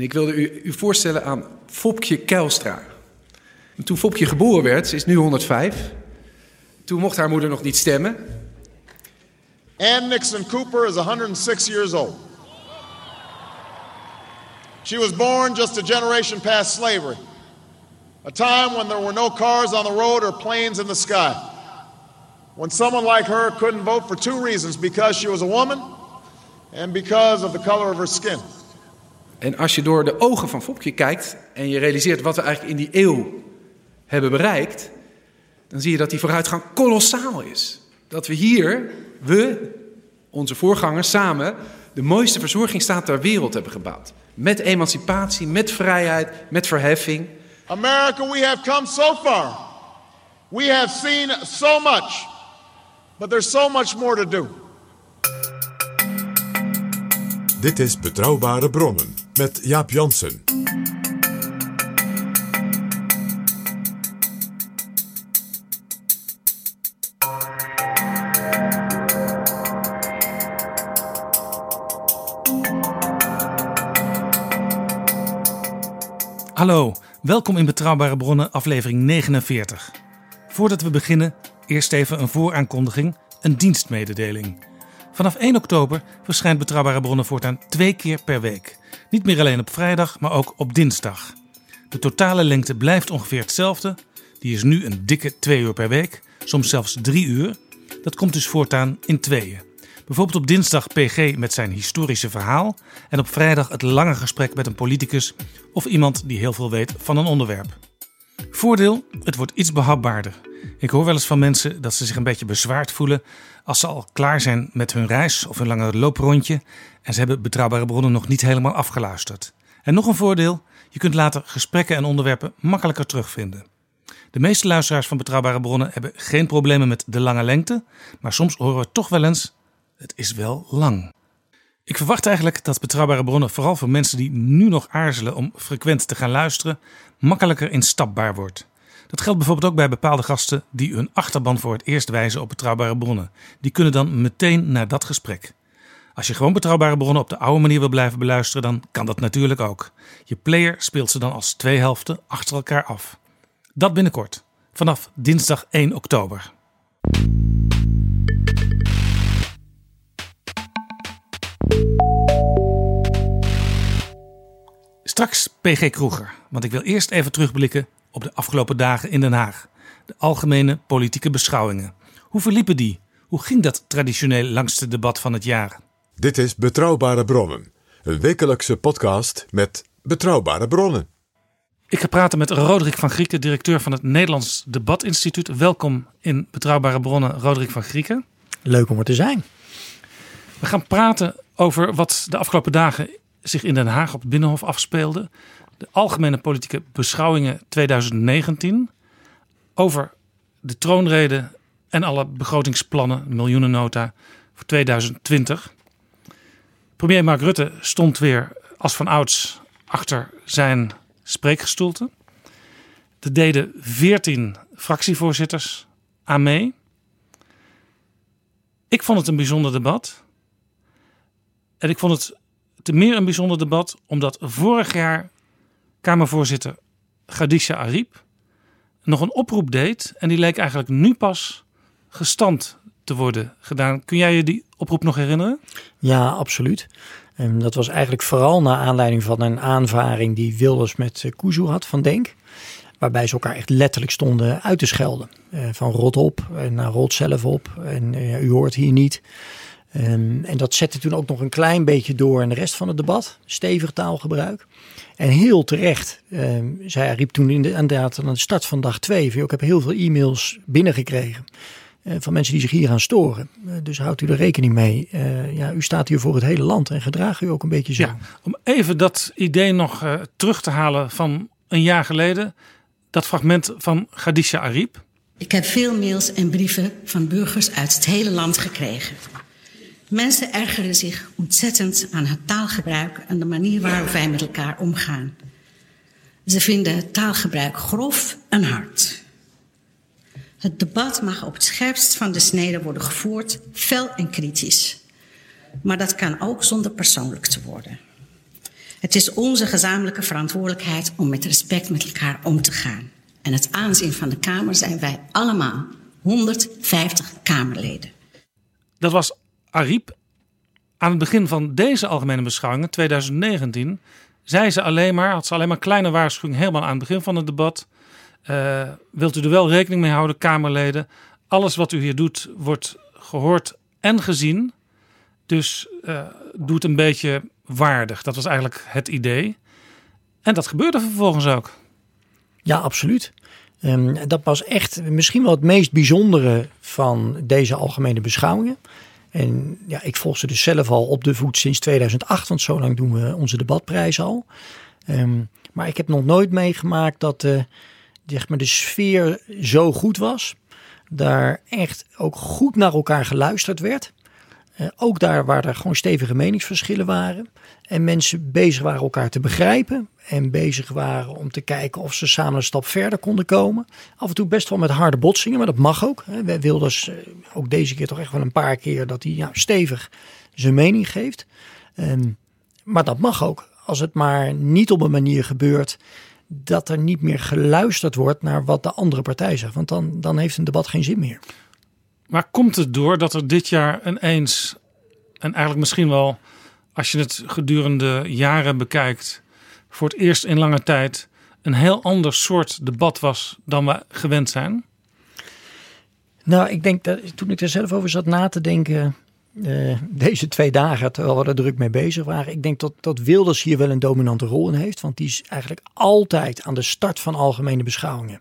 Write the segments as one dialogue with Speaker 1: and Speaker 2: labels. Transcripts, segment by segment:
Speaker 1: En ik wilde u, u voorstellen aan Fopje Kuilstra. En toen Fopje geboren werd, ze is nu 105. Toen mocht haar moeder nog niet stemmen.
Speaker 2: Ann Nixon Cooper is 106 years old. She was born just a generation past slavery, a time when there were no cars on the road or planes in the sky. When someone like her couldn't vote for two reasons because she was a woman and because of the color of her skin.
Speaker 1: En als je door de ogen van Fopje kijkt en je realiseert wat we eigenlijk in die eeuw hebben bereikt, dan zie je dat die vooruitgang kolossaal is. Dat we hier, we, onze voorgangers samen, de mooiste verzorgingsstaat ter wereld hebben gebouwd. Met emancipatie, met vrijheid, met verheffing.
Speaker 2: America, we have come so far. We have seen so much. But there's so much more to do.
Speaker 3: Dit is Betrouwbare Bronnen met Jaap Jansen.
Speaker 4: Hallo, welkom in Betrouwbare Bronnen, aflevering 49. Voordat we beginnen, eerst even een vooraankondiging, een dienstmededeling. Vanaf 1 oktober verschijnt Betrouwbare Bronnen voortaan twee keer per week. Niet meer alleen op vrijdag, maar ook op dinsdag. De totale lengte blijft ongeveer hetzelfde. Die is nu een dikke 2 uur per week, soms zelfs 3 uur. Dat komt dus voortaan in tweeën. Bijvoorbeeld op dinsdag PG met zijn historische verhaal en op vrijdag het lange gesprek met een politicus of iemand die heel veel weet van een onderwerp. Voordeel, het wordt iets behapbaarder. Ik hoor wel eens van mensen dat ze zich een beetje bezwaard voelen als ze al klaar zijn met hun reis of hun lange looprondje en ze hebben betrouwbare bronnen nog niet helemaal afgeluisterd. En nog een voordeel, je kunt later gesprekken en onderwerpen makkelijker terugvinden. De meeste luisteraars van betrouwbare bronnen hebben geen problemen met de lange lengte, maar soms horen we toch wel eens: het is wel lang. Ik verwacht eigenlijk dat betrouwbare bronnen, vooral voor mensen die nu nog aarzelen om frequent te gaan luisteren, makkelijker instapbaar wordt. Dat geldt bijvoorbeeld ook bij bepaalde gasten die hun achterban voor het eerst wijzen op betrouwbare bronnen. Die kunnen dan meteen naar dat gesprek. Als je gewoon betrouwbare bronnen op de oude manier wil blijven beluisteren, dan kan dat natuurlijk ook. Je player speelt ze dan als twee helften achter elkaar af. Dat binnenkort, vanaf dinsdag 1 oktober. Straks PG Kroeger, want ik wil eerst even terugblikken op de afgelopen dagen in Den Haag. De algemene politieke beschouwingen. Hoe verliepen die? Hoe ging dat traditioneel langste debat van het jaar?
Speaker 3: Dit is Betrouwbare Bronnen, een wekelijkse podcast met betrouwbare bronnen.
Speaker 4: Ik ga praten met Roderick van Grieken, directeur van het Nederlands Debatinstituut. Welkom in Betrouwbare Bronnen, Roderick van Grieken.
Speaker 5: Leuk om er te zijn.
Speaker 4: We gaan praten over wat de afgelopen dagen zich in Den Haag op het Binnenhof afspeelde. De algemene politieke beschouwingen 2019. Over de troonrede en alle begrotingsplannen, miljoenennota voor 2020. Premier Mark Rutte stond weer als van ouds achter zijn spreekgestoelte. Er deden 14 fractievoorzitters aan mee. Ik vond het een bijzonder debat. En ik vond het te meer een bijzonder debat omdat vorig jaar Kamervoorzitter Khadija Ariep nog een oproep deed. En die leek eigenlijk nu pas gestand te worden gedaan. Kun jij je die oproep nog herinneren?
Speaker 5: Ja, absoluut. En dat was eigenlijk vooral naar aanleiding van een aanvaring die Wilders met Kuzu had van Denk. Waarbij ze elkaar echt letterlijk stonden uit te schelden. Uh, van rot op en naar rot zelf op. En uh, u hoort hier niet. Um, en dat zette toen ook nog een klein beetje door in de rest van het debat. Stevig taalgebruik. En heel terecht, um, zij riep toen in de, inderdaad aan de start van dag twee. Ik heb heel veel e-mails binnengekregen. Uh, van mensen die zich hier aan storen. Uh, dus houdt u er rekening mee. Uh, ja, u staat hier voor het hele land en gedraag u ook een beetje zo.
Speaker 4: Ja, om even dat idee nog terug te halen van een jaar geleden. Dat fragment van Khadija Ariep.
Speaker 6: Ik heb veel mails en brieven van burgers uit het hele land gekregen. Mensen ergeren zich ontzettend aan het taalgebruik en de manier waarop wij met elkaar omgaan. Ze vinden taalgebruik grof en hard. Het debat mag op het scherpst van de snede worden gevoerd, fel en kritisch. Maar dat kan ook zonder persoonlijk te worden. Het is onze gezamenlijke verantwoordelijkheid om met respect met elkaar om te gaan. En het aanzien van de Kamer zijn wij allemaal, 150 Kamerleden.
Speaker 4: Dat was Ariep. Aan het begin van deze algemene beschouwingen, 2019, zei ze alleen maar, had ze alleen maar kleine waarschuwing helemaal aan het begin van het debat. Uh, wilt u er wel rekening mee houden, Kamerleden? Alles wat u hier doet, wordt gehoord en gezien. Dus uh, doe het een beetje waardig. Dat was eigenlijk het idee. En dat gebeurde vervolgens ook.
Speaker 5: Ja, absoluut. Um, dat was echt misschien wel het meest bijzondere van deze algemene beschouwingen. En ja, ik volg ze dus zelf al op de voet sinds 2008, want zo lang doen we onze debatprijs al. Um, maar ik heb nog nooit meegemaakt dat uh, zeg maar de sfeer zo goed was. Daar echt ook goed naar elkaar geluisterd werd. Uh, ook daar waar er gewoon stevige meningsverschillen waren. En mensen bezig waren elkaar te begrijpen. En bezig waren om te kijken of ze samen een stap verder konden komen. Af en toe best wel met harde botsingen, maar dat mag ook. Wij Wilders uh, ook deze keer toch echt wel een paar keer dat hij ja, stevig zijn mening geeft. Um, maar dat mag ook. Als het maar niet op een manier gebeurt dat er niet meer geluisterd wordt naar wat de andere partij zegt. Want dan, dan heeft een debat geen zin meer.
Speaker 4: Maar komt het door dat er dit jaar ineens, en eigenlijk misschien wel als je het gedurende jaren bekijkt, voor het eerst in lange tijd een heel ander soort debat was dan we gewend zijn?
Speaker 5: Nou, ik denk dat toen ik er zelf over zat na te denken, uh, deze twee dagen, terwijl we er druk mee bezig waren, ik denk dat, dat Wilders hier wel een dominante rol in heeft. Want die is eigenlijk altijd aan de start van algemene beschouwingen.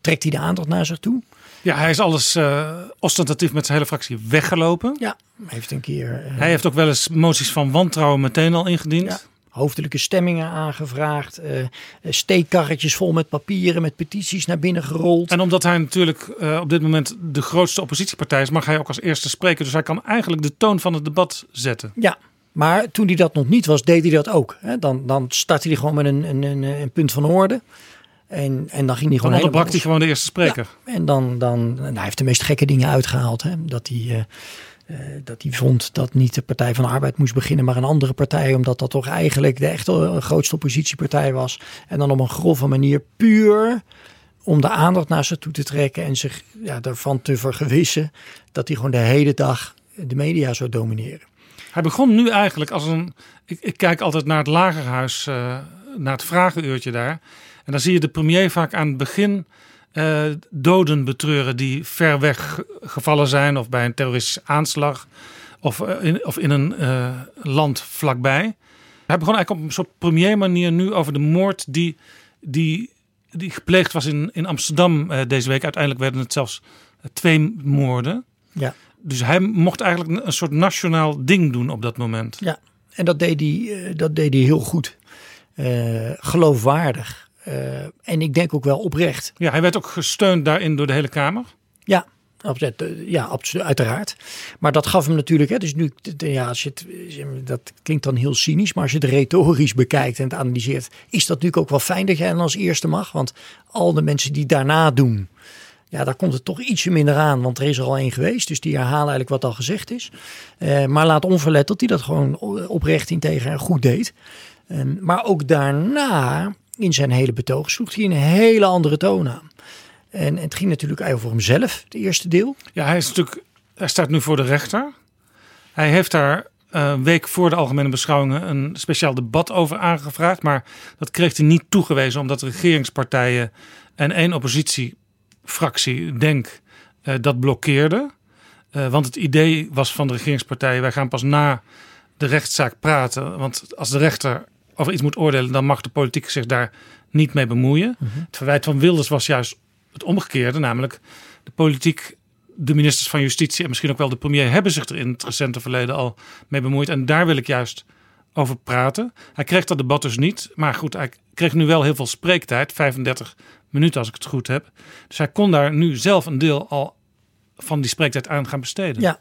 Speaker 5: Trekt hij de aandacht naar zich toe?
Speaker 4: Ja, hij is alles uh, ostentatief met zijn hele fractie weggelopen.
Speaker 5: Ja, heeft een keer. Uh,
Speaker 4: hij heeft ook wel eens moties van wantrouwen meteen al ingediend.
Speaker 5: Ja, hoofdelijke stemmingen aangevraagd. Uh, steekkarretjes vol met papieren, met petities naar binnen gerold.
Speaker 4: En omdat hij natuurlijk op dit moment de grootste oppositiepartij is, mag hij ook als eerste spreken. Dus hij kan eigenlijk de toon van het debat zetten.
Speaker 5: Ja, maar toen hij dat nog niet was, deed hij dat ook. Dan, dan startte hij gewoon met een, een, een, een punt van orde. En, en dan ging hij gewoon.
Speaker 4: Dan onderbrak hij gewoon de eerste spreker.
Speaker 5: Ja, en dan, dan nou, hij heeft de meest gekke dingen uitgehaald. Hè? Dat hij. Uh, dat hij vond dat niet de Partij van de Arbeid moest beginnen, maar een andere partij, omdat dat toch eigenlijk de echte grootste oppositiepartij was. En dan op een grove manier puur om de aandacht naar zich toe te trekken en zich ja, ervan te vergewissen dat hij gewoon de hele dag de media zou domineren.
Speaker 4: Hij begon nu eigenlijk als een. Ik, ik kijk altijd naar het lagerhuis, uh, naar het vragenuurtje daar. En dan zie je de premier vaak aan het begin uh, doden betreuren die ver weg gevallen zijn of bij een terroristische aanslag of, uh, in, of in een uh, land vlakbij. Hij begon eigenlijk op een soort premier manier nu over de moord die, die, die gepleegd was in, in Amsterdam deze week. Uiteindelijk werden het zelfs twee moorden.
Speaker 5: Ja.
Speaker 4: Dus hij mocht eigenlijk een soort nationaal ding doen op dat moment.
Speaker 5: Ja, en dat deed hij, dat deed hij heel goed. geloofwaardig. Uh, en ik denk ook wel oprecht.
Speaker 4: Ja, hij werd ook gesteund daarin door de hele Kamer.
Speaker 5: Ja, ja, uiteraard. Maar dat gaf hem natuurlijk, hè, dus nu, ja, als je het, dat klinkt dan heel cynisch, maar als je het retorisch bekijkt en het analyseert, is dat natuurlijk ook wel fijn dat jij dan als eerste mag. Want al de mensen die daarna doen, ja, daar komt het toch ietsje minder aan, want er is er al één geweest. Dus die herhalen eigenlijk wat al gezegd is. Uh, maar laat onverlet dat hij dat gewoon oprecht integer en goed deed. Um, maar ook daarna in zijn hele betoog sloeg hij een hele andere toon aan. En het ging natuurlijk over hemzelf, het eerste deel.
Speaker 4: Ja, hij, is natuurlijk, hij staat nu voor de rechter. Hij heeft daar een week voor de algemene beschouwingen een speciaal debat over aangevraagd. Maar dat kreeg hij niet toegewezen omdat de regeringspartijen en één oppositiefractie, Denk, uh, dat blokkeerde. Uh, want het idee was van de regeringspartijen, wij gaan pas na de rechtszaak praten. Want als de rechter over iets moet oordelen, dan mag de politiek zich daar niet mee bemoeien. Mm -hmm. Het verwijt van Wilders was juist het omgekeerde, namelijk de politiek, de ministers van Justitie en misschien ook wel de premier hebben zich er in het recente verleden al mee bemoeid. En daar wil ik juist over praten. Hij kreeg dat debat dus niet, maar goed, hij kreeg nu wel heel veel spreektijd, 35 minuten als ik het goed heb. Dus hij kon daar nu zelf een deel al van die spreektijd aan gaan besteden.
Speaker 5: Ja,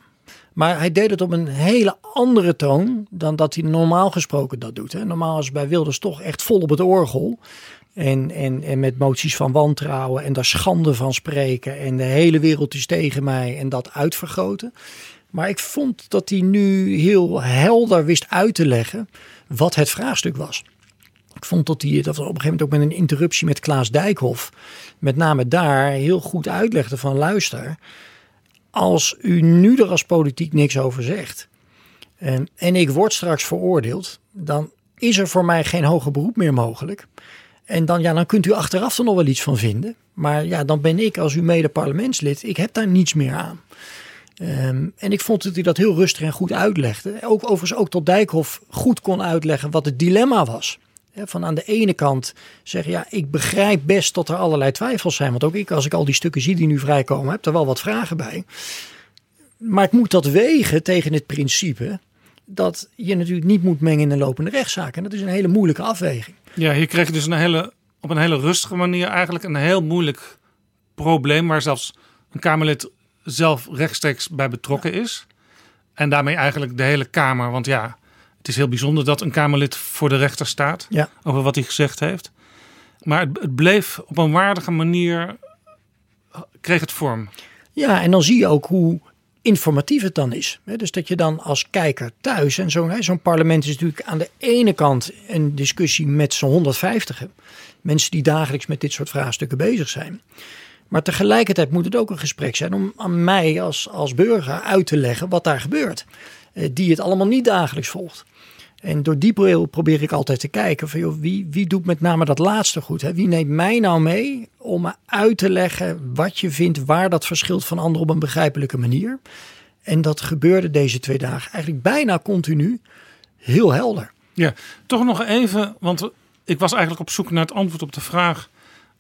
Speaker 5: maar hij deed het op een hele andere toon dan dat hij normaal gesproken dat doet. Hè. Normaal is bij Wilders toch echt vol op het orgel. En, en, en met moties van wantrouwen en daar schande van spreken. En de hele wereld is tegen mij en dat uitvergroten. Maar ik vond dat hij nu heel helder wist uit te leggen wat het vraagstuk was. Ik vond dat hij dat op een gegeven moment ook met een interruptie met Klaas Dijkhoff, met name daar heel goed uitlegde van luister, als u nu er als politiek niks over zegt en, en ik word straks veroordeeld, dan is er voor mij geen hoger beroep meer mogelijk. En dan, ja, dan kunt u achteraf er nog wel iets van vinden. Maar ja, dan ben ik als uw mede parlementslid, ik heb daar niets meer aan. Um, en ik vond dat hij dat heel rustig en goed uitlegde. Ook overigens ook tot Dijkhoff goed kon uitleggen wat het dilemma was. Van aan de ene kant zeggen, ja, ik begrijp best dat er allerlei twijfels zijn. Want ook ik, als ik al die stukken zie die nu vrijkomen, heb er wel wat vragen bij. Maar ik moet dat wegen tegen het principe dat je natuurlijk niet moet mengen in een lopende rechtszaak. En dat is een hele moeilijke afweging.
Speaker 4: Ja, hier kreeg je dus een hele, op een hele rustige manier eigenlijk een heel moeilijk probleem. Waar zelfs een Kamerlid zelf rechtstreeks bij betrokken is. En daarmee eigenlijk de hele Kamer. Want ja, het is heel bijzonder dat een Kamerlid voor de rechter staat.
Speaker 5: Ja.
Speaker 4: Over wat hij gezegd heeft. Maar het, het bleef op een waardige manier. kreeg het vorm.
Speaker 5: Ja, en dan zie je ook hoe informatief het dan is. Dus dat je dan als kijker thuis, en zo'n zo'n parlement is natuurlijk aan de ene kant een discussie met zo'n 150 mensen die dagelijks met dit soort vraagstukken bezig zijn. Maar tegelijkertijd moet het ook een gesprek zijn om aan mij als, als burger uit te leggen wat daar gebeurt. Die het allemaal niet dagelijks volgt. En door die bril probeer ik altijd te kijken van joh, wie, wie doet met name dat laatste goed? Hè? Wie neemt mij nou mee om me uit te leggen wat je vindt, waar dat verschilt van anderen op een begrijpelijke manier? En dat gebeurde deze twee dagen eigenlijk bijna continu heel helder.
Speaker 4: Ja, toch nog even, want ik was eigenlijk op zoek naar het antwoord op de vraag: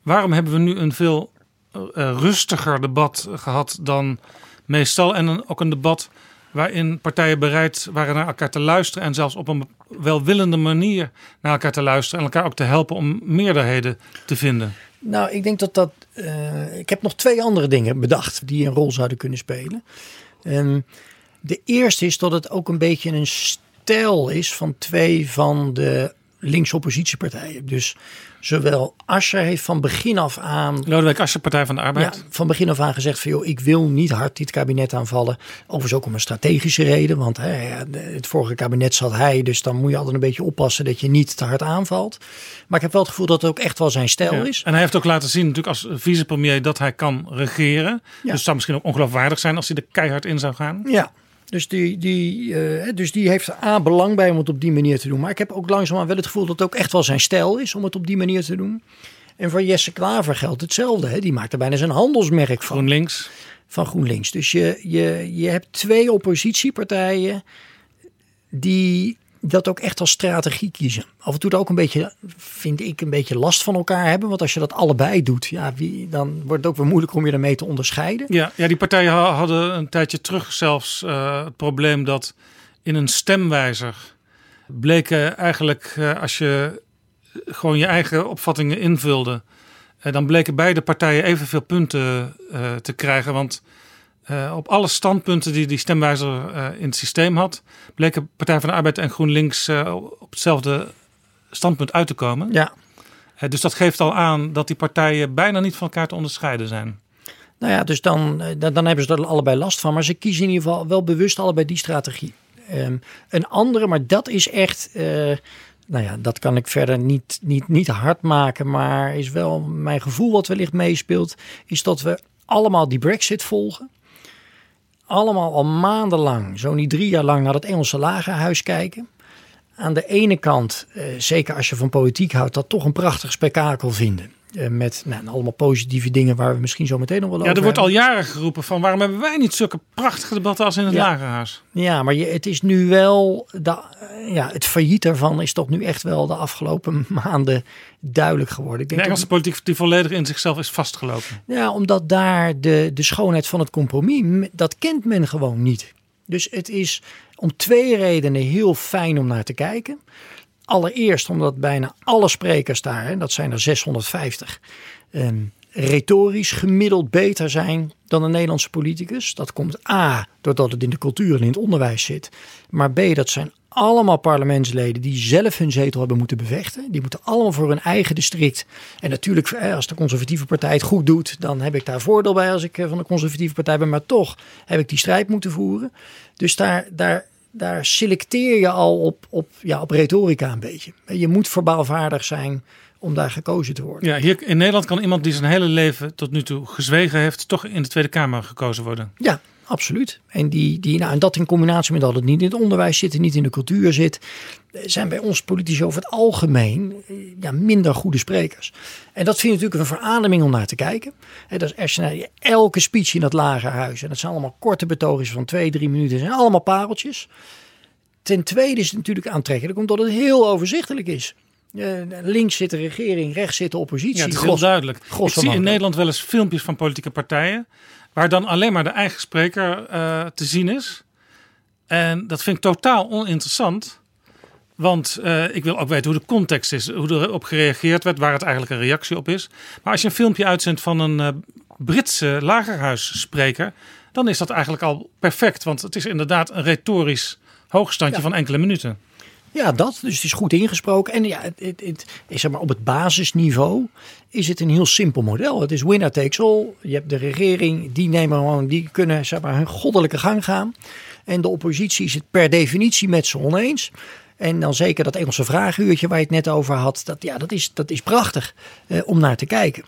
Speaker 4: waarom hebben we nu een veel uh, rustiger debat gehad dan meestal? En ook een debat waarin partijen bereid waren naar elkaar te luisteren en zelfs op een welwillende manier naar elkaar te luisteren en elkaar ook te helpen om meerderheden te vinden?
Speaker 5: Nou, ik denk dat dat. Uh, ik heb nog twee andere dingen bedacht die een rol zouden kunnen spelen. Um, de eerste is dat het ook een beetje een stijl is van twee van de linkse oppositiepartijen. Dus zowel Asscher heeft van begin af aan...
Speaker 4: Lodewijk Asscher, Partij van de Arbeid.
Speaker 5: Ja, van begin af aan gezegd van... joh, ik wil niet hard dit kabinet aanvallen. Overigens ook om een strategische reden. Want hè, het vorige kabinet zat hij. Dus dan moet je altijd een beetje oppassen dat je niet te hard aanvalt. Maar ik heb wel het gevoel dat het ook echt wel zijn stijl ja. is.
Speaker 4: En hij heeft ook laten zien natuurlijk als vicepremier dat hij kan regeren. Ja. Dus het zou misschien ook ongeloofwaardig zijn als hij er keihard in zou gaan.
Speaker 5: Ja, dus die, die, uh, dus die heeft er A belang bij om het op die manier te doen. Maar ik heb ook langzaamaan wel het gevoel dat het ook echt wel zijn stijl is om het op die manier te doen. En voor Jesse Klaver geldt hetzelfde. Hè? Die maakt er bijna zijn handelsmerk van.
Speaker 4: GroenLinks.
Speaker 5: Van GroenLinks. Dus je, je, je hebt twee oppositiepartijen die dat ook echt als strategie kiezen. Af en toe ook een beetje, vind ik, een beetje last van elkaar hebben. Want als je dat allebei doet, ja, wie, dan wordt het ook weer moeilijk om je ermee te onderscheiden.
Speaker 4: Ja, ja die partijen hadden een tijdje terug zelfs uh, het probleem dat in een stemwijzer bleken eigenlijk, uh, als je gewoon je eigen opvattingen invulde, uh, dan bleken beide partijen evenveel punten te krijgen. Want uh, op alle standpunten die die stemwijzer uh, in het systeem had, bleken Partij van de Arbeid en GroenLinks uh, op hetzelfde standpunt uit te komen.
Speaker 5: Ja.
Speaker 4: dus dat geeft al aan dat die partijen bijna niet van elkaar te onderscheiden zijn.
Speaker 5: Nou ja, dus dan, dan, dan hebben ze er allebei last van. Maar ze kiezen in ieder geval wel bewust allebei die strategie. Um, een andere, maar dat is echt. nou ja, dat kan ik verder niet, niet, niet hard maken. Maar is wel mijn gevoel wat wellicht meespeelt. Is dat we allemaal die Brexit volgen allemaal al maandenlang, zo niet drie jaar lang, naar het Engelse lagerhuis kijken. Aan de ene kant, eh, zeker als je van politiek houdt, dat toch een prachtig spektakel vinden. Eh, met nou, allemaal positieve dingen waar we misschien zo meteen nog wel
Speaker 4: Ja,
Speaker 5: over
Speaker 4: er wordt al jaren geroepen van waarom hebben wij niet zulke prachtige debatten als in het
Speaker 5: Ja.
Speaker 4: Lagerhuis?
Speaker 5: Ja, maar je, het is nu wel, de, ja, het failliet daarvan is toch nu echt wel de afgelopen maanden duidelijk geworden. Ik
Speaker 4: De
Speaker 5: denk dat-
Speaker 4: Engelse politiek die volledig in zichzelf is vastgelopen.
Speaker 5: Ja, omdat daar de, de schoonheid van het compromis, dat kent men gewoon niet. Dus het is om twee redenen heel fijn om naar te kijken. Allereerst omdat bijna alle sprekers daar, hè, dat zijn er 650, ehm, retorisch gemiddeld beter zijn dan een Nederlandse politicus. Dat komt A, doordat het in de cultuur en in het onderwijs zit. Maar B, dat zijn allemaal parlementsleden die zelf hun zetel hebben moeten bevechten. Die moeten allemaal voor hun eigen district. En natuurlijk, als de conservatieve partij het goed doet, dan heb ik daar voordeel bij als ik eh, van de conservatieve partij ben. Maar toch heb ik die strijd moeten voeren. Dus daar, daar, daar selecteer je al op, op, ja, op retorica een beetje. Je moet verbaalvaardig zijn om daar gekozen te worden.
Speaker 4: Ja, hier in Nederland kan iemand die zijn hele leven tot nu toe gezwegen heeft, toch in de Tweede Kamer gekozen worden.
Speaker 5: Ja, absoluut. En, die, die, nou, en dat in combinatie met dat het niet in het onderwijs zit en niet in de cultuur zit, eh, zijn bij ons politici over het algemeen eh, ja, minder goede sprekers. En dat vind ik natuurlijk een verademing om naar te kijken. En dat is als je naar je- elke speech in dat lagerhuis, en dat zijn allemaal korte betoogjes van twee, drie minuten, zijn allemaal pareltjes. Ten tweede is het natuurlijk aantrekkelijk omdat het heel overzichtelijk is. Eh, links zit de regering, rechts zit de oppositie.
Speaker 4: Ja, het is heel duidelijk. Ik zie in Nederland wel eens filmpjes van politieke partijen. Waar dan alleen maar de eigen spreker eh, te zien is. En dat vind ik totaal oninteressant. Want eh, ik wil ook weten hoe de context is, hoe erop gereageerd werd, waar het eigenlijk een reactie op is. Maar als je een filmpje uitzendt van een eh, Britse lagerhuisspreker, dan is dat eigenlijk al perfect. Want het is inderdaad een retorisch hoogstandje van enkele minuten.
Speaker 5: Ja, dat. Dus het is goed ingesproken. En ja, het, het, zeg maar op het basisniveau is het een heel simpel model. Het is winner takes all. Je hebt de regering, die nemen gewoon, die kunnen zeg maar hun goddelijke gang gaan. En de oppositie is het per definitie met ze oneens. En dan zeker dat Engelse vraaguurtje waar je het net over had. Dat, ja, dat, is, dat is prachtig eh, om naar te kijken.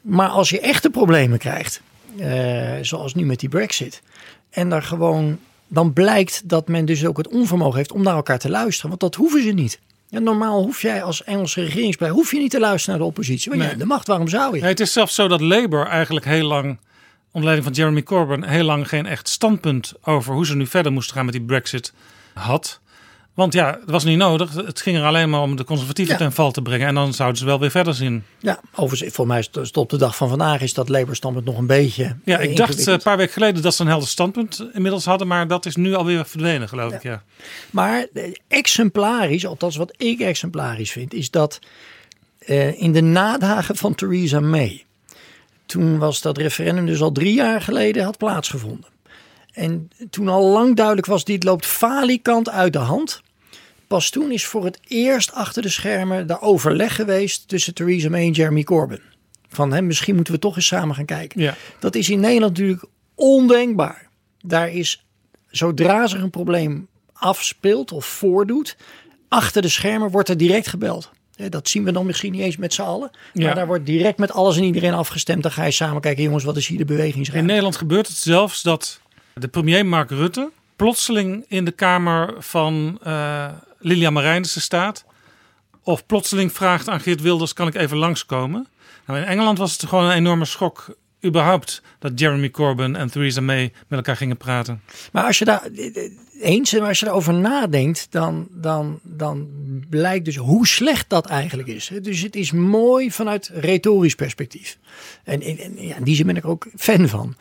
Speaker 5: Maar als je echte problemen krijgt, eh, zoals nu met die brexit. En daar gewoon, dan blijkt dat men dus ook het onvermogen heeft om naar elkaar te luisteren. Want dat hoeven ze niet. Ja, normaal hoef jij als Engelse regeringspartij hoef je niet te luisteren naar de oppositie. Want
Speaker 4: Nee.
Speaker 5: de macht, waarom zou je?
Speaker 4: Het is zelfs zo dat Labour eigenlijk heel lang, onder leiding van Jeremy Corbyn, heel lang geen echt standpunt over hoe ze nu verder moesten gaan met die Brexit had. Want ja, het was niet nodig. Het ging er alleen maar om de conservatieven
Speaker 5: Ja.
Speaker 4: ten val te brengen. En dan zouden ze wel weer verder zien.
Speaker 5: Ja, overigens, voor mij tot op de dag van vandaag is dat Labour standpunt nog een beetje.
Speaker 4: Ja, ik dacht eh, een paar weken geleden dat ze een helder standpunt inmiddels hadden. Maar dat is nu alweer verdwenen, geloof ik. Ja.
Speaker 5: Maar eh, exemplarisch, althans wat ik exemplarisch vind, is dat eh, in de nadagen van Theresa May, toen was dat referendum dus al drie jaar geleden had plaatsgevonden. En toen al lang duidelijk was, dit loopt falikant uit de hand. Pas toen is voor het eerst achter de schermen daar overleg geweest tussen Theresa May en Jeremy Corbyn. Van hem, misschien moeten we toch eens samen gaan kijken.
Speaker 4: Ja.
Speaker 5: Dat is in Nederland natuurlijk ondenkbaar. Daar is, zodra zich een probleem afspeelt of voordoet, achter de schermen wordt er direct gebeld. Dat zien we dan misschien niet eens met z'n allen. Maar
Speaker 4: Ja.
Speaker 5: daar wordt direct met alles en iedereen afgestemd. Dan ga je samen kijken, jongens, wat is hier de
Speaker 4: In
Speaker 5: bewegingsruimte?
Speaker 4: Nederland gebeurt het zelfs dat de premier Mark Rutte plotseling in de kamer van eh Lilia Marijnissen staat. Of plotseling vraagt aan Geert Wilders, kan ik even langskomen? Nou, in Engeland was het gewoon een enorme schok überhaupt dat Jeremy Corbyn en Theresa May met elkaar gingen praten.
Speaker 5: Maar als je daar eens, maar als je daarover nadenkt, dan, dan, dan blijkt dus hoe slecht dat eigenlijk is. Dus het is mooi vanuit retorisch perspectief. En, en, ja, in die zin ben ik ook fan van.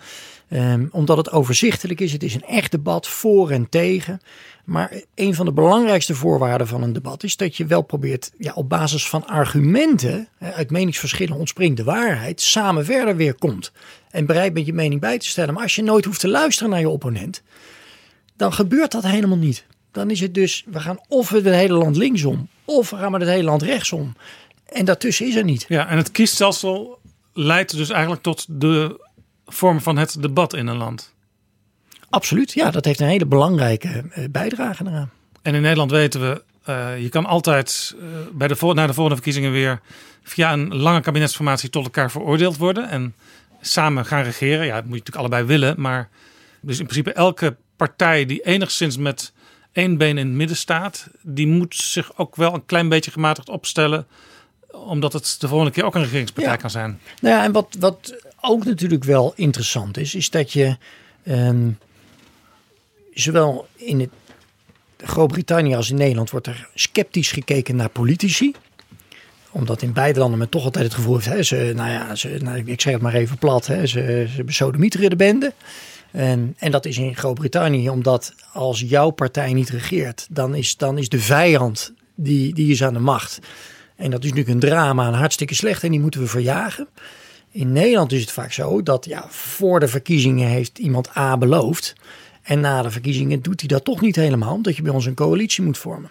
Speaker 5: Ehm, omdat het overzichtelijk is. Het is een echt debat voor en tegen. Maar een van de belangrijkste voorwaarden van een debat is dat je wel probeert ja, op basis van argumenten, uit meningsverschillen ontspringt de waarheid, samen verder weer komt. En bereid bent je mening bij te stellen. Maar als je nooit hoeft te luisteren naar je opponent, dan gebeurt dat helemaal niet. Dan is het dus, we gaan of het hele land linksom, of we gaan met het hele land rechtsom. En daartussen is er niet.
Speaker 4: Ja, en het kiesstelsel leidt dus eigenlijk tot de vorm van het debat in een land.
Speaker 5: Absoluut, ja, dat heeft een hele belangrijke eh, bijdrage eraan.
Speaker 4: En in Nederland weten we, eh, je kan altijd eh, bij de, na de volgende verkiezingen weer via een lange kabinetsformatie tot elkaar veroordeeld worden. En samen gaan regeren. Ja, dat moet je natuurlijk allebei willen. Maar Dus in principe elke partij die enigszins met één been in het midden staat, die moet zich ook wel een klein beetje gematigd opstellen, omdat het de volgende keer ook een regeringspartij
Speaker 5: Ja.
Speaker 4: kan zijn.
Speaker 5: Nou ja, en wat, wat ook natuurlijk wel interessant is, is dat je ehm, zowel in Groot-Brittannië als in Nederland wordt er sceptisch gekeken naar politici. Omdat in beide landen men toch altijd het gevoel heeft, hè, ze, nou ja, ze, nou, ik zeg het maar even plat, hè, ze, ze besodemieteren de bende. En, en dat is in Groot-Brittannië omdat als jouw partij niet regeert, dan is, dan is de vijand die, die is aan de macht. En dat is natuurlijk een drama en hartstikke slecht en die moeten we verjagen. In Nederland is het vaak zo dat ja, voor de verkiezingen heeft iemand A beloofd. En na de verkiezingen doet hij dat toch niet helemaal, omdat je bij ons een coalitie moet vormen.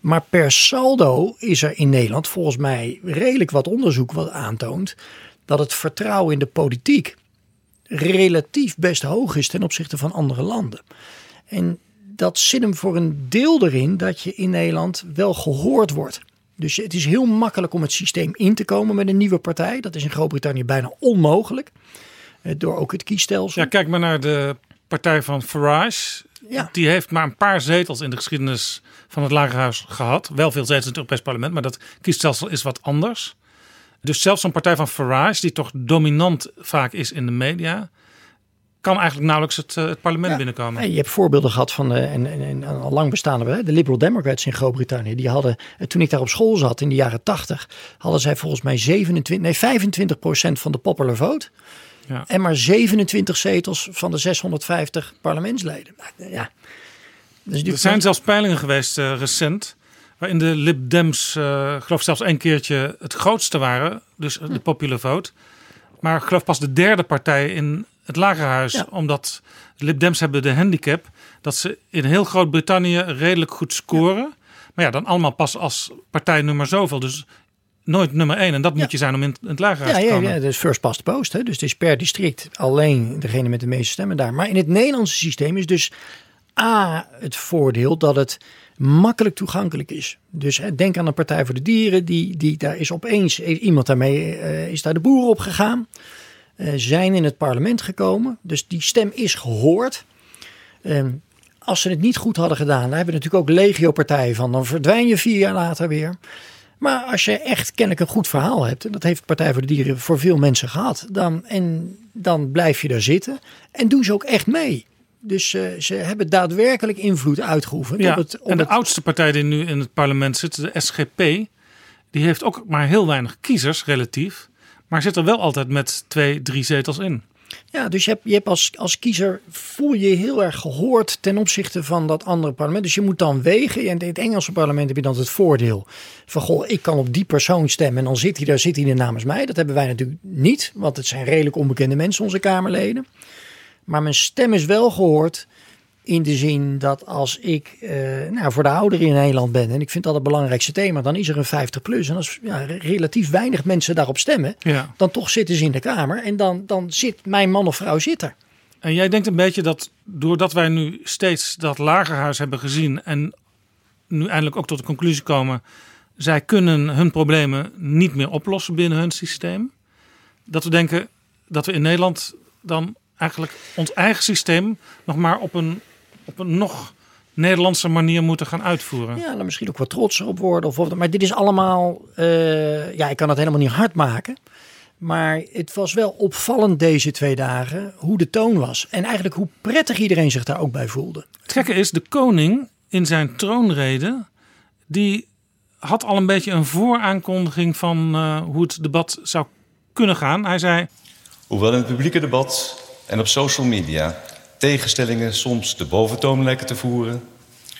Speaker 5: Maar per saldo is er in Nederland volgens mij redelijk wat onderzoek wat aantoont dat het vertrouwen in de politiek relatief best hoog is ten opzichte van andere landen. En dat zit hem voor een deel erin dat je in Nederland wel gehoord wordt. Dus het is heel makkelijk om het systeem in te komen met een nieuwe partij. Dat is in Groot-Brittannië bijna onmogelijk. eh, Door ook het kiesstelsel.
Speaker 4: Ja, kijk maar naar de partij van Farage.
Speaker 5: Ja.
Speaker 4: Die heeft maar een paar zetels in de geschiedenis van het Lagerhuis gehad. Wel veel zetels in het Europees Parlement, maar dat kiesstelsel is wat anders. Dus zelfs zo'n partij van Farage, die toch dominant vaak is in de media, kan eigenlijk nauwelijks het, eh, het parlement binnenkomen.
Speaker 5: Nee, je hebt voorbeelden gehad van de, en, en, en al lang bestaande, hè, de Liberal Democrats in Groot-Brittannië. Die hadden, eh, toen ik daar op school zat in de jaren 80, hadden zij volgens mij 27, nee, 25 procent van de popular vote.
Speaker 4: Ja.
Speaker 5: En maar 27 zetels van de 650 parlementsleden. Nou, Ja. Dus
Speaker 4: Er zijn zelfs peilingen geweest eh, recent. Waarin de Lib Dems, eh, ik geloof zelfs één keertje het grootste waren. Dus
Speaker 5: Hm.
Speaker 4: de popular vote. Maar geloof pas de derde partij in het Lagerhuis.
Speaker 5: Ja.
Speaker 4: Omdat de Lib Dems hebben de handicap. Dat ze in heel Groot-Brittannië redelijk goed scoren. Maar ja, dan allemaal pas als partij nummer zoveel. Dus nooit nummer één. En dat moet je zijn om in het Lagerhuis
Speaker 5: Ja,
Speaker 4: te
Speaker 5: ja,
Speaker 4: komen.
Speaker 5: ja, dat is first past the post. Hè? Dus het is per district alleen degene met de meeste stemmen daar. Maar in het Nederlandse systeem is dus A, het voordeel dat het makkelijk toegankelijk is. Dus hè, denk aan een Partij voor de Dieren. Die, die, daar is opeens iemand daarmee, eh, is daar de boer op gegaan. Eh, zijn in het parlement gekomen. Dus die stem is gehoord. Ehm, als ze het niet goed hadden gedaan, daar hebben we natuurlijk ook legio-partijen van. Dan verdwijn je vier jaar later weer. Maar als je echt kennelijk een goed verhaal hebt, en dat heeft Partij voor de Dieren voor veel mensen gehad, dan, en dan blijf je daar zitten en doen ze ook echt mee. Dus eh, ze hebben daadwerkelijk invloed uitgeoefend
Speaker 4: Ja,
Speaker 5: op het. Op
Speaker 4: en de
Speaker 5: het
Speaker 4: oudste partij die nu in het parlement zit, de SGP, die heeft ook maar heel weinig kiezers relatief. Maar zit er wel altijd met twee, drie zetels in.
Speaker 5: ja, dus je hebt, je hebt als, als kiezer voel je je heel erg gehoord ten opzichte van dat andere parlement. Dus je moet dan wegen. En in het Engelse parlement heb je dan het voordeel van goh, ik kan op die persoon stemmen en dan zit hij daar, zit hij er namens mij. Dat hebben wij natuurlijk niet, want het zijn redelijk onbekende mensen, onze Kamerleden. Maar mijn stem is wel gehoord in de zin dat als ik eh, nou, voor de ouderen in Nederland ben en ik vind dat het belangrijkste thema, dan is er een 50 plus. En als ja, relatief weinig mensen daarop stemmen,
Speaker 4: Ja.
Speaker 5: dan toch zitten ze in de Kamer en dan, dan zit mijn man of vrouw zit er.
Speaker 4: En jij denkt een beetje dat doordat wij nu steeds dat lagerhuis hebben gezien en nu eindelijk ook tot de conclusie komen, zij kunnen hun problemen niet meer oplossen binnen hun systeem. Dat we denken dat we in Nederland dan eigenlijk ons eigen systeem nog maar op een, op een nog Nederlandse manier moeten gaan uitvoeren.
Speaker 5: Ja, dan misschien ook wat trotser op worden. Of, wat- maar dit is allemaal, eh, ja, ik kan het helemaal niet hard maken. Maar het was wel opvallend deze twee dagen hoe de toon was. En eigenlijk hoe prettig iedereen zich daar ook bij voelde.
Speaker 4: Het gekke is, de koning in zijn troonrede, die had al een beetje een vooraankondiging van eh, hoe het debat zou kunnen gaan. Hij zei,
Speaker 7: Hoewel in het publieke debat en op social media tegenstellingen soms de boventoon lijken te voeren,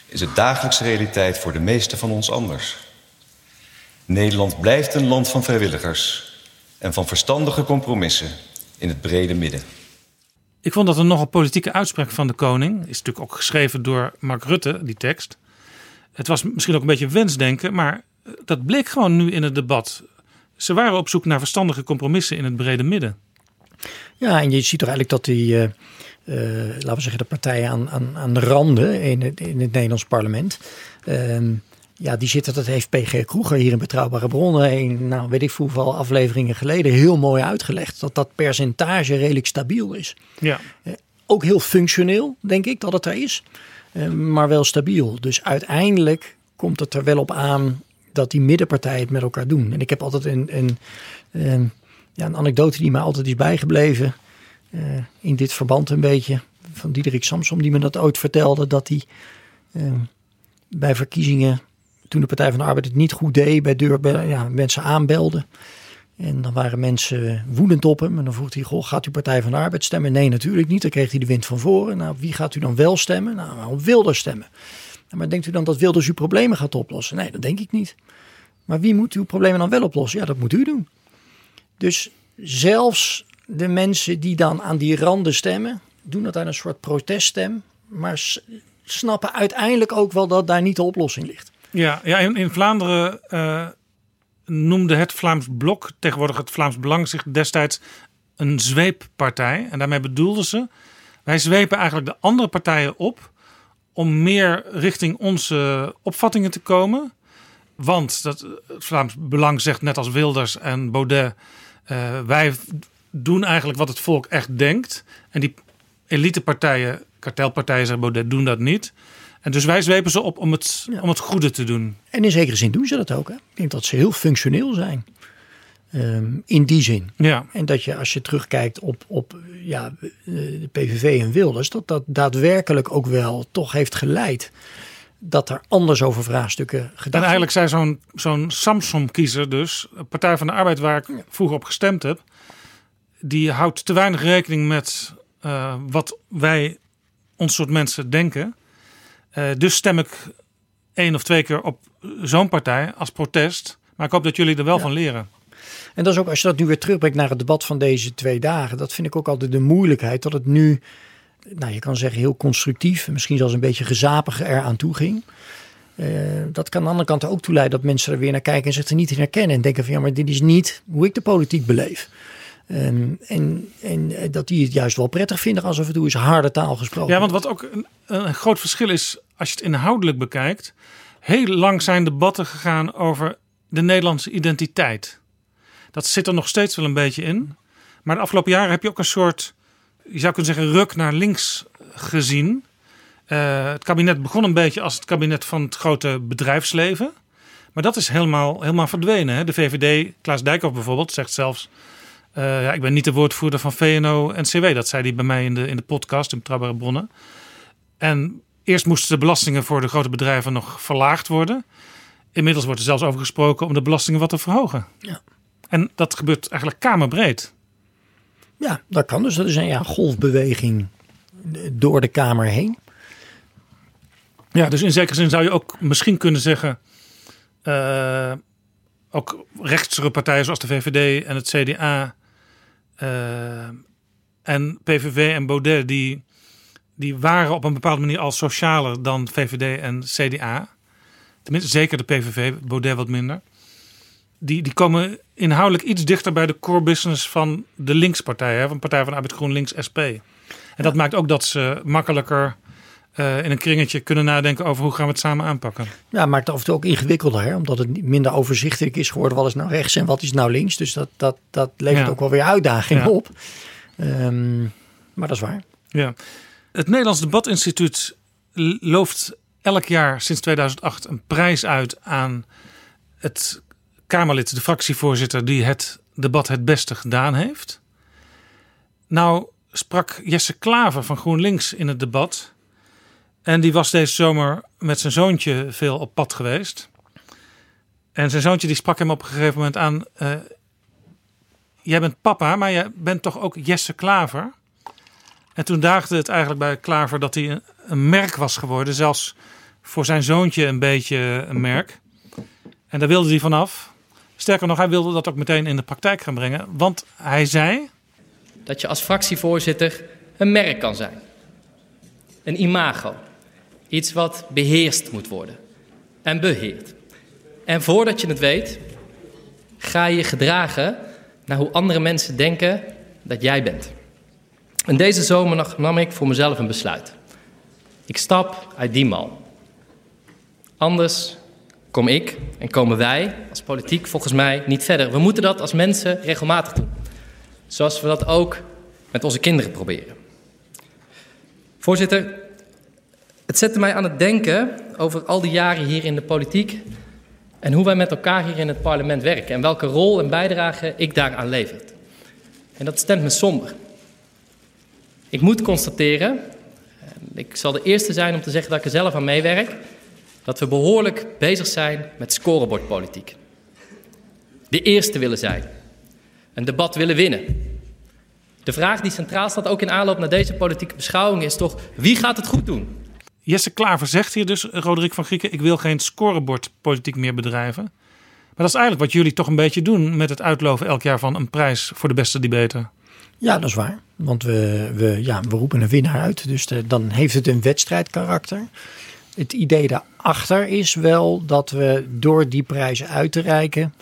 Speaker 7: is het dagelijkse realiteit voor de meesten van ons anders. Nederland blijft een land van vrijwilligers en van verstandige compromissen in het brede midden.
Speaker 4: ik vond dat een nogal politieke uitspraak van de koning. Is natuurlijk ook geschreven door Mark Rutte, die tekst. Het was misschien ook een beetje wensdenken, maar eh, dat bleek gewoon nu in het debat. Ze waren op zoek naar verstandige compromissen in het brede midden.
Speaker 5: Ja, en je ziet toch eigenlijk dat die, eh, eh, laten we zeggen, de partijen aan, aan, aan de randen in het, in het Nederlands parlement. ehm, ja, die zitten, dat heeft PG Kroeger hier in Betrouwbare Bronnen, in, nou weet ik hoeveel afleveringen geleden, heel mooi uitgelegd. Dat dat percentage redelijk stabiel is.
Speaker 4: Ja.
Speaker 5: ook heel functioneel, denk ik, dat het er is. Uh, maar wel stabiel. Dus uiteindelijk komt het er wel op aan dat die middenpartijen het met elkaar doen. En ik heb altijd een, een, een, ja, een anekdote die mij altijd is bijgebleven. Uh, in dit verband een beetje. Van Diederik Samsom, die me dat ooit vertelde. Dat hij uh, bij verkiezingen, toen de Partij van de Arbeid het niet goed deed, bij deur, ja, mensen aanbelde. En dan waren mensen woedend op hem. En dan vroeg hij, goh, gaat u Partij van de Arbeid stemmen? Nee, natuurlijk niet. Dan kreeg hij de wind van voren. Nou, wie gaat u dan wel stemmen? Nou, op Wilders stemmen. Maar denkt u dan dat Wilders uw problemen gaat oplossen? Nee, dat denk ik niet. Maar wie moet uw problemen dan wel oplossen? Ja, dat moet u doen. Dus zelfs de mensen die dan aan die randen stemmen, doen dat uit een soort proteststem. Maar snappen uiteindelijk ook wel dat daar niet de oplossing ligt.
Speaker 4: Ja, ja in, in Vlaanderen uh, noemde het Vlaams Blok, tegenwoordig het Vlaams Belang, zich destijds een zweeppartij. En daarmee bedoelden ze, wij zwepen eigenlijk de andere partijen op om meer richting onze opvattingen te komen. Want dat, het Vlaams Belang zegt net als Wilders en Baudet, uh, wij doen eigenlijk wat het volk echt denkt. En die elitepartijen, kartelpartijen, zegt Baudet, doen dat niet. En dus wij zwepen ze op om het, ja. om het goede te doen.
Speaker 5: En in zekere zin doen ze dat ook. Hè? Ik denk dat ze heel functioneel zijn. Um, in die zin.
Speaker 4: Ja.
Speaker 5: En dat je als je terugkijkt op, op ja, de PVV en Wilders, dat dat daadwerkelijk ook wel toch heeft geleid dat er anders over vraagstukken gedacht
Speaker 4: En eigenlijk zei zo'n zo'n Samsom-kiezer dus, Partij van de Arbeid waar ik vroeger op gestemd heb, die houdt te weinig rekening met uh, wat wij, ons soort mensen, denken. Uh, dus stem ik één of twee keer op zo'n partij als protest. Maar ik hoop dat jullie er wel ja. van leren.
Speaker 5: En dat is ook, als je dat nu weer terugbrengt naar het debat van deze twee dagen, dat vind ik ook altijd de moeilijkheid. Dat het nu, nou je kan zeggen heel constructief, misschien zelfs een beetje gezapig eraan toe ging. Uh, dat kan aan de andere kant ook toeleiden dat mensen er weer naar kijken en zich er niet in herkennen. En denken van ja, maar dit is niet hoe ik de politiek beleef. Um, en, en dat die het juist wel prettig vinden als en toe is harde taal gesproken.
Speaker 4: Ja, want wat ook een, een groot verschil is als je het inhoudelijk bekijkt. Heel lang zijn debatten gegaan over de Nederlandse identiteit. Dat zit er nog steeds wel een beetje in. Maar de afgelopen jaren heb je ook een soort, je zou kunnen zeggen, ruk naar links gezien. Uh, het kabinet begon een beetje als het kabinet van het grote bedrijfsleven. Maar dat is helemaal, helemaal verdwenen. Hè? De VVD, Klaas Dijkhoff bijvoorbeeld, zegt zelfs... Uh, ja, ik ben niet de woordvoerder van VNO en CW. Dat zei hij bij mij in de, in de podcast, in Betrouwbare Bronnen. En eerst moesten de belastingen voor de grote bedrijven nog verlaagd worden. Inmiddels wordt er zelfs over gesproken om de belastingen wat te verhogen.
Speaker 5: Ja.
Speaker 4: En dat gebeurt eigenlijk kamerbreed.
Speaker 5: Ja, dat kan dus. Dat is een ja, golfbeweging door de Kamer heen.
Speaker 4: Ja, dus in zekere zin zou je ook misschien kunnen zeggen... Uh, ook rechtsere partijen zoals de VVD en het CDA... Uh, en PVV en Baudet... die, die waren op een bepaalde manier al socialer dan VVD en CDA. Tenminste, zeker de PVV, Baudet wat minder die, die komen inhoudelijk iets dichter bij de core business van de linkspartij, hè, van Partij van Arbeid GroenLinks SP. En dat maakt ook dat ze makkelijker uh, in een kringetje kunnen nadenken over hoe gaan we het samen aanpakken.
Speaker 5: Ja, maakt het af en toe ook ingewikkelder, hè? omdat het minder overzichtelijk is geworden. Wat is nou rechts en wat is nou links? Dus dat, dat, dat levert ja. ook wel weer uitdagingen ja. op. Um, maar dat is waar.
Speaker 4: Ja. Het Nederlands Debatinstituut looft elk jaar sinds 2008 een prijs uit aan het Kamerlid, de fractievoorzitter, die het debat het beste gedaan heeft. Nou sprak Jesse Klaver van GroenLinks in het debat. En die was deze zomer met zijn zoontje veel op pad geweest. En zijn zoontje die sprak hem op een gegeven moment aan. Uh, jij bent papa, maar jij bent toch ook Jesse Klaver? En toen daagde het eigenlijk bij Klaver dat hij een, een merk was geworden. Zelfs voor zijn zoontje een beetje een merk. En daar wilde hij vanaf. Sterker nog, hij wilde dat ook meteen in de praktijk gaan brengen. Want hij zei.
Speaker 8: Dat je als fractievoorzitter een merk kan zijn. Een imago. Iets wat beheerst moet worden. En beheerd. En voordat je het weet, ga je gedragen naar hoe andere mensen denken dat jij bent. En deze zomer nam ik voor mezelf een besluit. Ik stap uit die mal. Anders kom ik en komen wij als politiek volgens mij niet verder. We moeten dat als mensen regelmatig doen. Zoals we dat ook met onze kinderen proberen. Voorzitter, het zette mij aan het denken over al die jaren hier in de politiek en hoe wij met elkaar hier in het parlement werken en welke rol en bijdrage ik daaraan lever. En dat stemt me somber. Ik moet constateren, ik zal de eerste zijn om te zeggen dat ik er zelf aan meewerk, dat we behoorlijk bezig zijn met scorebordpolitiek. De eerste willen zijn, een debat willen winnen. De vraag die centraal staat ook in aanloop naar deze politieke beschouwing is toch wie gaat het goed doen?
Speaker 4: Jesse Klaver zegt hier dus, Roderick van Grieken, ik wil geen scorebordpolitiek meer bedrijven. Maar dat is eigenlijk wat jullie toch een beetje doen met het uitloven elk jaar van een prijs voor de beste debater.
Speaker 5: Ja, dat is waar. Want we, we, ja, we roepen een winnaar uit. Dus dan heeft het een wedstrijdkarakter. Het idee daarachter is wel dat we door die prijzen uit te reiken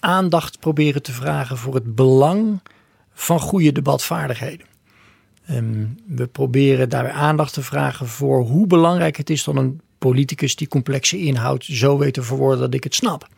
Speaker 5: aandacht proberen te vragen voor het belang van goede debatvaardigheden. Ehm, we proberen daar aandacht te vragen voor hoe belangrijk het is dat een politicus die complexe inhoud zo weet te verwoorden dat ik het snap.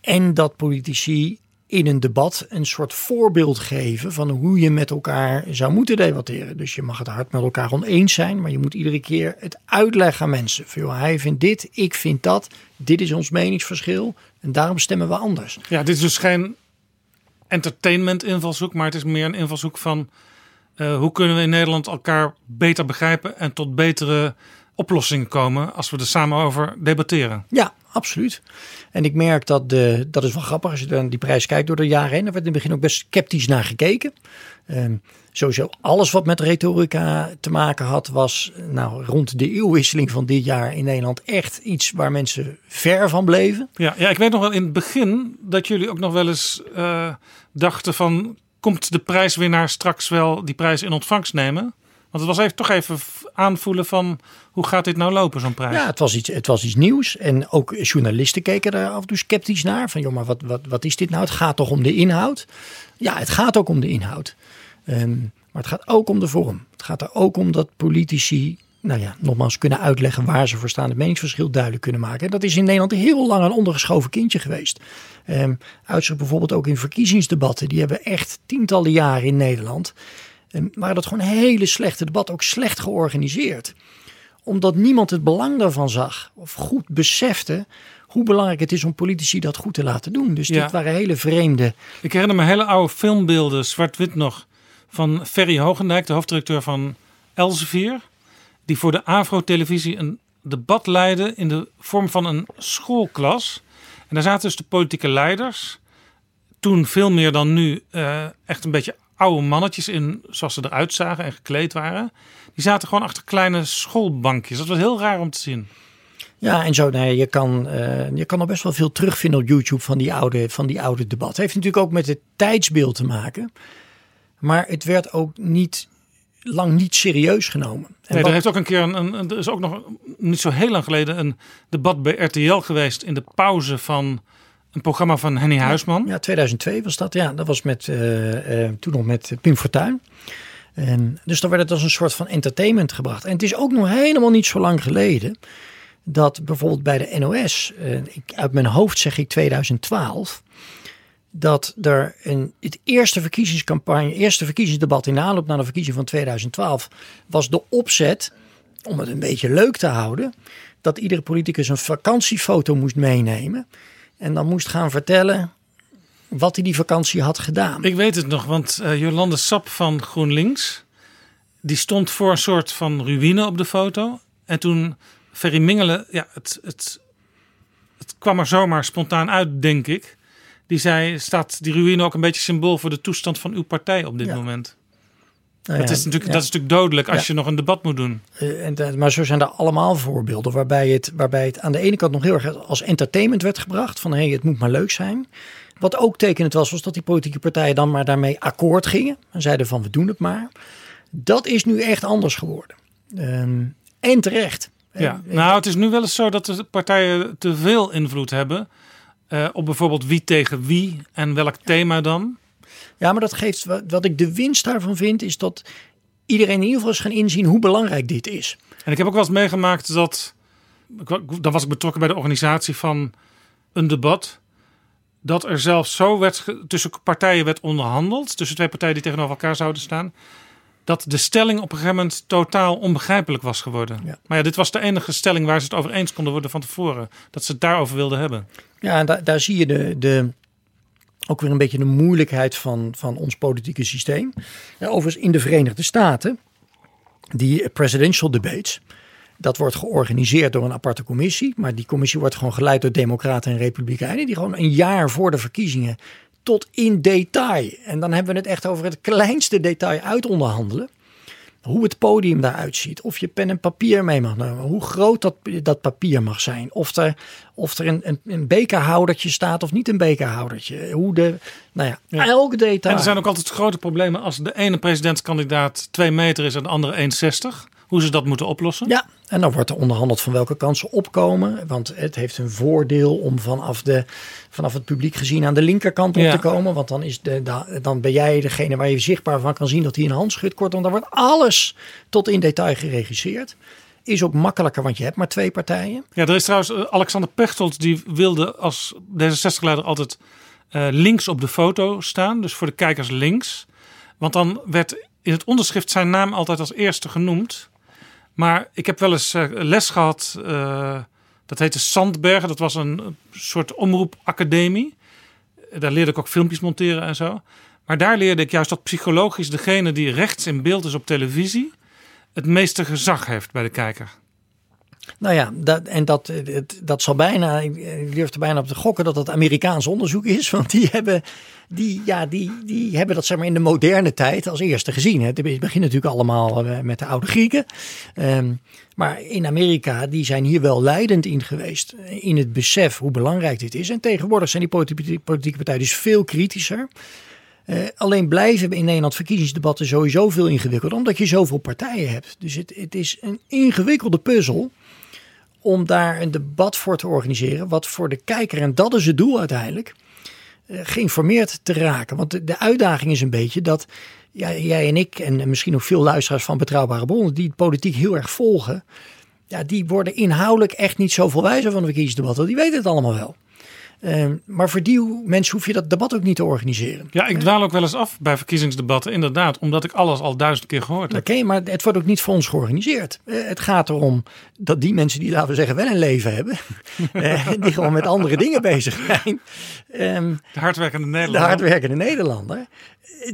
Speaker 5: En dat politici in een debat een soort voorbeeld geven van hoe je met elkaar zou moeten debatteren. Dus je mag het hard met elkaar oneens zijn, maar je moet iedere keer het uitleggen aan mensen. Van, hij vindt dit, ik vind dat, dit is ons meningsverschil en daarom stemmen we anders.
Speaker 4: Ja, dit is dus geen entertainment invalshoek, maar het is meer een invalshoek van uh, hoe kunnen we in Nederland elkaar beter begrijpen en tot betere oplossingen komen als we er samen over debatteren.
Speaker 5: Ja, absoluut. En ik merk dat, de, dat is wel grappig als je dan die prijs kijkt door de jaren heen. Er werd in het begin ook best sceptisch naar gekeken. Um, sowieso alles wat met retorica te maken had, was nou, rond de eeuwwisseling van dit jaar in Nederland echt iets waar mensen ver van bleven.
Speaker 4: Ja, ja ik weet nog wel in het begin dat jullie ook nog wel eens uh, dachten van komt de prijswinnaar straks wel die prijs in ontvangst nemen? Want het was even, toch even aanvoelen van hoe gaat dit nou lopen, zo'n prijs?
Speaker 5: Ja, het was, iets, het was iets nieuws. En ook journalisten keken daar af en toe sceptisch naar. Van joh, maar wat, wat, wat is dit nou? Het gaat toch om de inhoud? Ja, het gaat ook om de inhoud. Um, maar het gaat ook om de vorm. Het gaat er ook om dat politici nou ja, nogmaals kunnen uitleggen waar ze voor staan, het meningsverschil duidelijk kunnen maken. En dat is in Nederland heel lang een ondergeschoven kindje geweest. Um, uitzicht bijvoorbeeld ook in verkiezingsdebatten. Die hebben echt tientallen jaren in Nederland. Um, waren dat gewoon hele slechte debatten, ook slecht georganiseerd. Omdat niemand het belang daarvan zag of goed besefte hoe belangrijk het is om politici dat goed te laten doen. Dus ja. dit waren hele vreemde.
Speaker 4: Ik herinner me hele oude filmbeelden, zwart-wit nog, van Ferry Hogendijk, de hoofddirecteur van Elsevier die voor de Afro-televisie een debat leidde in de vorm van een schoolklas. En daar zaten dus de politieke leiders, toen veel meer dan nu, uh, echt een beetje oude mannetjes in, zoals ze eruit zagen en gekleed waren. Die zaten gewoon achter kleine schoolbankjes. Dat was heel raar om te zien.
Speaker 5: Ja, en zo, nee, je kan, uh, je kan er best wel veel terugvinden op YouTube van die oude, van die oude debat. Het heeft natuurlijk ook met het tijdsbeeld te maken. Maar het werd ook niet lang niet serieus genomen.
Speaker 4: En nee, er heeft ook een keer een, een, er is ook nog niet zo heel lang geleden een debat bij RTL geweest in de pauze van een programma van Henny Huisman.
Speaker 5: Ja, 2002 was dat. Ja, dat was met uh, uh, toen nog met Pim Fortuyn. En dus dan werd het als een soort van entertainment gebracht. En het is ook nog helemaal niet zo lang geleden dat bijvoorbeeld bij de NOS, uh, ik, uit mijn hoofd zeg ik 2012, dat er een, het eerste verkiezingscampagne, eerste verkiezingsdebat in aanloop naar de verkiezing van 2012 was de opzet, om het een beetje leuk te houden, dat iedere politicus een vakantiefoto moest meenemen en dan moest gaan vertellen wat hij die vakantie had gedaan.
Speaker 4: Ik weet het nog, want uh, Jolande Sap van GroenLinks, die stond voor een soort van ruïne op de foto. En toen Ferry Mingelen, ja, het, het, het kwam er zomaar spontaan uit, denk ik. Die zei, staat die ruïne ook een beetje symbool voor de toestand van uw partij op dit ja. moment? Nou ja, dat, is natuurlijk, dat is natuurlijk dodelijk als je nog een debat moet doen.
Speaker 5: Uh, en, maar zo zijn er allemaal voorbeelden waarbij het, waarbij het aan de ene kant nog heel erg als entertainment werd gebracht. Van hé, hey, het moet maar leuk zijn. Wat ook tekenend was, was dat die politieke partijen dan maar daarmee akkoord gingen. En zeiden van we doen het maar. Dat is nu echt anders geworden. Um, en terecht.
Speaker 4: Ja, nou het is nu wel eens zo dat de partijen te veel invloed hebben uh, op bijvoorbeeld wie tegen wie en welk thema dan?
Speaker 5: Ja, maar dat geeft wat ik de winst daarvan vind, is dat iedereen in ieder geval is gaan inzien hoe belangrijk dit is.
Speaker 4: En ik heb ook wel eens meegemaakt dat, dan was ik betrokken bij de organisatie van een debat, dat er zelfs zo werd tussen partijen werd onderhandeld, tussen twee partijen die tegenover elkaar zouden staan, dat de stelling op een gegeven moment totaal onbegrijpelijk was geworden. Maar ja, dit was de enige stelling waar ze het over eens konden worden van tevoren. Dat ze het daarover wilden hebben.
Speaker 5: Ja, en da daar zie je de, de, ook weer een beetje de moeilijkheid van, van ons politieke systeem. Ja, overigens in de Verenigde Staten, die presidential debates, dat wordt georganiseerd door een aparte commissie. Maar die commissie wordt gewoon geleid door democraten en republikeinen. Die gewoon een jaar voor de verkiezingen tot in detail. En dan hebben we het echt over het kleinste detail uit onderhandelen. Hoe het podium daaruit ziet. Of je pen en papier mee mag nemen. Hoe groot dat, dat papier mag zijn. Of er, of er een, een, een bekerhoudertje staat of niet een bekerhoudertje. Hoe de, nou ja,
Speaker 4: Ja.
Speaker 5: elk detail.
Speaker 4: En er zijn ook altijd grote problemen als de ene presidentskandidaat 2 meter is en de andere 1,60. Hoe ze dat moeten oplossen.
Speaker 5: Ja, en dan wordt er onderhandeld van welke kansen opkomen. Want het heeft een voordeel om vanaf, de, vanaf het publiek gezien aan de linkerkant op
Speaker 4: Ja.
Speaker 5: te komen. Want dan, is de, da- dan ben jij degene waar je zichtbaar van kan zien dat hij een hand schudt. Kortom, dan wordt alles tot in detail geregisseerd. Is ook makkelijker, want je hebt maar twee partijen.
Speaker 4: Ja, er is trouwens eh, Alexander Pechtold die wilde als D66-leider altijd eh, links op de foto staan. Dus voor de kijkers links. Want dan werd in het onderschrift zijn naam altijd als eerste genoemd. Maar ik heb wel eens eh, les gehad, eh, dat heette Sandbergen. Dat was een soort omroepacademie. Daar leerde ik ook filmpjes monteren en zo. Maar daar leerde ik juist dat psychologisch degene die rechts in beeld is op televisie... het meeste gezag heeft bij de kijker.
Speaker 5: Nou ja, dat, en dat, dat zal bijna, ik durf er bijna op te gokken dat dat Amerikaans onderzoek is. Want die hebben, die, ja, die, die hebben dat zeg maar in de moderne tijd als eerste gezien. Het begint natuurlijk allemaal eh, met de oude Grieken. Ehm, maar in Amerika, die zijn hier wel leidend in geweest. In het besef hoe belangrijk dit is. En tegenwoordig zijn die politieke, partijen dus veel kritischer. Eh, alleen blijven in Nederland verkiezingsdebatten sowieso veel ingewikkelder, omdat je zoveel partijen hebt. Dus het, het is een ingewikkelde puzzel om daar een debat voor te organiseren, wat voor de kijker, en dat is het doel uiteindelijk, eh, geïnformeerd te raken. Want de, uitdaging is een beetje dat jij en ik, en misschien ook veel luisteraars van betrouwbare bronnen, die politiek heel erg volgen, ja, die worden inhoudelijk echt niet zoveel wijzer van de verkiezingsdebatten. Die weten het allemaal wel. Ehm, maar voor die mensen hoef je dat debat ook niet te organiseren.
Speaker 4: Ja, ik dwaal ook wel eens af bij verkiezingsdebatten, inderdaad, omdat ik alles al duizend keer gehoord heb.
Speaker 5: Oké, maar het wordt ook niet voor ons georganiseerd. Eh, het gaat erom dat die mensen die, laten we zeggen, wel een leven hebben, eh, die gewoon met andere dingen bezig zijn, ehm,
Speaker 4: De hardwerkende
Speaker 5: de
Speaker 4: Nederlander.
Speaker 5: hardwerkende Nederlander,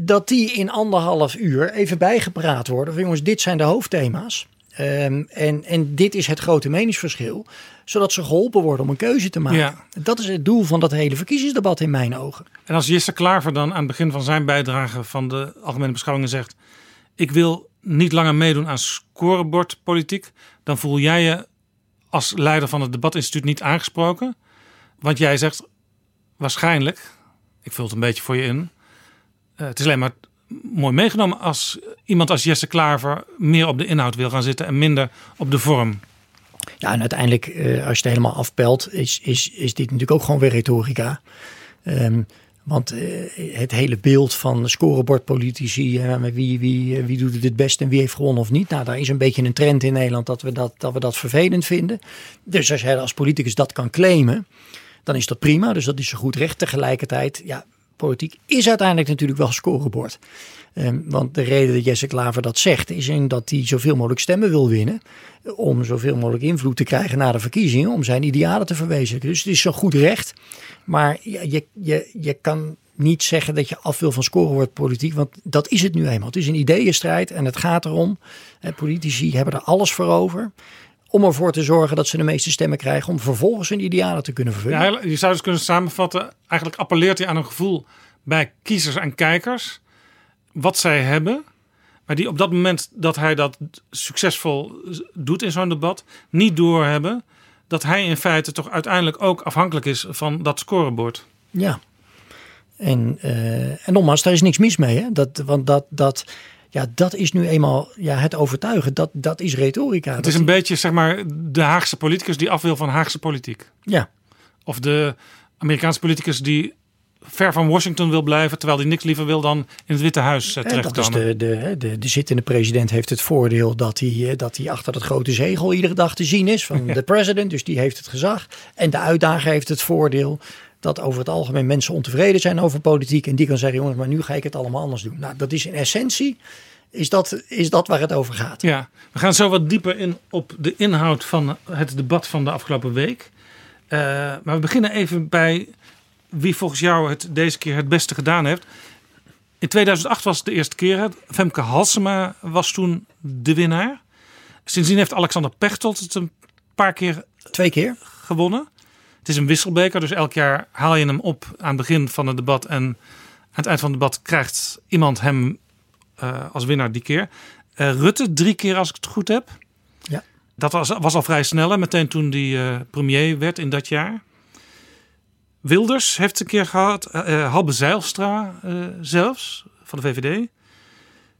Speaker 5: dat die in anderhalf uur even bijgepraat worden. Van jongens, dit zijn de hoofdthema's. Ehm, en, en dit is het grote meningsverschil, zodat ze geholpen worden om een keuze te maken.
Speaker 4: Ja.
Speaker 5: Dat is het doel van dat hele verkiezingsdebat in mijn ogen.
Speaker 4: En als Jesse Klaver dan aan het begin van zijn bijdrage van de Algemene Beschouwingen zegt: Ik wil niet langer meedoen aan scorebordpolitiek, dan voel jij je als leider van het debatinstituut niet aangesproken. Want jij zegt waarschijnlijk, ik vul het een beetje voor je in, eh, het is alleen maar mooi meegenomen als iemand als Jesse Klaver meer op de inhoud wil gaan zitten en minder op de vorm.
Speaker 5: Ja, en uiteindelijk, eh, als je het helemaal afpelt, is, is, is dit natuurlijk ook gewoon weer retorica. Ehm, want eh, het hele beeld van scorebordpolitici, eh, met wie, wie, wie doet het het best en wie heeft gewonnen of niet. Nou, daar is een beetje een trend in Nederland dat we dat, dat, we dat vervelend vinden. Dus als jij als politicus dat kan claimen, dan is dat prima. Dus dat is een goed recht. Tegelijkertijd, ja, politiek is uiteindelijk natuurlijk wel scorebord. Ehm, want de reden dat Jesse Klaver dat zegt, is in dat hij zoveel mogelijk stemmen wil winnen. Om zoveel mogelijk invloed te krijgen na de verkiezingen, om zijn idealen te verwezenlijken. Dus het is zo goed recht. Maar je, je, je kan niet zeggen dat je af wil van scorebordpolitiek, want dat is het nu eenmaal. Het is een ideeënstrijd en het gaat erom, politici hebben er alles voor over. Om ervoor te zorgen dat ze de meeste stemmen krijgen, om vervolgens hun idealen te kunnen vervullen.
Speaker 4: Ja, je zou dus kunnen samenvatten, eigenlijk appelleert hij aan een gevoel bij kiezers en kijkers, wat zij hebben, maar die op dat moment dat hij dat succesvol doet in zo'n debat, niet doorhebben dat hij in feite toch uiteindelijk ook afhankelijk is van dat scorebord.
Speaker 5: Ja. En, eh, en nogmaals, daar is niks mis mee. Hè? Dat, want dat, dat, ja, dat is nu eenmaal ja, het overtuigen. Dat, dat is retorica.
Speaker 4: Het is een beetje zeg maar de Haagse politicus die af wil van Haagse politiek.
Speaker 5: Ja.
Speaker 4: Of de Amerikaanse politicus die ver van Washington wil blijven, terwijl hij niks liever wil dan in het Witte Huis eh,
Speaker 5: dat is
Speaker 4: terechtkomen.
Speaker 5: de, de, de, de zittende president heeft het voordeel dat hij, eh, dat hij achter dat grote zegel iedere dag te zien is van de president. Dus die heeft het gezag. En de uitdager heeft het voordeel dat over het algemeen mensen ontevreden zijn over politiek. En die kan zeggen, jongens, maar nu ga ik het allemaal anders doen. Nou, dat is in essentie is dat, is dat waar het over gaat.
Speaker 4: Ja, we gaan zo wat dieper in op de inhoud van het debat van de afgelopen week. Uh, maar we beginnen even bij wie volgens jou het deze keer het beste gedaan heeft. In 2008 was het de eerste keer. Femke Halsema was toen de winnaar. Sindsdien heeft Alexander Pechtold het een paar keer
Speaker 5: Twee keer
Speaker 4: gewonnen. Het is een wisselbeker, dus elk jaar haal je hem op aan het begin van het debat. En aan het eind van het debat krijgt iemand hem uh, als winnaar die keer. Uh, Rutte drie keer als ik het goed heb.
Speaker 5: Ja.
Speaker 4: Dat was, was al vrij snel, hè, meteen toen die uh, premier werd in dat jaar. Wilders heeft een keer gehad. Halbe Zeilstra zelfs, van de VVD.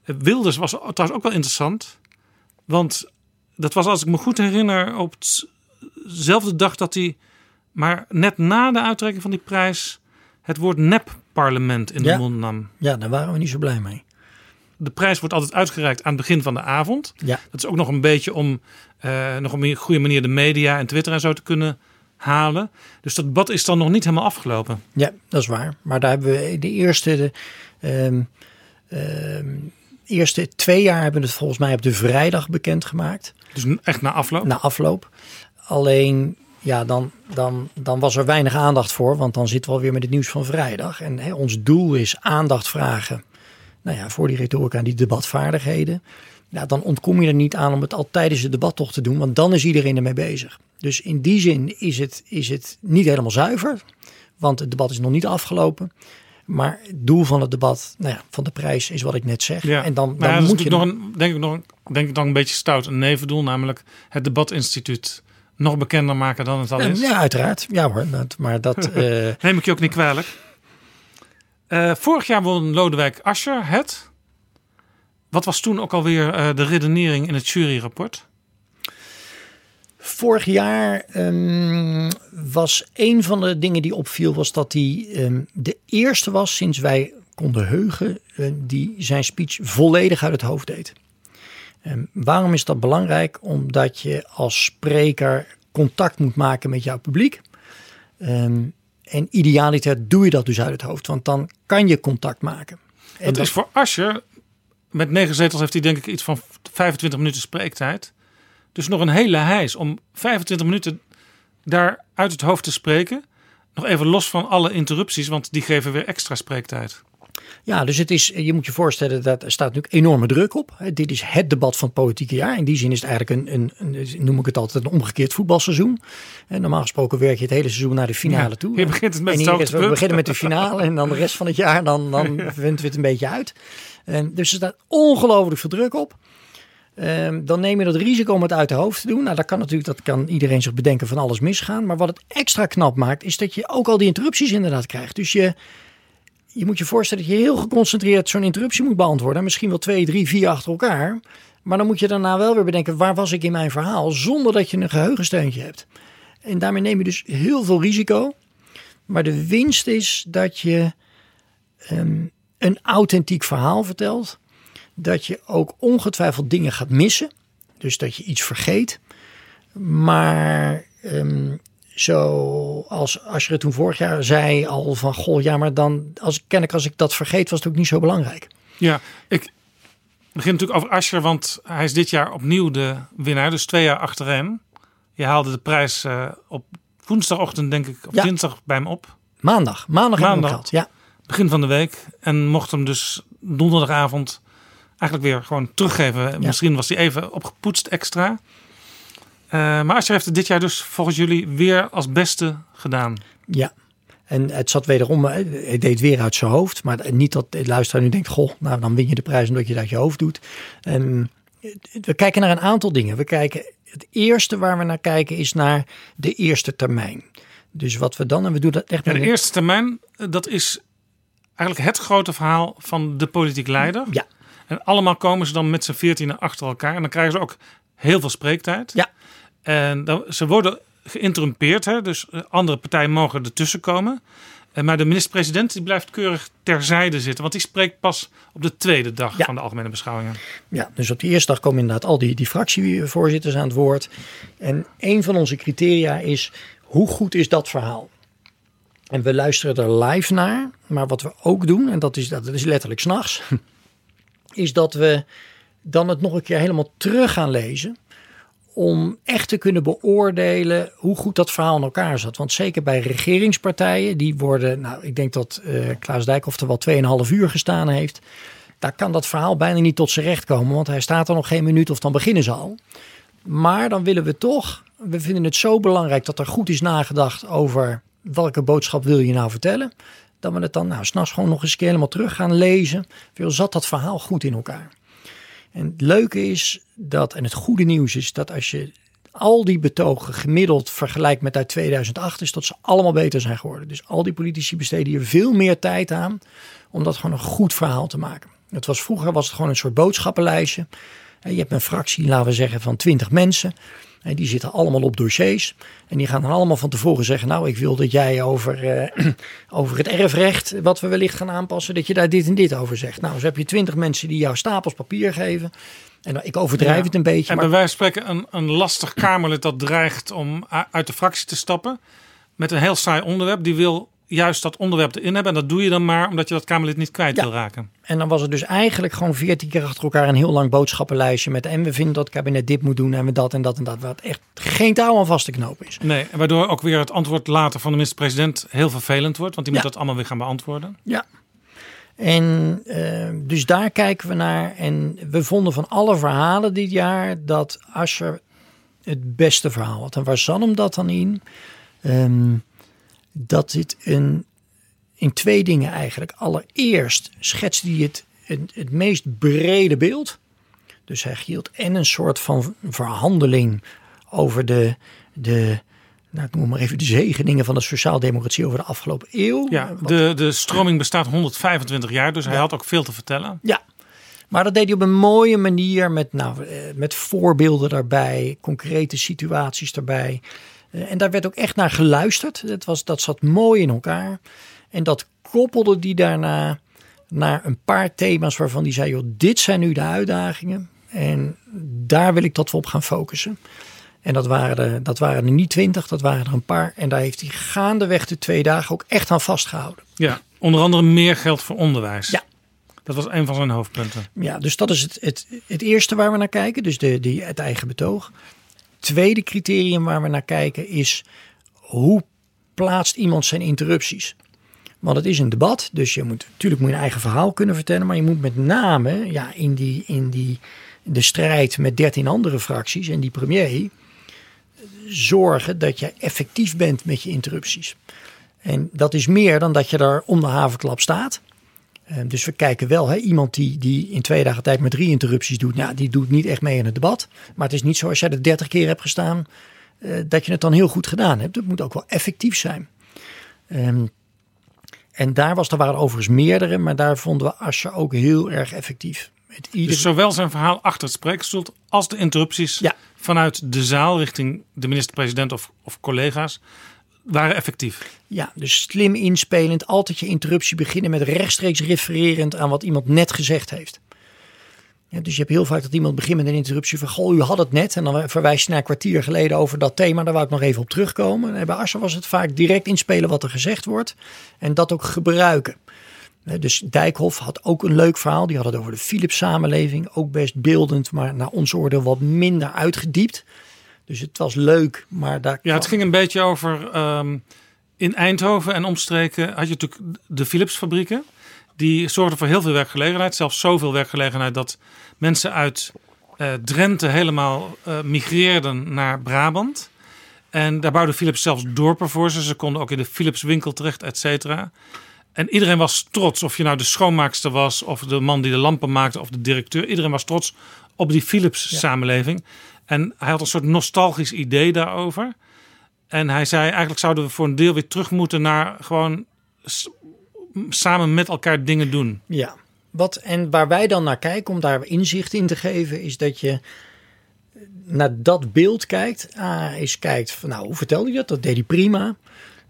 Speaker 4: Wilders was trouwens ook wel interessant. Want dat was, als ik me goed herinner, op dezelfde dag dat hij... maar net na de uitreiking van die prijs... het woord nep-parlement in
Speaker 5: ja.
Speaker 4: de mond nam.
Speaker 5: Ja, daar waren we niet zo blij mee
Speaker 4: de prijs wordt altijd uitgereikt aan het begin van de avond.
Speaker 5: Ja.
Speaker 4: Dat is ook nog een beetje om uh, nog op een goede manier de media en Twitter en zo te kunnen halen. Dus dat debat is dan nog niet helemaal afgelopen.
Speaker 5: Ja, dat is waar. Maar daar hebben we de eerste, de, um, um, eerste twee jaar hebben we het volgens mij op de vrijdag bekendgemaakt.
Speaker 4: Dus echt na afloop?
Speaker 5: Na afloop. Alleen ja, dan, dan, dan was er weinig aandacht voor, want dan zitten we alweer met het nieuws van vrijdag. En hè, ons doel is aandacht vragen nou ja, voor die retorica en die debatvaardigheden. Ja, dan ontkom je er niet aan om het al tijdens het debat toch te doen, want dan is iedereen ermee bezig. Dus in die zin is het, is het niet helemaal zuiver, want het debat is nog niet afgelopen. Maar het doel van het debat, nou ja, van de prijs, is wat ik net zeg.
Speaker 4: Ja.
Speaker 5: En dan, dan
Speaker 4: ja,
Speaker 5: moet je.
Speaker 4: nog een, denk ik nog, denk ik dan een beetje stout, een nevendoel, namelijk het debatinstituut nog bekender maken dan het al is.
Speaker 5: Ja, uiteraard. Ja hoor, dat, maar dat. eh,
Speaker 4: Neem ik je ook niet kwalijk. Eh, vorig jaar won Lodewijk Asscher het. Wat was toen ook alweer eh, de redenering in het juryrapport?
Speaker 5: Vorig jaar ehm, was een van de dingen die opviel, was dat hij ehm, de eerste was sinds wij konden heugen, die zijn speech volledig uit het hoofd deed. Ehm, waarom is dat belangrijk? Omdat je als spreker contact moet maken met jouw publiek. Ehm, en idealiter doe je dat dus uit het hoofd, want dan kan je contact maken. En
Speaker 4: Het
Speaker 5: dat-
Speaker 4: is voor Asscher, met negen zetels heeft hij denk ik iets van 25 minuten spreektijd. Dus nog een hele hijs om 25 minuten daar uit het hoofd te spreken. Nog even los van alle interrupties, want die geven weer extra spreektijd.
Speaker 5: Ja, dus het is, je moet je voorstellen dat er staat natuurlijk enorme druk op. Dit is het debat van het politieke jaar. In die zin is het eigenlijk een, een, een noem ik het altijd, een omgekeerd voetbalseizoen. En normaal gesproken werk je het hele seizoen naar de finale
Speaker 4: Ja,
Speaker 5: toe.
Speaker 4: je begint het met
Speaker 5: en
Speaker 4: het
Speaker 5: we beginnen met de finale en dan de rest van het jaar, dan, dan vinden we het een beetje uit. En dus er staat ongelooflijk veel druk op. Ehm, dan neem je dat risico om het uit de hoofd te doen. Nou, dat kan natuurlijk, dat kan iedereen zich bedenken van alles misgaan. Maar wat het extra knap maakt, is dat je ook al die interrupties inderdaad krijgt. Dus je, je moet je voorstellen dat je heel geconcentreerd zo'n interruptie moet beantwoorden. Misschien wel twee, drie, vier achter elkaar. Maar dan moet je daarna wel weer bedenken, waar was ik in mijn verhaal? Zonder dat je een geheugensteuntje hebt. En daarmee neem je dus heel veel risico. Maar de winst is dat je ehm, een authentiek verhaal vertelt. Dat je ook ongetwijfeld dingen gaat missen. Dus dat je iets vergeet. Maar ehm, zoals als je het toen vorig jaar zei al van goh, ja, maar dan als ken ik als ik dat vergeet, was het ook niet zo belangrijk.
Speaker 4: Ja, ik begin natuurlijk over Asscher, want hij is dit jaar opnieuw de winnaar. Dus twee jaar achtereen. Je haalde de prijs eh, op woensdagochtend, denk ik, of
Speaker 5: Ja.
Speaker 4: dinsdag bij hem op.
Speaker 5: Maandag, maandag,
Speaker 4: Maandag.
Speaker 5: gehad. Ja,
Speaker 4: Begin van de week. En mocht hem dus donderdagavond eigenlijk weer gewoon teruggeven. Misschien was hij even opgepoetst extra. Eh, maar Asscher heeft het dit jaar dus volgens jullie weer als beste gedaan.
Speaker 5: ja. En het zat wederom, hij deed weer uit zijn hoofd. Maar niet dat de luisteraar nu denkt, goh, nou dan win je de prijs omdat je het uit je hoofd doet. En we kijken naar een aantal dingen. We kijken, het eerste waar we naar kijken is naar de eerste termijn. Dus wat we dan, en we doen dat echt
Speaker 4: Ja, de
Speaker 5: een-
Speaker 4: eerste termijn, eh, dat is eigenlijk het grote verhaal van de politiek leider.
Speaker 5: Ja.
Speaker 4: En allemaal komen ze dan met z'n veertienen achter elkaar. En dan krijgen ze ook heel veel spreektijd.
Speaker 5: Ja.
Speaker 4: En dan, ze worden geïnterrumpeerd. Hè? Dus eh, andere partijen mogen ertussen komen. Eh, Maar de minister-president die blijft keurig terzijde zitten. Want die spreekt pas op de tweede dag van de algemene beschouwingen.
Speaker 5: Ja, dus op die eerste dag komen inderdaad al die, die fractievoorzitters aan het woord. En een van onze criteria is, hoe goed is dat verhaal? En we luisteren er live naar, maar wat we ook doen, en dat is, dat is letterlijk s'nachts, is dat we dan het nog een keer helemaal terug gaan lezen. Om echt te kunnen beoordelen hoe goed dat verhaal in elkaar zat. Want zeker bij regeringspartijen, die worden, nou ik denk dat uh, Klaas Dijkhoff er wel 2,5 uur gestaan heeft. Daar kan dat verhaal bijna niet tot zijn recht komen, want hij staat er nog geen minuut of dan beginnen ze al. Maar dan willen we toch, we vinden het zo belangrijk dat er goed is nagedacht over welke boodschap wil je nou vertellen. Dat we het dan nou, s'nachts gewoon nog eens een keer helemaal terug gaan lezen. Veel zat dat verhaal goed in elkaar. En het leuke is dat, en het goede nieuws is dat als je al die betogen gemiddeld vergelijkt met uit 2008, is dat ze allemaal beter zijn geworden. Dus al die politici besteden hier veel meer tijd aan om dat gewoon een goed verhaal te maken. Het was, vroeger was het gewoon een soort boodschappenlijstje. Je hebt een fractie, laten we zeggen, van 20 mensen. En die zitten allemaal op dossiers. En die gaan dan allemaal van tevoren zeggen: Nou, ik wil dat jij over, uh, over het erfrecht, wat we wellicht gaan aanpassen, dat je daar dit en dit over zegt. Nou, zo heb je 20 mensen die jou stapels papier geven. En ik overdrijf het een beetje.
Speaker 4: En bij wijze van spreken een, een lastig Kamerlid dat dreigt om uit de fractie te stappen. Met een heel saai onderwerp. Die wil juist dat onderwerp erin hebben. En dat doe je dan maar omdat je dat Kamerlid niet kwijt wil raken.
Speaker 5: En dan was het dus eigenlijk gewoon veertien keer achter elkaar een heel lang boodschappenlijstje met en we vinden dat het kabinet dit moet doen en we dat en dat en dat. Wat echt geen touw aan vast te knopen is.
Speaker 4: Nee, en waardoor ook weer het antwoord later van de minister-president heel vervelend wordt. Want die moet dat allemaal weer gaan beantwoorden.
Speaker 5: Ja. En uh, dus daar kijken we naar. En we vonden van alle verhalen dit jaar dat Asscher het beste verhaal had. En waar zat hem dat dan in? Um, dat dit een, in twee dingen eigenlijk. Allereerst schetst hij het, het, het meest brede beeld. Dus hij hield en een soort van verhandeling over de, de nou, ik noem maar even de zegeningen van de sociaaldemocratie over de afgelopen eeuw.
Speaker 4: Ja, de, de stroming bestaat 125 jaar, dus hij had ook veel te vertellen.
Speaker 5: Ja, maar dat deed hij op een mooie manier met, nou, eh, met voorbeelden daarbij, concrete situaties daarbij. Eh, en daar werd ook echt naar geluisterd. Dat, was, dat zat mooi in elkaar. En dat koppelde die daarna naar een paar thema's waarvan die zei: joh, dit zijn nu de uitdagingen. En daar wil ik dat we op gaan focussen. En dat waren, er, dat waren er niet twintig, dat waren er een paar. En daar heeft hij gaandeweg de twee dagen ook echt aan vastgehouden.
Speaker 4: Ja, onder andere meer geld voor onderwijs.
Speaker 5: Ja.
Speaker 4: Dat was een van zijn hoofdpunten.
Speaker 5: Ja, dus dat is het, het, het eerste waar we naar kijken. Dus de, die, het eigen betoog tweede criterium waar we naar kijken is hoe plaatst iemand zijn interrupties? Want het is een debat, dus je moet natuurlijk moet je eigen verhaal kunnen vertellen, maar je moet met name ja, in, die, in die, de strijd met dertien andere fracties en die premier zorgen dat je effectief bent met je interrupties. En dat is meer dan dat je daar om de havenklap staat. Ehm, dus we kijken wel, hè, iemand die, die in twee dagen tijd maar drie interrupties doet, nou, die doet niet echt mee in het debat. Maar het is niet zo als jij er dertig keer hebt gestaan, uh, dat je het dan heel goed gedaan hebt. Het moet ook wel effectief zijn. Um, en daar was, er waren overigens meerdere, maar daar vonden we Asje ook heel erg effectief.
Speaker 4: Met ieder... Dus zowel zijn verhaal achter het spreekstoel als de interrupties ja. vanuit de zaal richting de minister-president of, of collega's waren effectief.
Speaker 5: Ja, dus slim inspelend, altijd je interruptie beginnen met rechtstreeks refererend aan wat iemand net gezegd heeft. Dus je hebt heel vaak dat iemand begint met een interruptie van, goh, u had het net. En dan verwijst je naar een kwartier geleden over dat thema, daar wou ik nog even op terugkomen. En bij Asscher was het vaak direct inspelen wat er gezegd wordt en dat ook gebruiken. Dus Dijkhoff had ook een leuk verhaal. Die had het over de Philips samenleving. Ook best beeldend, maar naar ons oordeel wat minder uitgediept. Dus het was leuk, maar daar.
Speaker 4: Ja, het ging een beetje over. Um, in Eindhoven en omstreken had je natuurlijk de Philips fabrieken. Die zorgden voor heel veel werkgelegenheid. Zelfs zoveel werkgelegenheid dat mensen uit uh, Drenthe helemaal uh, migreerden naar Brabant. En daar bouwde Philips zelfs dorpen voor ze. Ze konden ook in de Philips winkel terecht, et cetera. En iedereen was trots, of je nou de schoonmaakster was, of de man die de lampen maakte, of de directeur. Iedereen was trots op die Philips samenleving. En hij had een soort nostalgisch idee daarover. En hij zei: eigenlijk zouden we voor een deel weer terug moeten naar gewoon samen met elkaar dingen doen.
Speaker 5: Ja, wat en waar wij dan naar kijken om daar inzicht in te geven, is dat je naar dat beeld kijkt. Ah, eens kijkt van nou, hoe vertelde je dat? Dat deed hij prima.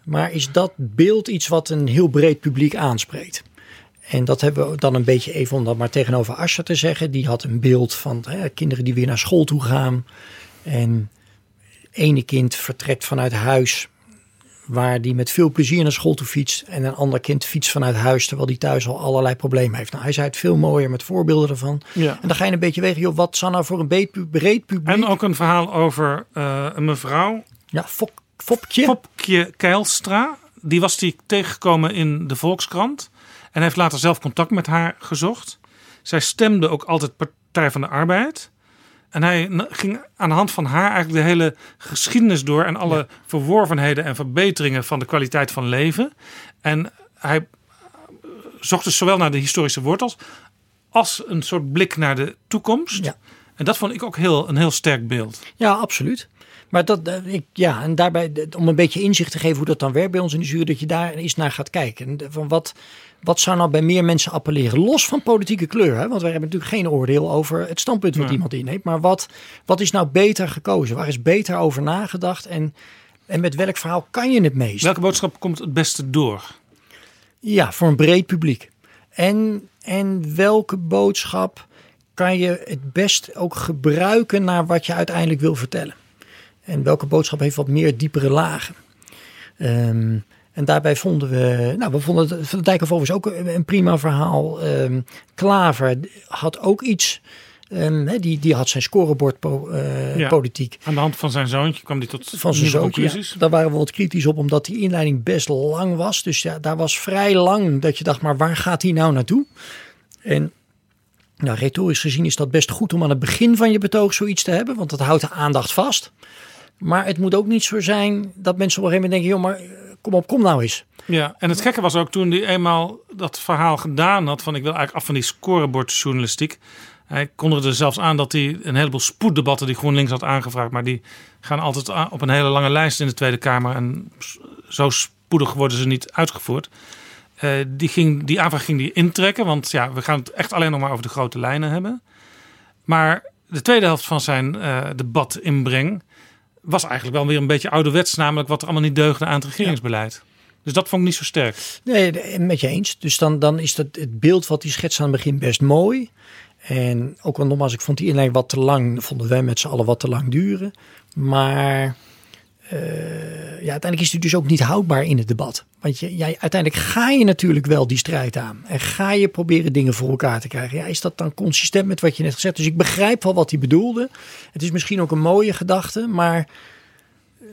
Speaker 5: Maar is dat beeld iets wat een heel breed publiek aanspreekt? En dat hebben we dan een beetje even om dat maar tegenover Asja te zeggen. Die had een beeld van hè, kinderen die weer naar school toe gaan. En ene kind vertrekt vanuit huis waar die met veel plezier naar school toe fietst en een ander kind fietst vanuit huis terwijl die thuis al allerlei problemen heeft. Nou, hij zei het veel mooier met voorbeelden ervan.
Speaker 4: Ja.
Speaker 5: En dan ga je een beetje wegen, joh, wat zou nou voor een breed, pu- breed publiek...
Speaker 4: En ook een verhaal over eh, een mevrouw.
Speaker 5: Ja, Fok, Fopje.
Speaker 4: Fopje Keilstra. Die was die tegengekomen in de Volkskrant. En heeft later zelf contact met haar gezocht. Zij stemde ook altijd Partij van de Arbeid. En hij ging aan de hand van haar eigenlijk de hele geschiedenis door. En alle verworvenheden en verbeteringen van de kwaliteit van leven. En hij zocht dus zowel naar de historische wortels. als een soort blik naar de toekomst. En dat vond ik ook heel, een heel sterk beeld.
Speaker 5: Ja, absoluut. Maar dat, eh, ik, ja, en daarbij, om een beetje inzicht te geven hoe dat dan werkt bij ons in de jury, dat je daar eens naar gaat kijken. Van wat, wat zou nou bij meer mensen appelleren? Los van politieke kleur, hè? want wij hebben natuurlijk geen oordeel over het standpunt wat iemand inneemt. Maar wat, wat is nou beter gekozen? Waar is beter over nagedacht? En, en met welk verhaal kan je het meest?
Speaker 4: Welke boodschap komt het beste door?
Speaker 5: Ja, voor een breed publiek. En, en welke boodschap kan je het best ook gebruiken naar wat je uiteindelijk wil vertellen? En welke boodschap heeft wat meer diepere lagen? Ehm, en daarbij vonden we, nou, we vonden het van de Dijkhoff is ook een prima verhaal. Ehm, Klaver had ook iets, ehm, die, die had zijn scorebord po- eh,
Speaker 4: Ja.
Speaker 5: politiek
Speaker 4: Aan de hand van zijn zoontje kwam hij tot
Speaker 5: van zijn zoontje. Ja, daar waren we wat kritisch op, omdat die inleiding best lang was. Dus ja, daar was vrij lang dat je dacht, maar waar gaat hij nou naartoe? En nou, retorisch gezien is dat best goed om aan het begin van je betoog zoiets te hebben, want dat houdt de aandacht vast. Maar het moet ook niet zo zijn dat mensen op een gegeven moment denken, joh, maar eh, kom op, kom nou eens.
Speaker 4: Ja, en het gekke was ook toen hij eenmaal dat verhaal gedaan had van ik wil eigenlijk af van die scorebordjournalistiek. Hij kondigde zelfs aan dat hij een heleboel spoeddebatten die GroenLinks had aangevraagd, maar die gaan altijd op een hele lange lijst in de Tweede Kamer en zo spoedig worden ze niet uitgevoerd. Eh, die, ging, die aanvraag ging die intrekken, want ja, we gaan het echt alleen nog maar over de grote lijnen hebben. Maar de tweede helft van zijn eh debat inbreng was eigenlijk wel weer een beetje ouderwets, namelijk wat er allemaal niet deugde aan het regeringsbeleid. Dus dat vond ik niet zo sterk.
Speaker 5: Nee, met je eens. Dus dan, dan is dat het beeld wat hij schetst aan het begin best mooi. En ook al nogmaals, ik vond die inleiding wat te lang, vonden wij met z'n allen wat te lang duren. Maar ja, uiteindelijk is het dus ook niet houdbaar in het debat. Want je, jij, uiteindelijk ga je natuurlijk wel die strijd aan. En ga je proberen dingen voor elkaar te krijgen. Ja, is dat dan consistent met wat je net gezegd hebt? Dus ik begrijp wel wat hij bedoelde. Het is misschien ook een mooie gedachte, maar eh,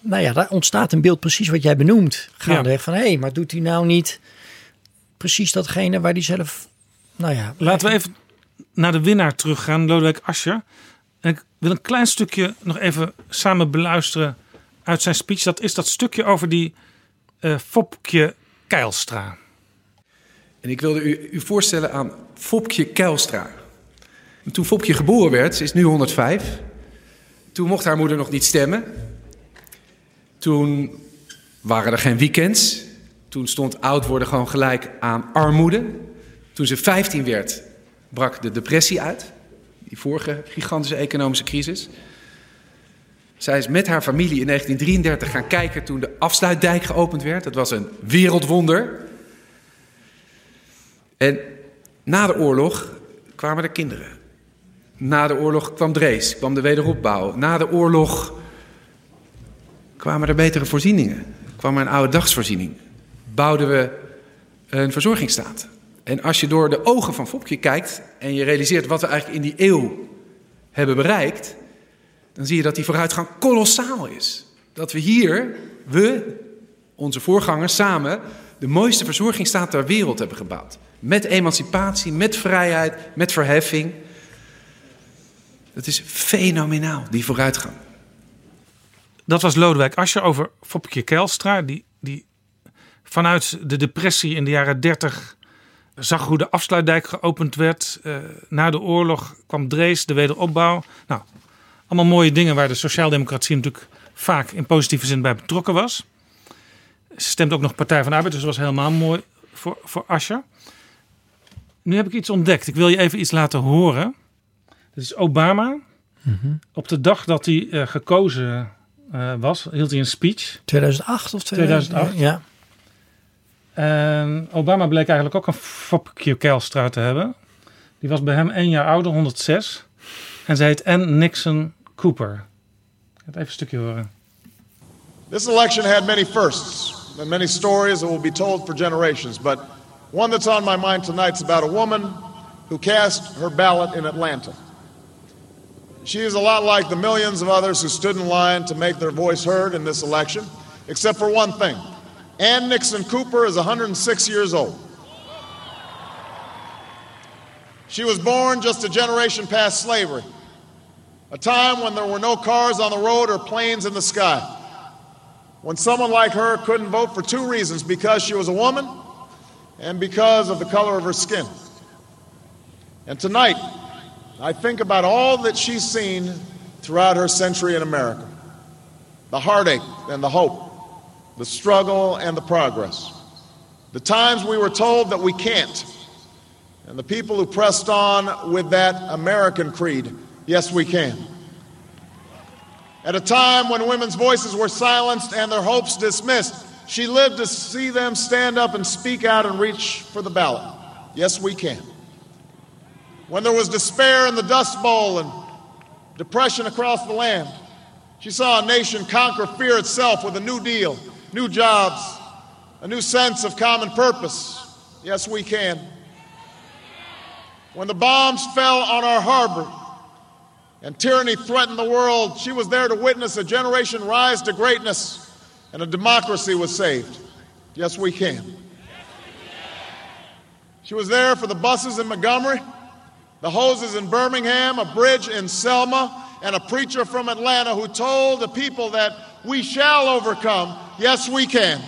Speaker 5: nou ja, daar ontstaat een beeld precies wat jij benoemt. Gaandeweg van, hé, hey, maar doet hij nou niet precies datgene waar hij zelf, nou ja...
Speaker 4: Laten we even naar de winnaar teruggaan, Lodewijk Asscher. Wil een klein stukje nog even samen beluisteren uit zijn speech. Dat is dat stukje over die Fopke Keilstra.
Speaker 1: En ik wilde u, u voorstellen aan Fopje Keilstra. Toen Fopje geboren werd, ze is nu 105. Toen mocht haar moeder nog niet stemmen. Toen waren er geen weekends. Toen stond oud worden gewoon gelijk aan armoede. Toen ze 15 werd, brak de depressie uit. Die vorige gigantische economische crisis. Zij is met haar familie in 1933 gaan kijken toen de afsluitdijk geopend werd. Dat was een wereldwonder. En na de oorlog kwamen er kinderen. Na de oorlog kwam Drees, kwam de wederopbouw. Na de oorlog kwamen er betere voorzieningen. kwam er een oude dagsvoorziening. Bouwden we een verzorgingsstaat. En als je door de ogen van Fopje kijkt en je realiseert wat we eigenlijk in die eeuw hebben bereikt, dan zie je dat die vooruitgang kolossaal is. Dat we hier, we, onze voorgangers samen, de mooiste verzorgingsstaat ter wereld hebben gebouwd. Met emancipatie, met vrijheid, met verheffing. Het is fenomenaal, die vooruitgang.
Speaker 4: Dat was Lodewijk Asscher over Fopke Keilstra. Die, die vanuit de depressie in de jaren 30 zag hoe de afsluitdijk geopend werd. Eh, na de oorlog kwam Drees, de wederopbouw. Nou, allemaal mooie dingen waar de sociaaldemocratie natuurlijk vaak in positieve zin bij betrokken was. Ze stemt ook nog Partij van de Arbeid, dus dat was helemaal mooi voor, voor. Nu heb ik iets ontdekt. Ik wil je even iets laten horen. Dit is Obama. Op de dag dat hij eh, gekozen eh, was, hield hij een speech.
Speaker 5: 2008 of
Speaker 4: 2008.
Speaker 5: Ja.
Speaker 4: En Obama bleek eigenlijk ook een Fopke Keilstra te hebben. Die was bij hem één jaar ouder, 106. En ze heet Ann Nixon Cooper. Ik ga even een stukje horen.
Speaker 2: This election had many firsts and many stories that will be told for generations, but one that's on my mind tonight is about a woman who cast her ballot in Atlanta. She is a lot like the millions of others who stood in line to make their voice heard in this election, except for one thing. Ann Nixon Cooper is 106 years old. She was born just a generation past slavery, a time when there were no cars on the road or planes in the sky. When someone like her couldn't vote for two reasons because she was a woman and because of the color of her skin. And tonight, I think about all that she's seen throughout her century in America the heartache and the hope, the struggle and the progress, the times we were told that we can't, and the people who pressed on with that American creed yes, we can. At a time when women's voices were silenced and their hopes dismissed, she lived to see them stand up and speak out and reach for the ballot. Yes, we can. When there was despair in the Dust Bowl and depression across the land, she saw a nation conquer fear itself with a new deal, new jobs, a new sense of common purpose. Yes, we can. When the bombs fell on our harbor and tyranny threatened the world, she was there to witness a generation rise to greatness and a democracy was saved. Yes, we can. She was there for the buses in Montgomery, the hoses in Birmingham, a bridge in Selma, and a preacher from Atlanta who told the people that we shall overcome. Yes, we can.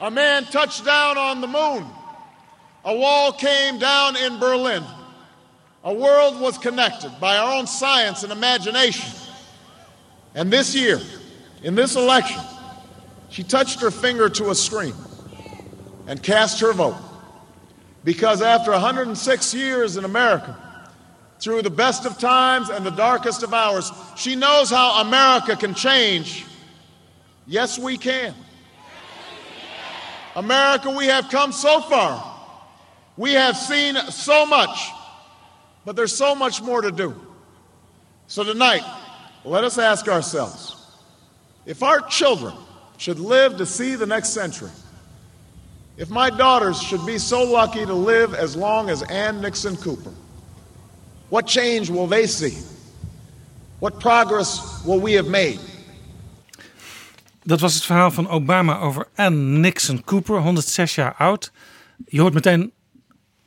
Speaker 2: A man touched down on the moon. A wall came down in Berlin. A world was connected by our own science and imagination. And this year, in this election, she touched her finger to a screen and cast her vote. Because after 106 years in America, through the best of times and the darkest of hours, she knows how America can change. Yes, we can. America, we have come so far. We have seen so much, but there's so much more to do. So tonight, let us ask ourselves if our children should live to see the next century, if my daughters should be so lucky to live as long as Ann Nixon Cooper, what change will they see? What progress will we have made?
Speaker 4: Dat was het verhaal van Obama over Ann Nixon Cooper, 106 jaar oud. Je hoort meteen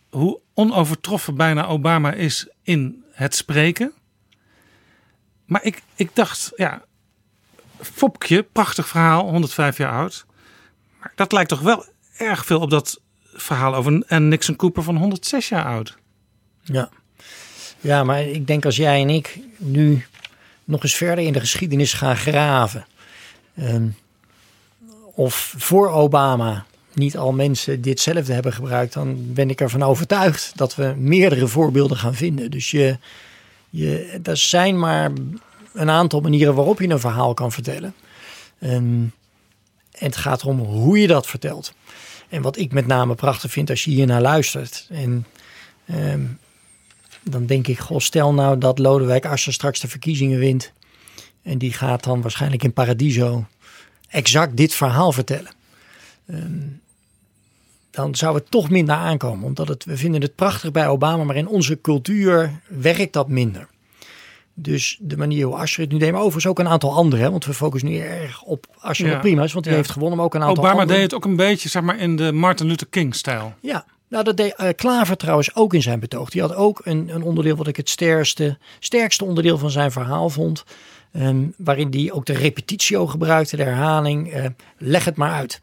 Speaker 4: hoe onovertroffen bijna Obama is in het spreken. Maar ik, ik dacht, ja, Fopje, prachtig verhaal, 105 jaar oud. Maar dat lijkt toch wel erg veel op dat verhaal over een Nixon Cooper van 106 jaar oud.
Speaker 5: Ja. Ja, maar ik denk als jij en ik nu nog eens verder in de geschiedenis gaan graven. Um, of voor Obama niet al mensen ditzelfde hebben gebruikt, dan ben ik ervan overtuigd dat we meerdere voorbeelden gaan vinden. Dus je, je, er zijn maar een aantal manieren waarop je een verhaal kan vertellen. En, het gaat om hoe je dat vertelt. En wat ik met name prachtig vind als je hier naar luistert. En ehm, dan denk ik, goh, stel nou dat Lodewijk Asscher straks de verkiezingen wint. En die gaat dan waarschijnlijk in Paradiso exact dit verhaal vertellen. Ehm, dan zou het toch minder aankomen. Omdat het, we vinden het prachtig bij Obama, maar in onze cultuur werkt dat minder. Dus de manier hoe Asscher het nu deed, maar overigens ook een aantal anderen. Want we focussen nu erg op Asscher ja. prima is, want hij heeft gewonnen, maar ook een aantal
Speaker 4: Obama
Speaker 5: anderen.
Speaker 4: deed het ook een beetje, zeg maar, in de Martin Luther King-stijl.
Speaker 5: Ja, nou dat deed uh, Klaver trouwens ook in zijn betoog. Die had ook een, een onderdeel wat ik het sterkste, sterkste onderdeel van zijn verhaal vond. Um, waarin die ook de repetitio gebruikte, de herhaling. Uh, leg het maar uit.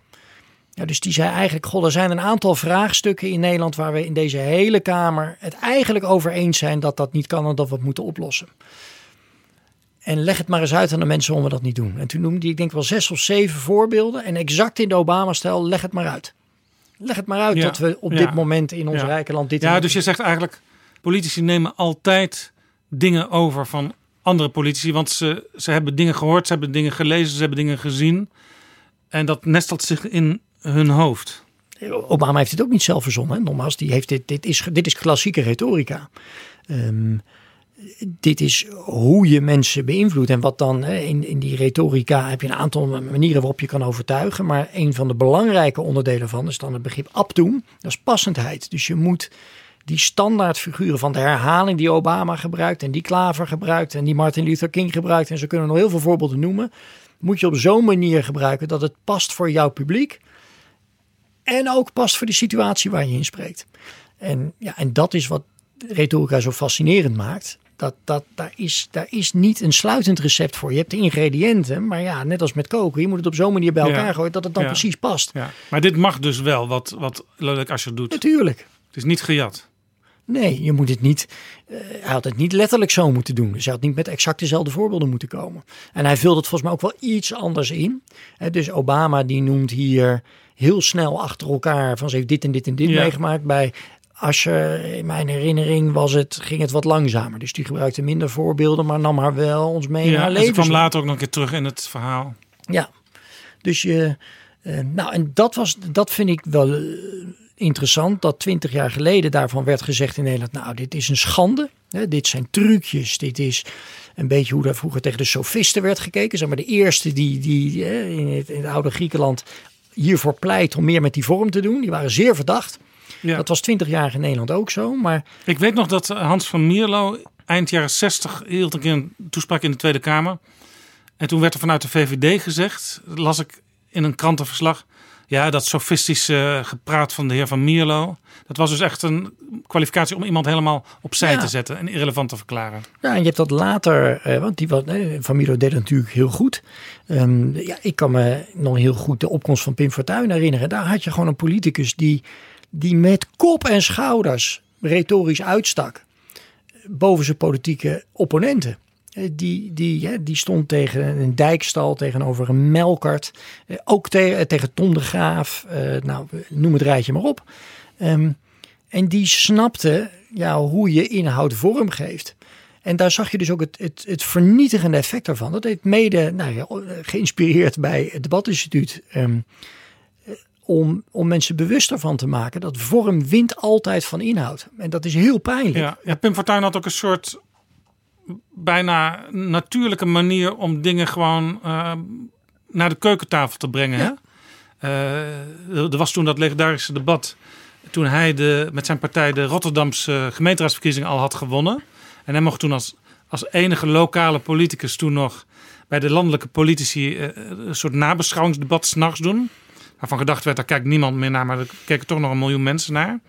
Speaker 5: Ja, dus die zei eigenlijk, god, er zijn een aantal vraagstukken in Nederland waar we in deze hele Kamer het eigenlijk over eens zijn dat dat niet kan en dat we het moeten oplossen. En leg het maar eens uit aan de mensen waarom we dat niet doen. En toen noemde hij, ik denk wel zes of zeven voorbeelden. En exact in de Obama-stijl, leg het maar uit. Leg het maar uit
Speaker 4: Ja,
Speaker 5: dat we op
Speaker 4: ja.
Speaker 5: dit moment in ons
Speaker 4: Ja.
Speaker 5: rijke land dit...
Speaker 4: Ja, dus je zegt eigenlijk, politici nemen altijd dingen over van andere politici. Want ze, ze hebben dingen gehoord, ze hebben dingen gelezen, ze hebben dingen gezien. En dat nestelt zich in hun hoofd.
Speaker 5: Obama heeft dit ook niet zelf verzonnen. Nogmaals, die heeft dit, dit, is, dit is klassieke retorica. Ehm, dit is hoe je mensen beïnvloedt. En wat dan in, in die retorica heb je een aantal manieren waarop je kan overtuigen. Maar een van de belangrijke onderdelen van is dan het begrip abdoen. Dat is passendheid. Dus je moet die standaardfiguren van de herhaling die Obama gebruikt en die Klaver gebruikt en die Martin Luther King gebruikt en ze kunnen nog heel veel voorbeelden noemen, moet je op zo'n manier gebruiken dat het past voor jouw publiek en ook past voor de situatie waar je in spreekt. En, ja, en dat is wat retorica zo fascinerend maakt. Dat, dat, daar, is, daar is niet een sluitend recept voor. Je hebt de ingrediënten, maar ja, net als met koken, je moet het op zo'n manier bij elkaar
Speaker 4: Ja.
Speaker 5: gooien dat het dan
Speaker 4: Ja.
Speaker 5: precies past.
Speaker 4: Ja. Maar dit mag dus wel, wat, wat Lodewijk Asscher doet.
Speaker 5: Natuurlijk.
Speaker 4: Het is niet gejat.
Speaker 5: Nee, je moet het niet. eh, hij had het niet letterlijk zo moeten doen. Dus hij had niet met exact dezelfde voorbeelden moeten komen. En hij vult het volgens mij ook wel iets anders in. Dus Obama die noemt hier heel snel achter elkaar van ze heeft dit en dit en dit
Speaker 4: Ja.
Speaker 5: meegemaakt. Bij Asscher, in mijn herinnering, was het, ging het wat langzamer. Dus die gebruikte minder voorbeelden, maar nam haar wel ons mee
Speaker 4: Ja, ze
Speaker 5: leven.
Speaker 4: kwam later ook nog een keer terug in het verhaal.
Speaker 5: Ja, dus je. eh, nou, en dat, was, dat vind ik wel eh, interessant. Dat twintig jaar geleden daarvan werd gezegd in Nederland: Nou, dit is een schande. Hè, dit zijn trucjes. Dit is een beetje hoe daar vroeger tegen de sofisten werd gekeken. Zeg maar de eerste die, die hè, in, het, in het oude Griekenland hiervoor pleit om meer met die vorm te doen. Die waren zeer verdacht.
Speaker 4: Ja.
Speaker 5: Dat was twintig jaar in Nederland ook zo. Maar
Speaker 4: Ik weet nog dat Hans van Mierlo eind jaren 60 hield een keer een toespraak in de Tweede Kamer. En toen werd er vanuit de VVD gezegd, las ik in een krantenverslag. Ja, dat sofistische gepraat van de heer van Mierlo. Dat was dus echt een kwalificatie om iemand helemaal opzij
Speaker 5: Ja.
Speaker 4: te zetten en irrelevant te verklaren.
Speaker 5: Ja, en je hebt dat later, eh, want die Van Milo deed het natuurlijk heel goed. Ehm, ja, ik kan me nog heel goed de opkomst van Pim Fortuyn herinneren. Daar had je gewoon een politicus die, die met kop en schouders retorisch uitstak boven zijn politieke opponenten. Eh, Die, die, die stond tegen een dijkstal, tegenover een melkert. eh, Ook eh, tegen Tom de Graaf. nou, noem het rijtje maar op. Ehm, en die snapte ja, hoe je inhoud vorm geeft. En daar zag je dus ook het, het, het vernietigende effect daarvan. Dat heeft mede nou geïnspireerd bij het Debatinstituut. ehm, eh, om, om mensen bewust ervan te maken dat vorm wint altijd van inhoud. En dat is heel pijnlijk.
Speaker 4: Ja, ja, Pim Fortuyn had ook een soort bijna natuurlijke manier om dingen gewoon eh, naar de keukentafel te brengen. Hè? Eh, er was toen dat legendarische debat toen hij de, met zijn partij de Rotterdamse gemeenteraadsverkiezingen al had gewonnen. En hij mocht toen als, als enige lokale politicus toen nog bij de landelijke politici eh, een soort nabeschouwingsdebat s'nachts doen. Waarvan gedacht werd, daar kijkt niemand meer naar, maar er keken toch nog een miljoen mensen naar.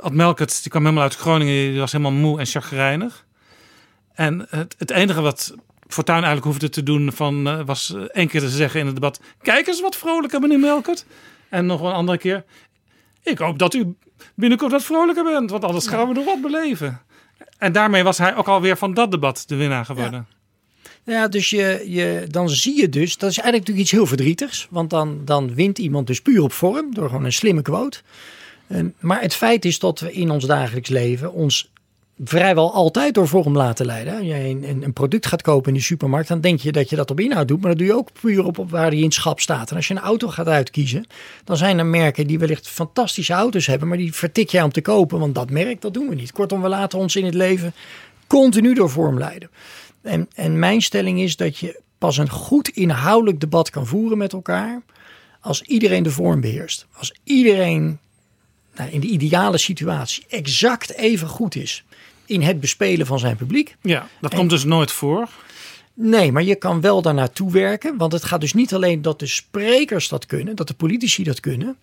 Speaker 4: Ad Melkert, die kwam helemaal uit Groningen, die was helemaal moe en chagrijnig. En het, het enige wat Fortuyn eigenlijk hoefde te doen van, eh, was eh, één keer te zeggen in het debat... Kijk eens wat vrolijker, meneer Melkert. En nog een andere keer... Ik hoop dat u binnenkort wat vrolijker bent, want anders gaan we nog wat beleven. En daarmee was hij ook alweer van dat debat de winnaar geworden.
Speaker 5: Ja, dus je, je, dan zie je dus, dat is eigenlijk natuurlijk iets heel verdrietigs. Want dan, dan wint iemand dus puur op vorm, door gewoon een slimme quote. En, maar het feit is dat we in ons dagelijks leven ons vrijwel altijd door vorm laten leiden. Als een, een, een product gaat kopen in de supermarkt, dan denk je dat je dat op inhoud doet. Maar dat doe je ook puur op, op waar die in het schap staat. En als je een auto gaat uitkiezen, dan zijn er merken die wellicht fantastische auto's hebben. Maar die vertik jij om te kopen, want dat merk, dat doen we niet. Kortom, we laten ons in het leven continu door vorm leiden. En, en mijn stelling is dat je pas een goed inhoudelijk debat kan voeren met elkaar als iedereen de vorm beheerst. Als iedereen nou, in de ideale situatie exact even goed is in het bespelen van zijn publiek.
Speaker 4: Ja, dat
Speaker 5: En-
Speaker 4: komt dus nooit voor.
Speaker 5: Nee, maar je kan wel daarnaartoe werken. Want het gaat dus niet alleen dat de sprekers dat kunnen, dat de politici dat kunnen.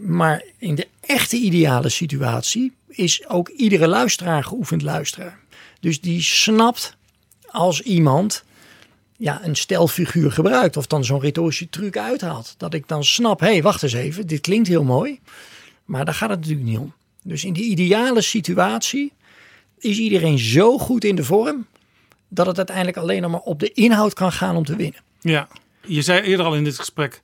Speaker 5: Maar in de echte ideale situatie is ook iedere luisteraar geoefend luisteraar. Dus die snapt als iemand ja, een stelfiguur gebruikt of dan zo'n retorische truc uithaalt. Dat ik dan snap, hé, hey, wacht eens even, dit klinkt heel mooi. Maar daar gaat het natuurlijk niet om. Dus in die ideale situatie is iedereen zo goed in de vorm dat het uiteindelijk alleen nog maar op de inhoud kan gaan om te winnen.
Speaker 4: Ja, je zei eerder al in dit gesprek,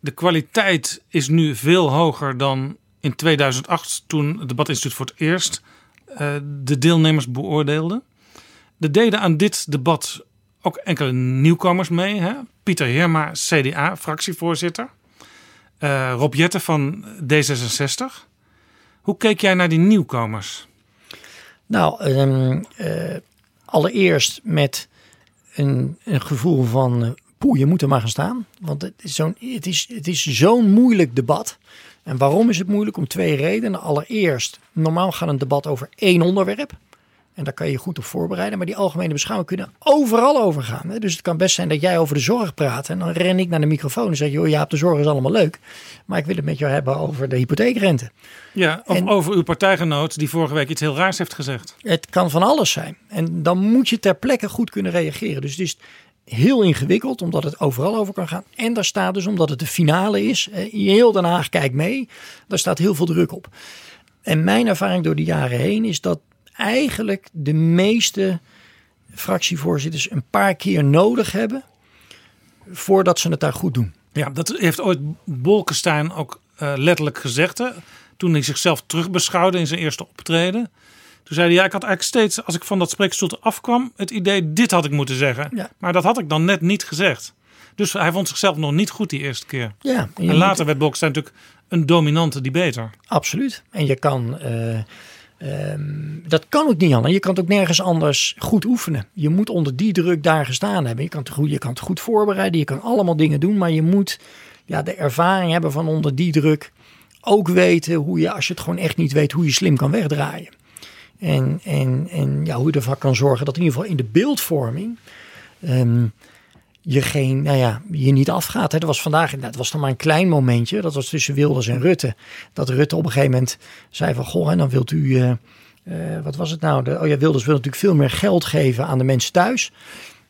Speaker 4: de kwaliteit is nu veel hoger dan in 2008 toen het debatinstituut voor het eerst eh, de deelnemers beoordeelde. Er deden aan dit debat ook enkele nieuwkomers mee. Hè? Pieter Heerma, CDA, fractievoorzitter. Eh, Rob Jetten van D66. Hoe keek jij naar die nieuwkomers?
Speaker 5: Nou, ehm, eh, allereerst met een, een gevoel van uh, poeh, je moet er maar gaan staan. Want het is zo'n het is, het is zo'n moeilijk debat. En waarom is het moeilijk? Om twee redenen. Allereerst, normaal gaat een debat over één onderwerp. En daar kan je goed op voorbereiden. Maar die algemene beschouwingen kunnen overal over gaan. Hè? Dus het kan best zijn dat jij over de zorg praat. En dan ren ik naar de microfoon en zeg je: ja, de zorg is allemaal leuk. Maar ik wil het met jou hebben over de hypotheekrente.
Speaker 4: Ja, of over uw partijgenoot die vorige week iets heel raars heeft gezegd.
Speaker 5: Het kan van alles zijn. En dan moet je ter plekke goed kunnen reageren. Dus het is heel ingewikkeld, omdat het overal over kan gaan. En daar staat dus, omdat het de finale is, heel Den Haag kijkt mee. Daar staat heel veel druk op. En mijn ervaring door de jaren heen is dat eigenlijk de meeste fractievoorzitters een paar keer nodig hebben voordat ze het daar goed doen.
Speaker 4: Ja, dat heeft ooit Bolkestein ook uh, letterlijk gezegd. Hè? Toen hij zichzelf terugbeschouwde in zijn eerste optreden. Toen zei hij, ja, ik had eigenlijk steeds, als ik van dat spreekstoel afkwam, het idee, dit had ik moeten zeggen.
Speaker 5: Ja.
Speaker 4: Maar dat had ik dan net niet gezegd. Dus hij vond zichzelf nog niet goed die eerste keer.
Speaker 5: Ja,
Speaker 4: en, later werd Bolkestein natuurlijk een dominante debater.
Speaker 5: Absoluut. En je kan... Uh, Um, dat kan ook niet anders. Je kan het ook nergens anders goed oefenen. Je moet onder die druk daar gestaan hebben. Je kan het goed, je kan goed voorbereiden. Je kan allemaal dingen doen. Maar je moet ja, de ervaring hebben van onder die druk. Ook weten hoe je, als je het gewoon echt niet weet, hoe je slim kan wegdraaien. En, en, en ja, hoe je ervoor kan zorgen dat in ieder geval in de beeldvorming. Um, je, geen, nou ja, je niet afgaat. Hè. Dat was vandaag, dat was dan maar een klein momentje. Dat was tussen Wilders en Rutte. Dat Rutte op een gegeven moment zei van... Goh, en dan wilt u... Uh, uh, wat was het nou? De, oh ja, Wilders wil natuurlijk veel meer geld geven aan de mensen thuis.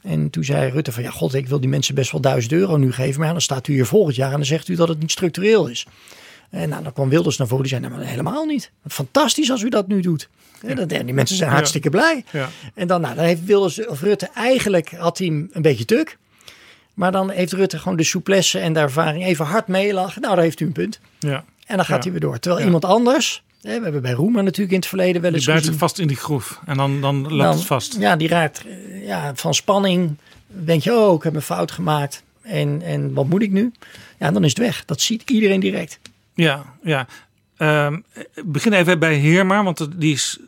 Speaker 5: En toen zei Rutte van... Ja, god, ik wil die mensen best wel duizend euro nu geven. Maar dan staat u hier volgend jaar en dan zegt u dat het niet structureel is. En nou, dan kwam Wilders naar voren. Die zei, nou, maar helemaal niet. Fantastisch als u dat nu doet. Ja. Die mensen zijn hartstikke blij.
Speaker 4: Ja.
Speaker 5: En dan, nou, dan heeft Wilders of Rutte eigenlijk had hij een beetje tuk. Maar dan heeft Rutte gewoon de souplesse en de ervaring even hard meelachen. Nou, daar heeft u een punt.
Speaker 4: Ja.
Speaker 5: En dan gaat
Speaker 4: Ja.
Speaker 5: hij weer door. Terwijl iemand anders, hè, we hebben bij Roemer natuurlijk in het verleden wel
Speaker 4: Die
Speaker 5: eens
Speaker 4: zich
Speaker 5: gezien.
Speaker 4: vast in die groef. En dan, dan loopt
Speaker 5: Dan-
Speaker 4: het vast.
Speaker 5: Ja, die raakt eh, ja, van spanning. Denk je, oh, ik heb een fout gemaakt. En, en wat moet ik nu? Ja, dan is het weg. Dat ziet iedereen direct.
Speaker 4: Ja, ja. Ehm, ik begin even bij Heerma, want die is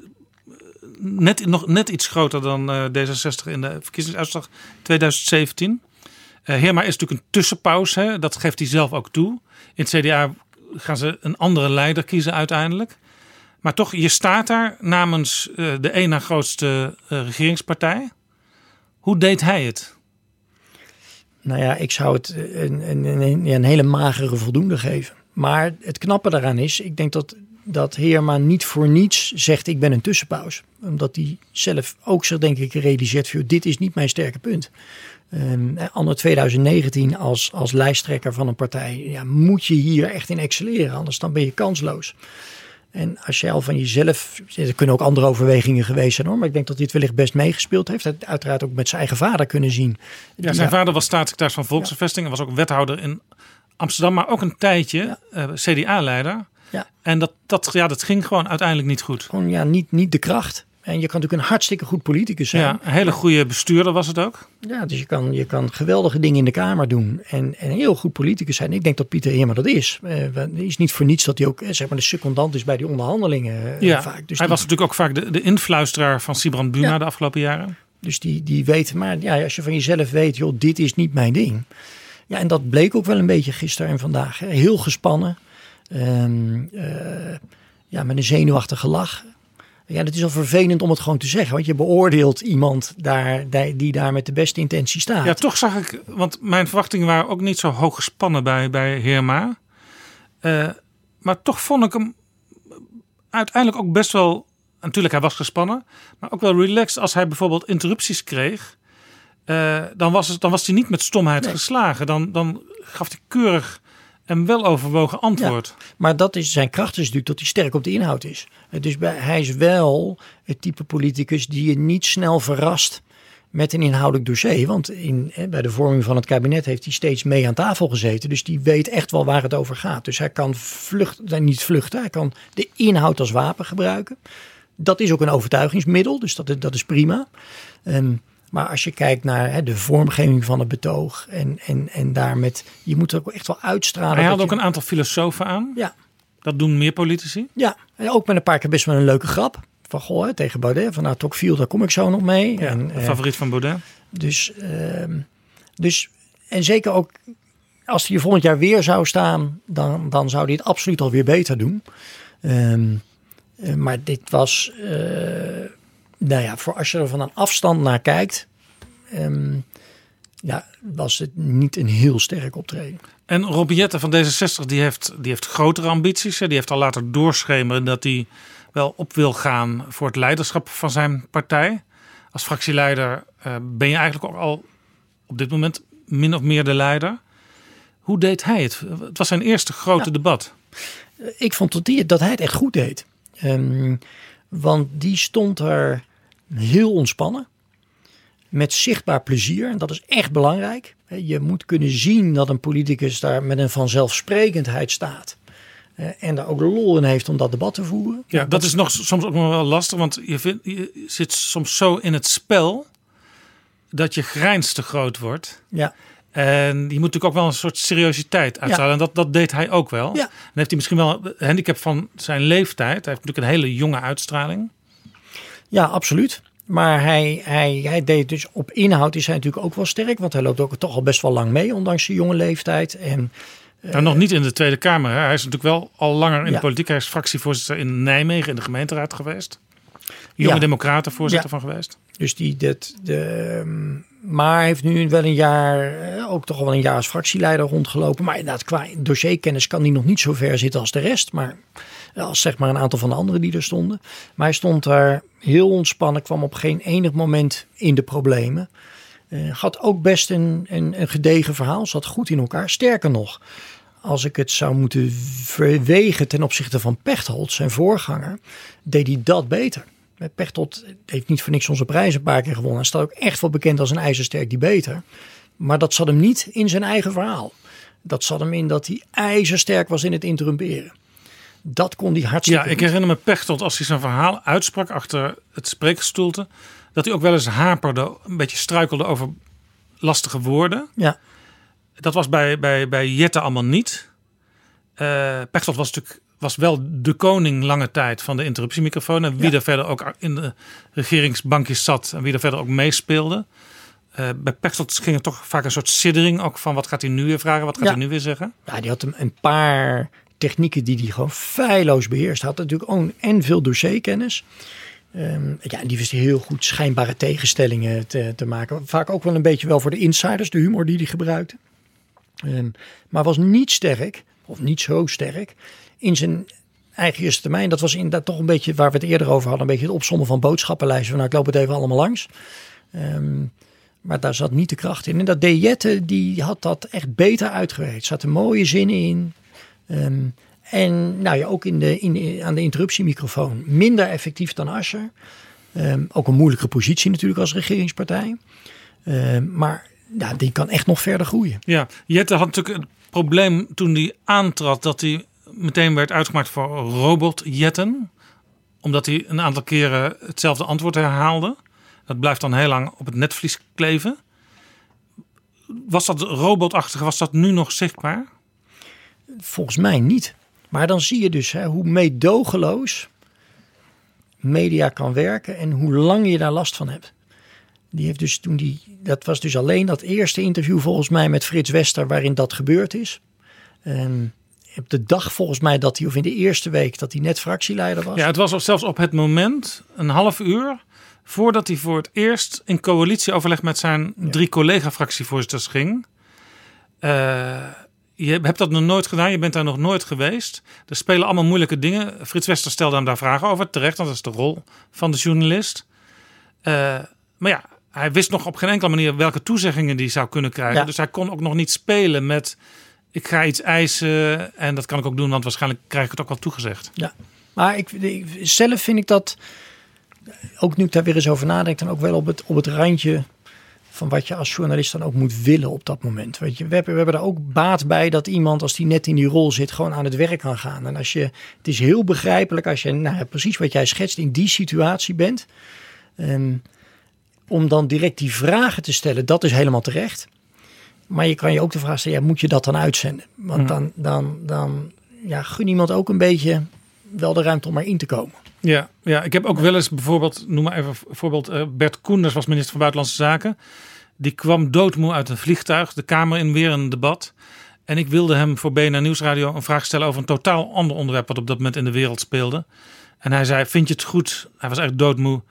Speaker 4: eh, net, nog net iets groter dan eh, D66 in de verkiezingsuitslag 2017. Eh Heerma is natuurlijk een tussenpauze, hè? dat geeft hij zelf ook toe. In het CDA gaan ze een andere leider kiezen uiteindelijk. Maar toch, je staat daar namens eh, de één na grootste eh, regeringspartij. Hoe deed hij het?
Speaker 5: Nou ja, ik zou het een, een, een, een hele magere voldoende geven. Maar het knappe daaraan is, ik denk dat, dat Heerma niet voor niets zegt ik ben een tussenpauze. Omdat hij zelf ook zich denk ik realiseert, dit is niet mijn sterke punt. Um, anno 2019 als, als lijsttrekker van een partij ja, moet je hier echt in excelleren, anders dan ben je kansloos. En als je al van jezelf, er kunnen ook andere overwegingen geweest zijn hoor, maar ik denk dat hij het wellicht best meegespeeld heeft. Hij heeft uiteraard ook met zijn eigen vader kunnen zien.
Speaker 4: Ja, zijn vader was staatssecretaris van Volksvervesting en was ook wethouder in Amsterdam, maar ook een tijdje eh, CDA-leider.
Speaker 5: Ja.
Speaker 4: En dat, dat, ja, dat ging gewoon uiteindelijk niet goed.
Speaker 5: Gewoon ja, niet, niet de kracht. En je kan natuurlijk een hartstikke goed politicus zijn.
Speaker 4: Ja, een hele goede bestuurder was het ook.
Speaker 5: Ja, dus je kan, je kan geweldige dingen in de Kamer doen. En, en heel goed politicus zijn. Ik denk dat Pieter Heerma dat is. Het is niet voor niets dat hij ook eh, zeg maar, de secondant is bij die onderhandelingen. eh,
Speaker 4: Ja,
Speaker 5: vaak. Dus
Speaker 4: hij
Speaker 5: die,
Speaker 4: was natuurlijk ook vaak de, de influisteraar van Sibrand Buma
Speaker 5: Ja.
Speaker 4: de afgelopen jaren.
Speaker 5: Dus die, die weet, maar ja, als je van jezelf weet, joh, dit is niet mijn ding. Ja, en dat bleek ook wel een beetje gisteren en vandaag. hè. Heel gespannen. Ehm, eh, ja, met een zenuwachtige lach. Ja, dat is al vervelend om het gewoon te zeggen. Want je beoordeelt iemand daar, die- daar met de beste intentie staat.
Speaker 4: Ja, toch zag ik, want mijn verwachtingen waren ook niet zo hoog gespannen bij, bij Heerma. Eh, maar toch vond ik hem uiteindelijk ook best wel. Natuurlijk, hij was gespannen, maar ook wel relaxed als hij bijvoorbeeld interrupties kreeg. eh, dan, was het, dan was hij niet met stomheid geslagen. Dan, dan gaf hij keurig en wel overwogen antwoord.
Speaker 5: Maar dat is zijn kracht is natuurlijk dat hij sterk op de inhoud is. Dus bij, hij is wel het type politicus die je niet snel verrast met een inhoudelijk dossier. Want in, bij de vorming van het kabinet heeft hij steeds mee aan tafel gezeten. Dus die weet echt wel waar het over gaat. Dus hij kan vluchten, niet vluchten, hij kan de inhoud als wapen gebruiken. Dat is ook een overtuigingsmiddel, dus dat, is- dat is prima. Ehm, maar als je kijkt naar hè, de vormgeving van het betoog en, en, en daar met, je moet er ook echt wel uitstralen.
Speaker 4: Hij had ook
Speaker 5: je-
Speaker 4: een aantal filosofen aan.
Speaker 5: Ja.
Speaker 4: Dat doen meer politici.
Speaker 5: Ja, en ook met een paar keer best wel een leuke grap. van goh, hè, tegen Baudet. Van nou, Tocqueville, daar kom ik zo nog mee.
Speaker 4: Ja,
Speaker 5: en, eh,
Speaker 4: favoriet van Baudet.
Speaker 5: dus, ehm, dus, en zeker ook als hij volgend jaar weer zou staan, dan, dan zou hij het absoluut alweer beter doen. Ehm, eh, maar dit was, eh, nou ja, voor als je er van een afstand naar kijkt, ehm, ja, was het niet een heel sterk optreden.
Speaker 4: En Rob Jetten van D66 die heeft, die heeft grotere ambities. Hè. Die heeft al laten doorschemeren dat hij wel op wil gaan voor het leiderschap van zijn partij. Als fractieleider eh, ben je eigenlijk ook al op dit moment min of meer de leider. Hoe deed hij het? Het was zijn eerste grote debat.
Speaker 5: Ik vond dat, die, dat hij het echt goed deed. Ehm, want die stond er heel ontspannen. Met zichtbaar plezier. En dat is echt belangrijk. Je moet kunnen zien dat een politicus daar met een vanzelfsprekendheid staat. Eh, En daar ook lol in heeft om dat debat te voeren.
Speaker 4: Ja, dat is nog soms ook nog wel lastig, want je, vindt, je zit soms zo in het spel dat je grijns te groot wordt.
Speaker 5: Ja.
Speaker 4: En je moet natuurlijk ook wel een soort seriositeit uitstralen. En dat, dat deed hij ook wel.
Speaker 5: Ja.
Speaker 4: Dan heeft hij misschien wel een handicap van zijn leeftijd. Hij heeft natuurlijk een hele jonge uitstraling.
Speaker 5: Ja, absoluut. Maar hij, hij, hij deed dus op inhoud is hij natuurlijk ook wel sterk. Want hij loopt ook toch al best wel lang mee, ondanks zijn jonge leeftijd. En
Speaker 4: Nou, nog niet in de Tweede Kamer. Hè. Hij is natuurlijk wel al langer in
Speaker 5: Ja.
Speaker 4: de politiek. Hij is fractievoorzitter in Nijmegen in de gemeenteraad geweest. Jonge
Speaker 5: Ja.
Speaker 4: Democraten voorzitter
Speaker 5: Ja.
Speaker 4: van geweest.
Speaker 5: Dus die, dat, de, ehm, maar hij heeft nu wel een jaar, eh, ook toch wel een jaar als fractieleider rondgelopen. Maar inderdaad, qua dossierkennis kan hij nog niet zo ver zitten als de rest. Maar eh, als zeg maar een aantal van de anderen die er stonden. Maar hij stond daar heel ontspannen, kwam op geen enig moment in de problemen. Eh, had ook best een, een, een gedegen verhaal, zat goed in elkaar. Sterker nog, als ik het zou moeten verwegen ten opzichte van Pechtold, zijn voorganger, deed hij dat beter. Eh, Pechtold heeft niet voor niks onze prijs een paar keer gewonnen. Hij staat ook echt wel bekend als een ijzersterk die beter. Maar dat zat hem niet in zijn eigen verhaal. Dat zat hem in dat hij ijzersterk was in het interrumperen. Dat kon hij hartstikke
Speaker 4: Ja, ik herinner me Pechtold als hij zijn verhaal uitsprak achter het spreekgestoelte. Dat hij ook wel eens haperde, een beetje struikelde over lastige woorden.
Speaker 5: Ja.
Speaker 4: Dat was bij, bij, bij Jette allemaal niet. Eh Pechtold was natuurlijk was wel de koning lange tijd van de interruptiemicrofoon. En wie
Speaker 5: Ja.
Speaker 4: er verder ook in de regeringsbankjes zat en wie er verder ook meespeelde. Eh, bij Pechtold ging er toch vaak een soort siddering ook van wat gaat hij nu weer vragen, wat gaat
Speaker 5: Ja.
Speaker 4: hij nu weer zeggen.
Speaker 5: Ja, die had hem een paar technieken die hij gewoon feilloos beheerst. Had natuurlijk ook en veel dossierkennis. Ehm, ja, en die wist heel goed schijnbare tegenstellingen te, te maken. Vaak ook wel een beetje wel voor de insiders, de humor die hij gebruikte. Ehm, maar was niet sterk, of niet zo sterk, in zijn eigen eerste termijn. Dat was inderdaad toch een beetje waar we het eerder over hadden. Een beetje het opzommen van boodschappenlijsten. Van, nou, ik loop het even allemaal langs. Ehm, maar daar zat niet de kracht in. En dat deed Jette, die had dat echt beter uitgewerkt. Er zaten mooie zinnen in. Ehm, en nou ja, ook in de, in aan de interruptiemicrofoon minder effectief dan Asscher. Ehm, ook een moeilijke positie natuurlijk als regeringspartij. Ehm, maar ja, die kan echt nog verder groeien.
Speaker 4: Ja, Jette had natuurlijk het probleem toen hij aantrad dat hij meteen werd uitgemaakt voor robotjetten. Omdat hij een aantal keren hetzelfde antwoord herhaalde. Dat blijft dan heel lang op het netvlies kleven. Was dat robotachtige, was dat nu nog zichtbaar?
Speaker 5: Volgens mij niet. Maar dan zie je dus hè, hoe meedogenloos media kan werken en hoe lang je daar last van hebt. Die heeft dus toen die, dat was dus alleen dat eerste interview volgens mij met Frits Wester waarin dat gebeurd is. En op de dag volgens mij dat hij, of in de eerste week dat hij net fractieleider was.
Speaker 4: Ja, het was zelfs op het moment, een half uur, voordat hij voor het eerst in coalitieoverleg met zijn drie collega-fractievoorzitters ging. Eh, je hebt dat nog nooit gedaan, je bent daar nog nooit geweest. Er spelen allemaal moeilijke dingen. Frits Wester stelde hem daar vragen over, terecht, want dat is de rol van de journalist. Eh, maar ja, hij wist nog op geen enkele manier welke toezeggingen die zou kunnen krijgen.
Speaker 5: Ja.
Speaker 4: Dus hij kon ook nog niet spelen met ik ga iets eisen en dat kan ik ook doen, want waarschijnlijk krijg ik het ook wel toegezegd.
Speaker 5: Ja, maar ik, ik- zelf vind ik dat, ook nu ik daar weer eens over nadenk, dan ook wel op het, op het randje van wat je als journalist dan ook moet willen op dat moment. Weet je, we, hebben, we hebben er ook baat bij dat iemand, als die net in die rol zit, gewoon aan het werk kan gaan. En als je, het is heel begrijpelijk als je, nou precies wat jij schetst, in die situatie bent. Ehm, om dan direct die vragen te stellen, dat is helemaal terecht. Maar je kan je ook de vraag stellen, ja, moet je dat dan uitzenden? Want dan, dan, dan ja, gun iemand ook een beetje wel de ruimte om erin te komen.
Speaker 4: Ja, ja, ik heb ook wel eens bijvoorbeeld, noem maar even voorbeeld, uh, Bert Koenders was minister van Buitenlandse Zaken. Die kwam doodmoe uit een vliegtuig, de Kamer in weer een debat. En ik wilde hem voor BNR Nieuwsradio een vraag stellen over een totaal ander onderwerp wat op dat moment in de wereld speelde. En hij zei, vind je het goed, hij was echt doodmoe,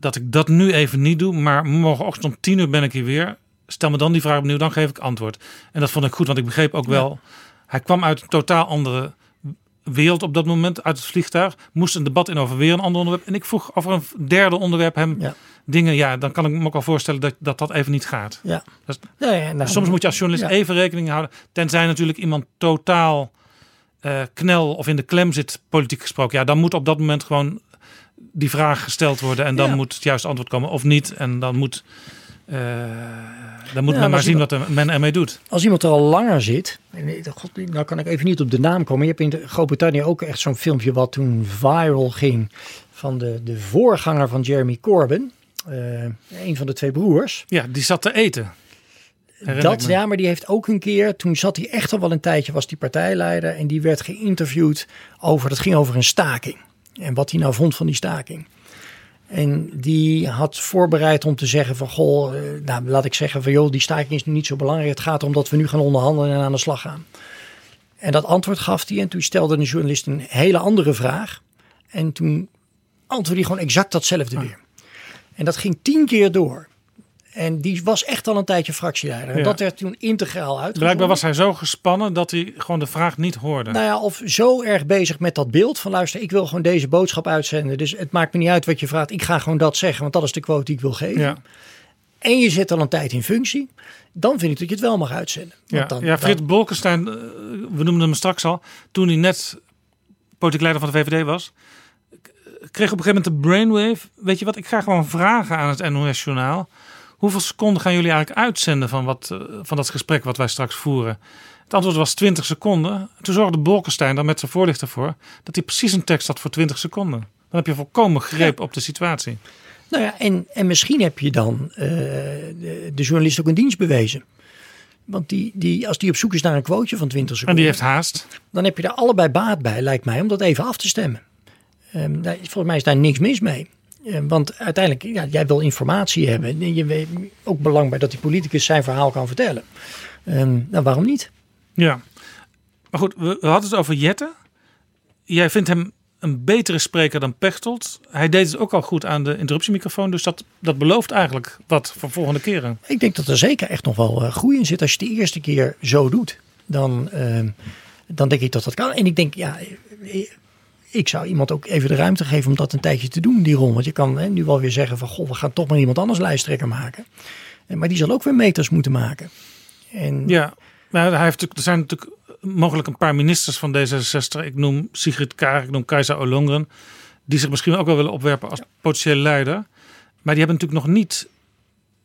Speaker 4: dat ik dat nu even niet doe. Maar morgenochtend om tien uur ben ik hier weer. Stel me dan die vraag opnieuw, dan geef ik antwoord. En dat vond ik goed, want ik begreep ook wel, hij kwam uit een totaal andere wereld op dat moment uit het vliegtuig. Moest een debat in over weer een ander onderwerp. En ik vroeg over een derde onderwerp hem dingen. Ja, dan kan ik me ook al voorstellen dat dat, dat even niet gaat.
Speaker 5: Ja.
Speaker 4: Dat,
Speaker 5: ja, ja nou,
Speaker 4: soms moet je als journalist even rekening houden. Tenzij natuurlijk iemand totaal uh, knel of in de klem zit, politiek gesproken. Ja, dan moet op dat moment gewoon die vraag gesteld worden. En dan moet het juiste antwoord komen of niet. En dan moet... Uh, dan moet men maar zien wat men ermee doet.
Speaker 5: Als iemand er al langer zit, god, nou kan ik even niet op de naam komen. Je hebt in Groot-Brittannië ook echt zo'n filmpje wat toen viral ging van de, de voorganger van Jeremy Corbyn. Uh, een van de twee broers.
Speaker 4: Ja, die zat te eten.
Speaker 5: Dat, ja, maar die heeft ook een keer, toen zat hij echt al wel een tijdje, was die partijleider. En die werd geïnterviewd over, dat ging over een staking. En wat hij nou vond van die staking. En die had voorbereid om te zeggen van goh, eh, nou laat ik zeggen van joh, die staking is nu niet zo belangrijk. Het gaat erom dat we nu gaan onderhandelen en aan de slag gaan. En dat antwoord gaf hij en toen stelde de journalist een hele andere vraag. En toen antwoordde hij gewoon exact datzelfde weer. En dat ging tien keer door. En die was echt al een tijdje fractieleider. En dat werd toen integraal uitgevoerd.
Speaker 4: Blijkbaar was hij zo gespannen dat hij gewoon de vraag niet hoorde.
Speaker 5: Nou ja, of zo erg bezig met dat beeld van luister, ik wil gewoon deze boodschap uitzenden. Dus het maakt me niet uit wat je vraagt. Ik ga gewoon dat zeggen, want dat is de quote die ik wil geven. Ja. En je zit al een tijd in functie. Dan vind ik dat je het wel mag uitzenden.
Speaker 4: Ja,
Speaker 5: dan,
Speaker 4: ja Frits dan... Bolkestein, eh, we noemden hem straks al. Toen hij net politiek leider van de VVD was kreeg op een gegeven moment de brainwave. Weet je wat, ik ga gewoon vragen aan het NOS-journaal. Hoeveel seconden gaan jullie eigenlijk uitzenden van, wat, eh, van dat gesprek wat wij straks voeren? Het antwoord was 20 seconden. Toen zorgde Bolkestein dan met zijn voorlichter voor dat hij precies een tekst had voor 20 seconden. Dan heb je volkomen greep op de situatie.
Speaker 5: Nou ja, en, en misschien heb je dan uh, de, de, journalist ook een dienst bewezen. Want die, die, als die op zoek is naar een quoteje van 20 seconden.
Speaker 4: En die heeft haast.
Speaker 5: Dan heb je daar allebei baat bij, lijkt mij, om dat even af te stemmen. Um, volgens mij is daar niks mis mee. Eh, want uiteindelijk, ja, jij wil informatie hebben. En je weet ook belangrijk dat die politicus zijn verhaal kan vertellen. Um, nou, waarom niet?
Speaker 4: Ja, maar goed, we, we hadden het over Jette. Jij vindt hem een betere spreker dan Pechtold. Hij deed het ook al goed aan de interruptiemicrofoon. Dus dat, dat belooft eigenlijk wat voor volgende keren.
Speaker 5: Ik denk dat er zeker echt nog wel uh, groei in zit. Als je het de eerste keer zo doet, dan, uh, dan denk ik dat dat kan. En ik denk, ja, ik zou iemand ook even de ruimte geven om dat een tijdje te doen, die rol. Want je kan hè, nu wel weer zeggen van, goh, we gaan toch maar iemand anders lijsttrekker maken. Maar die zal ook weer meters moeten maken. En...
Speaker 4: Ja, hij heeft, er zijn natuurlijk mogelijk een paar ministers van D66. Ik noem Sigrid Kaag, ik noem Kajsa Olongren. Die zich misschien ook wel willen opwerpen als potentiële leider. Maar die hebben natuurlijk nog niet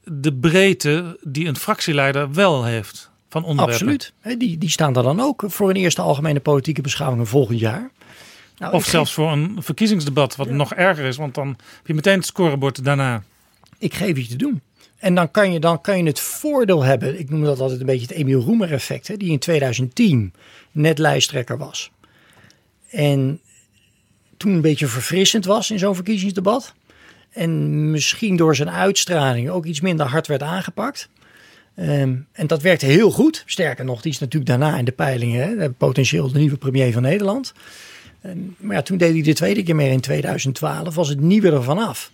Speaker 4: de breedte die een fractieleider wel heeft van onderwerpen.
Speaker 5: Absoluut. Die, die staan er dan ook voor een eerste algemene politieke beschouwing volgend jaar.
Speaker 4: Nou, of zelfs voor een verkiezingsdebat, wat nog erger is, want dan heb je meteen het scorebord daarna.
Speaker 5: Ik geef je te doen. En dan kan je, dan kan je het voordeel hebben, ik noem dat altijd een beetje het Emiel Roemer effect, hè, die in 2010 net lijsttrekker was. En toen een beetje verfrissend was in zo'n verkiezingsdebat. En misschien door zijn uitstraling ook iets minder hard werd aangepakt. Ehm, en dat werkte heel goed. Sterker nog, die is natuurlijk daarna in de peilingen hè, potentieel de nieuwe premier van Nederland. En, maar ja, toen deed hij de tweede keer meer in 2012, was het nieuwe er vanaf.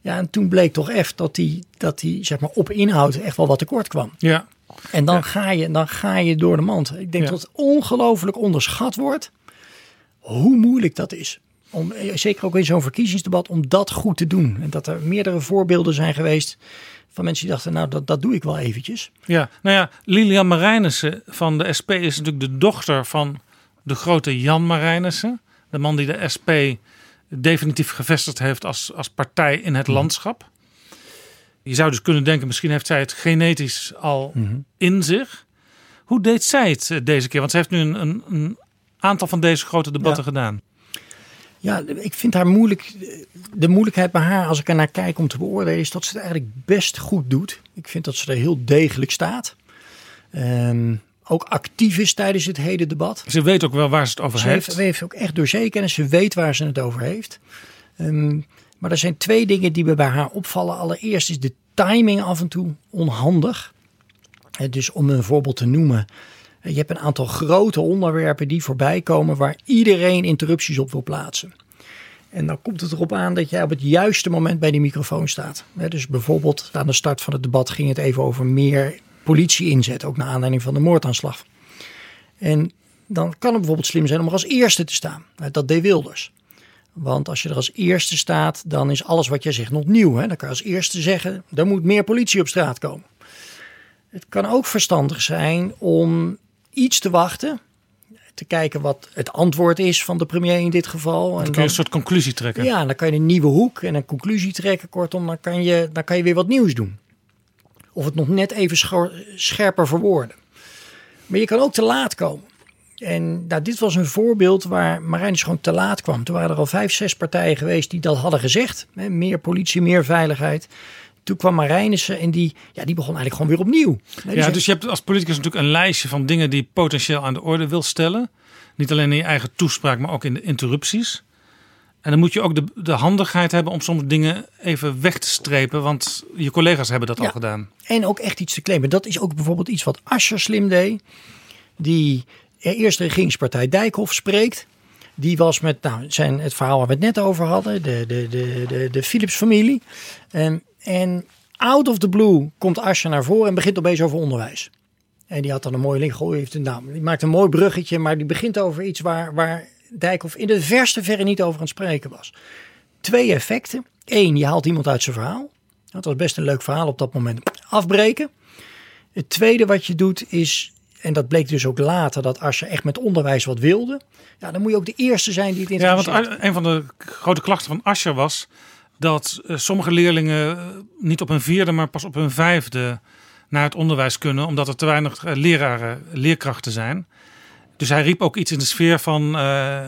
Speaker 5: Ja, en toen bleek toch echt dat hij, dat hij zeg maar, op inhoud echt wel wat tekort kwam.
Speaker 4: Ja.
Speaker 5: En dan, ga je, dan ga je door de mand. Ik denk dat het ongelooflijk onderschat wordt hoe moeilijk dat is. Om, zeker ook in zo'n verkiezingsdebat, om dat goed te doen. En dat er meerdere voorbeelden zijn geweest van mensen die dachten, nou dat, dat doe ik wel eventjes.
Speaker 4: Ja, nou ja, Lilian Marijnissen van de SP is natuurlijk de dochter van de grote Jan Marijnissen. De man die de SP definitief gevestigd heeft als, als partij in het mhm. landschap. Je zou dus kunnen denken, misschien heeft zij het genetisch al mhm. in zich. Hoe deed zij het eh, deze keer? Want ze heeft nu een, een, aantal van deze grote debatten gedaan.
Speaker 5: Ja, ik vind haar moeilijk. De moeilijkheid bij haar, als ik er naar kijk om te beoordelen, is dat ze het eigenlijk best goed doet. Ik vind dat ze er heel degelijk staat. Um, ook actief is tijdens het hele debat.
Speaker 4: Ze weet ook wel waar ze het over
Speaker 5: Ze
Speaker 4: heeft.
Speaker 5: heeft, heeft ook echt dossierkennis. Ze weet waar ze het over heeft. Ehm, maar er zijn twee dingen die me bij haar opvallen. Allereerst is de timing af en toe onhandig. Eh, Dus om een voorbeeld te noemen. eh, Je hebt een aantal grote onderwerpen die voorbij komen waar iedereen interrupties op wil plaatsen. En dan komt het erop aan dat jij op het juiste moment bij die microfoon staat. Dus bijvoorbeeld aan de start van het debat ging het even over meer politie inzet. Ook naar aanleiding van de moordaanslag. En dan kan het bijvoorbeeld slim zijn om er als eerste te staan. Nou, Dat deed Wilders. Want als je er als eerste staat, dan is alles wat jij zegt nog nieuw. Hè? Dan kan je als eerste zeggen, er moet meer politie op straat komen. Het kan ook verstandig zijn om iets te wachten. Te kijken wat het antwoord is van de premier in dit geval.
Speaker 4: Dan
Speaker 5: En
Speaker 4: kun je
Speaker 5: dan-
Speaker 4: een soort conclusie trekken.
Speaker 5: ja, dan kan je een nieuwe hoek en een conclusie trekken. Kortom, dan kan je, dan kan je weer wat nieuws doen. Of het nog net even scherper verwoorden. Maar je kan ook te laat komen. En nou, dit was een voorbeeld waar Marijnis gewoon te laat kwam. Toen waren er al vijf, zes partijen geweest die dat hadden gezegd. Hè, meer politie, meer veiligheid. Toen kwam Marijnissen en die, ja, die begon eigenlijk gewoon weer opnieuw. Nee,
Speaker 4: Ja,
Speaker 5: zei-
Speaker 4: dus je hebt als politicus natuurlijk een lijstje van dingen die je potentieel aan de orde wil stellen. Niet alleen in je eigen toespraak, maar ook in de interrupties. En dan moet je ook de, de handigheid hebben om soms dingen even weg te strepen, want je collega's hebben dat al gedaan.
Speaker 5: En ook echt iets te claimen. Dat is ook bijvoorbeeld iets wat Asscher slim deed. Die eerst de regeringspartij Dijkhoff spreekt. Die was met nou, zijn, het verhaal waar we het net over hadden. De, de, de, de, de Philips-familie. En, en out of the blue komt Asscher naar voren en begint opeens over onderwijs. En die had dan een mooie link. Goh, heeft een, nou, die maakt een mooi bruggetje. Maar die begint over iets waar, waar Dijkhoff in de verste verre niet over aan het spreken was. Twee effecten. Eén, je haalt iemand uit zijn verhaal. Dat was best een leuk verhaal op dat moment. Afbreken. Het tweede wat je doet is, en dat bleek dus ook later, dat als je echt met onderwijs wat wilde, ja, dan moet je ook de eerste zijn die het
Speaker 4: Ja, want een van de grote klachten van Ascher was dat eh, sommige leerlingen eh, niet op hun vierde, maar pas op hun vijfde naar het onderwijs kunnen, omdat er te weinig eh, leraren, leerkrachten zijn. Dus hij riep ook iets in de sfeer van eh,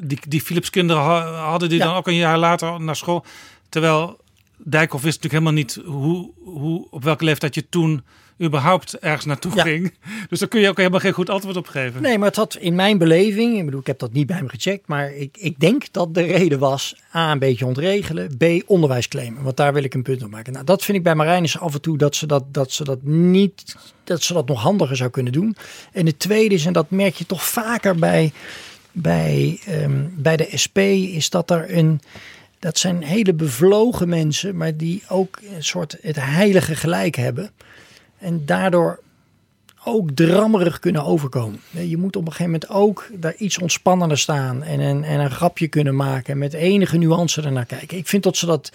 Speaker 4: die, die Philips kinderen ha- hadden die
Speaker 5: Ja.
Speaker 4: dan ook een jaar later naar school. Terwijl Dijkhoff wist natuurlijk helemaal niet hoe, hoe, op welke leeftijd je toen überhaupt ergens naartoe
Speaker 5: Ja.
Speaker 4: ging. Dus daar kun je ook helemaal geen goed antwoord op geven.
Speaker 5: Nee, maar het had in mijn beleving, ik bedoel, ik heb dat niet bij me gecheckt, maar ik, ik denk dat de reden was A, een beetje ontregelen, B, onderwijs claimen. Want daar wil ik een punt op maken. Nou, dat vind ik bij Marijnis af en toe dat ze dat, dat ze dat niet, dat ze dat nog handiger zou kunnen doen. En het tweede is, en dat merk je toch vaker bij, bij, ehm, bij de SP, is dat er een, dat zijn hele bevlogen mensen, maar die ook een soort het heilige gelijk hebben. En daardoor ook drammerig kunnen overkomen. Je moet op een gegeven moment ook daar iets ontspannender staan en een, en een grapje kunnen maken en met enige nuance ernaar kijken. Ik vind dat ze dat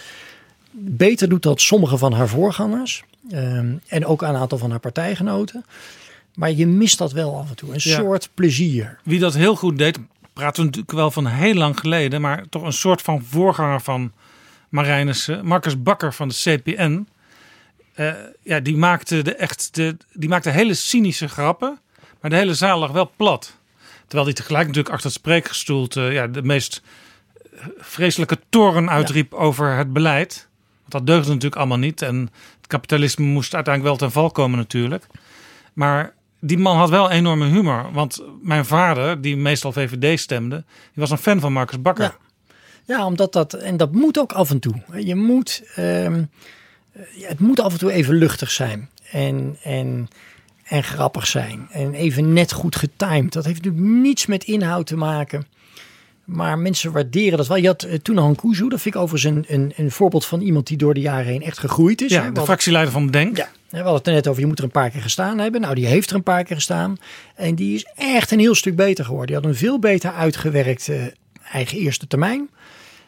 Speaker 5: beter doet dan sommige van haar voorgangers ehm, en ook een aantal van haar partijgenoten. Maar je mist dat wel af en toe, een
Speaker 4: Ja.
Speaker 5: soort plezier.
Speaker 4: Wie dat heel goed deed, praten we natuurlijk wel van heel lang geleden, maar toch een soort van voorganger van Marijnissen, Marcus Bakker van de CPN. Eh, ja, die maakte, de echt de, die maakte hele cynische grappen, maar de hele zaal lag wel plat. Terwijl hij tegelijk natuurlijk achter het spreekgestoelte ja, de meest vreselijke toren uitriep over het beleid. Want dat deugde natuurlijk allemaal niet. En het kapitalisme moest uiteindelijk wel ten val komen natuurlijk. Maar die man had wel enorme humor. Want mijn vader, die meestal VVD stemde, die was een fan van Marcus Bakker.
Speaker 5: Ja. Ja, omdat dat, en dat moet ook af en toe. Je moet, ehm, het moet af en toe even luchtig zijn en, en, en grappig zijn. En even net goed getimed. Dat heeft natuurlijk niets met inhoud te maken. Maar mensen waarderen dat wel. Je had uh, toen Han Kuzu, dat vind ik overigens een, een, een voorbeeld van iemand die door de jaren heen echt gegroeid is.
Speaker 4: Ja,
Speaker 5: hè.
Speaker 4: de fractieleider van Denk.
Speaker 5: ja, we hadden het er net over, je moet er een paar keer gestaan hebben. Nou, die heeft er een paar keer gestaan. En die is echt een heel stuk beter geworden. Die had een veel beter uitgewerkt eh, eigen eerste termijn.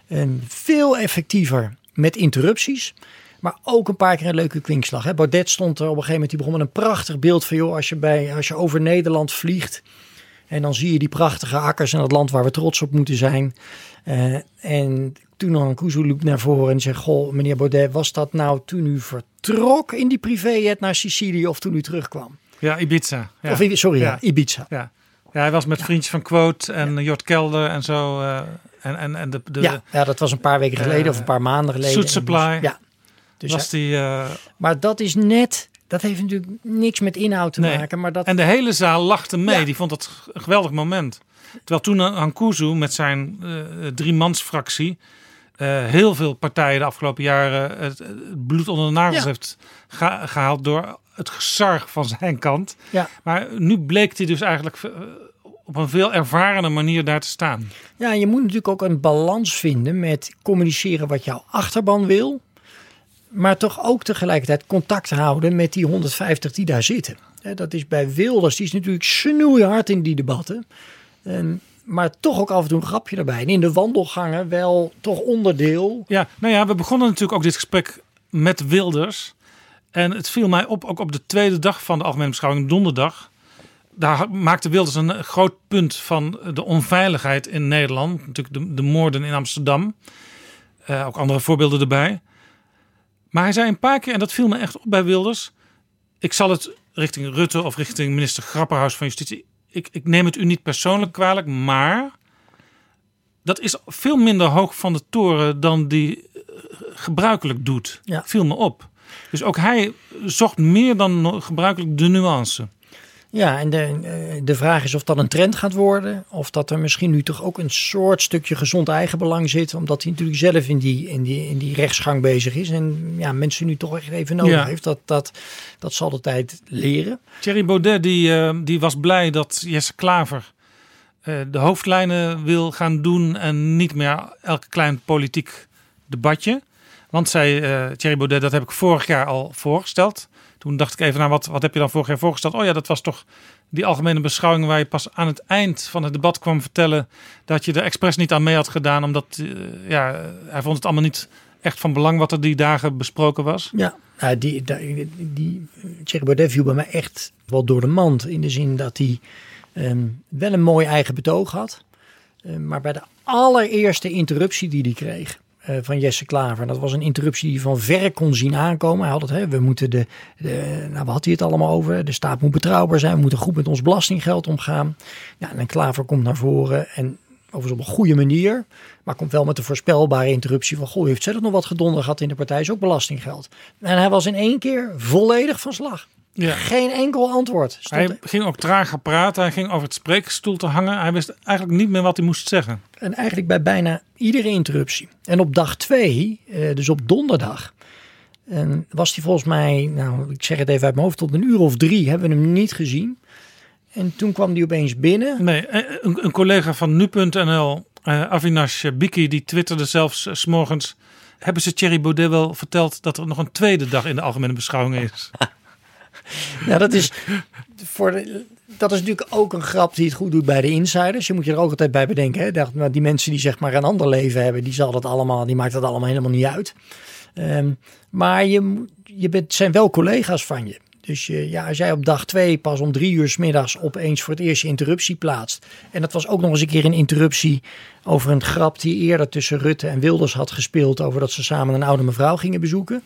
Speaker 5: En veel effectiever met interrupties. Maar ook een paar keer een leuke kwinkslag. Hè. Baudet stond er op een gegeven moment, die begon met een prachtig beeld van... joh, als je, bij, als je over Nederland vliegt... en dan zie je die prachtige akkers en het land waar we trots op moeten zijn. Eh, en toen dan Kuzu liep naar voren en zei... goh, meneer Baudet, was dat nou toen u vertrok in die privéjet naar Sicilië... of toen u terugkwam?
Speaker 4: Ja, Ibiza. Ja.
Speaker 5: Of, sorry, ja, Ibiza.
Speaker 4: Ja. ja, hij was met vriendjes van Quote en Jort Kelder en zo. eh, en, en, en de, de,
Speaker 5: ja, ja, dat was een paar weken geleden
Speaker 4: eh,
Speaker 5: of een paar maanden geleden. En
Speaker 4: Supply.
Speaker 5: ja. Dus
Speaker 4: was
Speaker 5: hij-
Speaker 4: die, eh,
Speaker 5: Maar dat is net dat heeft natuurlijk niks met inhoud te
Speaker 4: Nee.
Speaker 5: maken. Maar dat,
Speaker 4: En de hele zaal lachte mee.
Speaker 5: Ja.
Speaker 4: Die vond het een geweldig moment. Terwijl toen Hankuzu met zijn eh driemansfractie... eh heel veel partijen de afgelopen jaren het, het bloed onder de nagels
Speaker 5: Ja.
Speaker 4: heeft geha- gehaald... door het gezarg van zijn kant.
Speaker 5: Ja.
Speaker 4: Maar nu bleek hij dus eigenlijk eh, op een veel ervarende manier daar te staan.
Speaker 5: Ja, je moet natuurlijk ook een balans vinden met communiceren wat jouw achterban wil. Maar toch ook tegelijkertijd contact houden met die 150 die daar zitten. Dat is bij Wilders, die is natuurlijk snoeihard in die debatten. En, maar toch ook af en toe een grapje erbij. En in de wandelgangen wel toch onderdeel.
Speaker 4: Ja, nou ja, we begonnen natuurlijk ook dit gesprek met Wilders. En het viel mij op, ook op de tweede dag van de Algemene Beschouwing, donderdag. Daar maakte Wilders een groot punt van de onveiligheid in Nederland. Natuurlijk de, de moorden in Amsterdam. Eh, ook andere voorbeelden erbij. Maar hij zei een paar keer, en dat viel me echt op bij Wilders. Ik zal het richting Rutte of richting minister Grapperhaus van Justitie. Ik, ik neem het u niet persoonlijk kwalijk, maar dat is veel minder hoog van de toren dan die eh, gebruikelijk doet.
Speaker 5: Ja.
Speaker 4: Viel me op. Dus ook hij zocht meer dan gebruikelijk de nuance.
Speaker 5: Ja, en de, eh, de vraag is of dat een trend gaat worden. Of dat er misschien nu toch ook een soort stukje gezond eigenbelang zit. Omdat hij natuurlijk zelf in die, in die, in die rechtsgang bezig is. En ja, mensen nu toch echt even nodig
Speaker 4: Ja.
Speaker 5: heeft. Dat, dat, dat zal de tijd leren.
Speaker 4: Thierry Baudet die, eh, die was blij dat Jesse Klaver eh, de hoofdlijnen wil gaan doen en niet meer elk klein politiek debatje. Want eh, Thierry Baudet, dat heb ik vorig jaar al voorgesteld. Toen dacht ik even, nou wat, wat heb je dan vorig jaar voorgesteld? Oh ja, dat was toch die algemene beschouwing waar je pas aan het eind van het debat kwam vertellen dat je er expres niet aan mee had gedaan. Omdat eh, ja, hij vond het allemaal niet echt van belang wat er die dagen besproken was.
Speaker 5: Ja, nou, die, die, die Thierry Baudet viel bij mij echt wel door de mand. In de zin dat hij ehm, wel een mooi eigen betoog had. Eh, maar bij de allereerste interruptie die hij kreeg van Jesse Klaver. En dat was een interruptie die van ver kon zien aankomen. Hij had het, hè, we moeten de, nou, wat had hij het allemaal over? De staat moet betrouwbaar zijn. We moeten goed met ons belastinggeld omgaan. Ja, en Klaver komt naar voren en overigens op een goede manier. Maar komt wel met de voorspelbare interruptie van... Goh, heeft zelf nog wat gedonder gehad in de partij, is ook belastinggeld. En hij was in één keer volledig van slag.
Speaker 4: Ja.
Speaker 5: Geen enkel antwoord. Stond
Speaker 4: Hij ging ook trager praten. Hij ging over het spreekstoel te hangen. Hij wist eigenlijk niet meer wat hij moest zeggen.
Speaker 5: En eigenlijk bij bijna iedere interruptie. En op dag twee, eh, dus op donderdag, was hij volgens mij, nou ik zeg het even uit mijn hoofd, tot een uur of drie hebben we hem niet gezien. En toen kwam hij opeens binnen.
Speaker 4: Nee, eh, een, een collega van nu.nl, eh Avinash Biki, die twitterde zelfs eh, 's morgens. Hebben ze Thierry Baudet wel verteld dat er nog een tweede dag in de algemene beschouwing is?
Speaker 5: Ja, dat is, voor dat is natuurlijk ook een grap die het goed doet bij de insiders. Je moet je er ook altijd bij bedenken. Hè? Maar die mensen die zeg maar een ander leven hebben, die, zal dat allemaal, die maakt dat allemaal helemaal niet uit. Ehm, maar je, je bent, zijn wel collega's van je. Dus ja, als jij op dag twee pas om drie uur 's middags opeens voor het eerst je interruptie plaatst. En dat was ook nog eens een keer een interruptie over een grap die eerder tussen Rutte en Wilders had gespeeld. Over dat ze samen een oude mevrouw gingen bezoeken.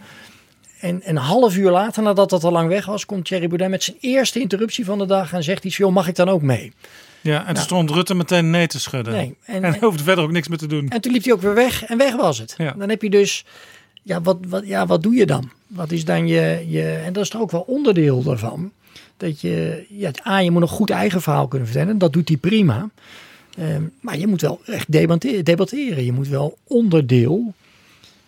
Speaker 5: En een half uur later, nadat dat al lang weg was, komt Thierry Baudet met zijn eerste interruptie van de dag en zegt iets: joh, mag ik dan ook mee?
Speaker 4: Ja, en toen
Speaker 5: Nou.
Speaker 4: stond Rutte meteen nee te schudden.
Speaker 5: Nee,
Speaker 4: en,
Speaker 5: en-
Speaker 4: hij hoefde verder ook niks meer te doen.
Speaker 5: En toen liep hij ook weer weg en weg was het.
Speaker 4: Ja.
Speaker 5: Dan heb je dus, ja wat, wat, ja, wat doe je dan? Wat is dan je, je, en dat is toch ook wel onderdeel daarvan. Dat je, ja, A, je moet een goed eigen verhaal kunnen vertellen. Dat doet hij prima. Ehm, maar je moet wel echt debatteren. Je moet wel onderdeel,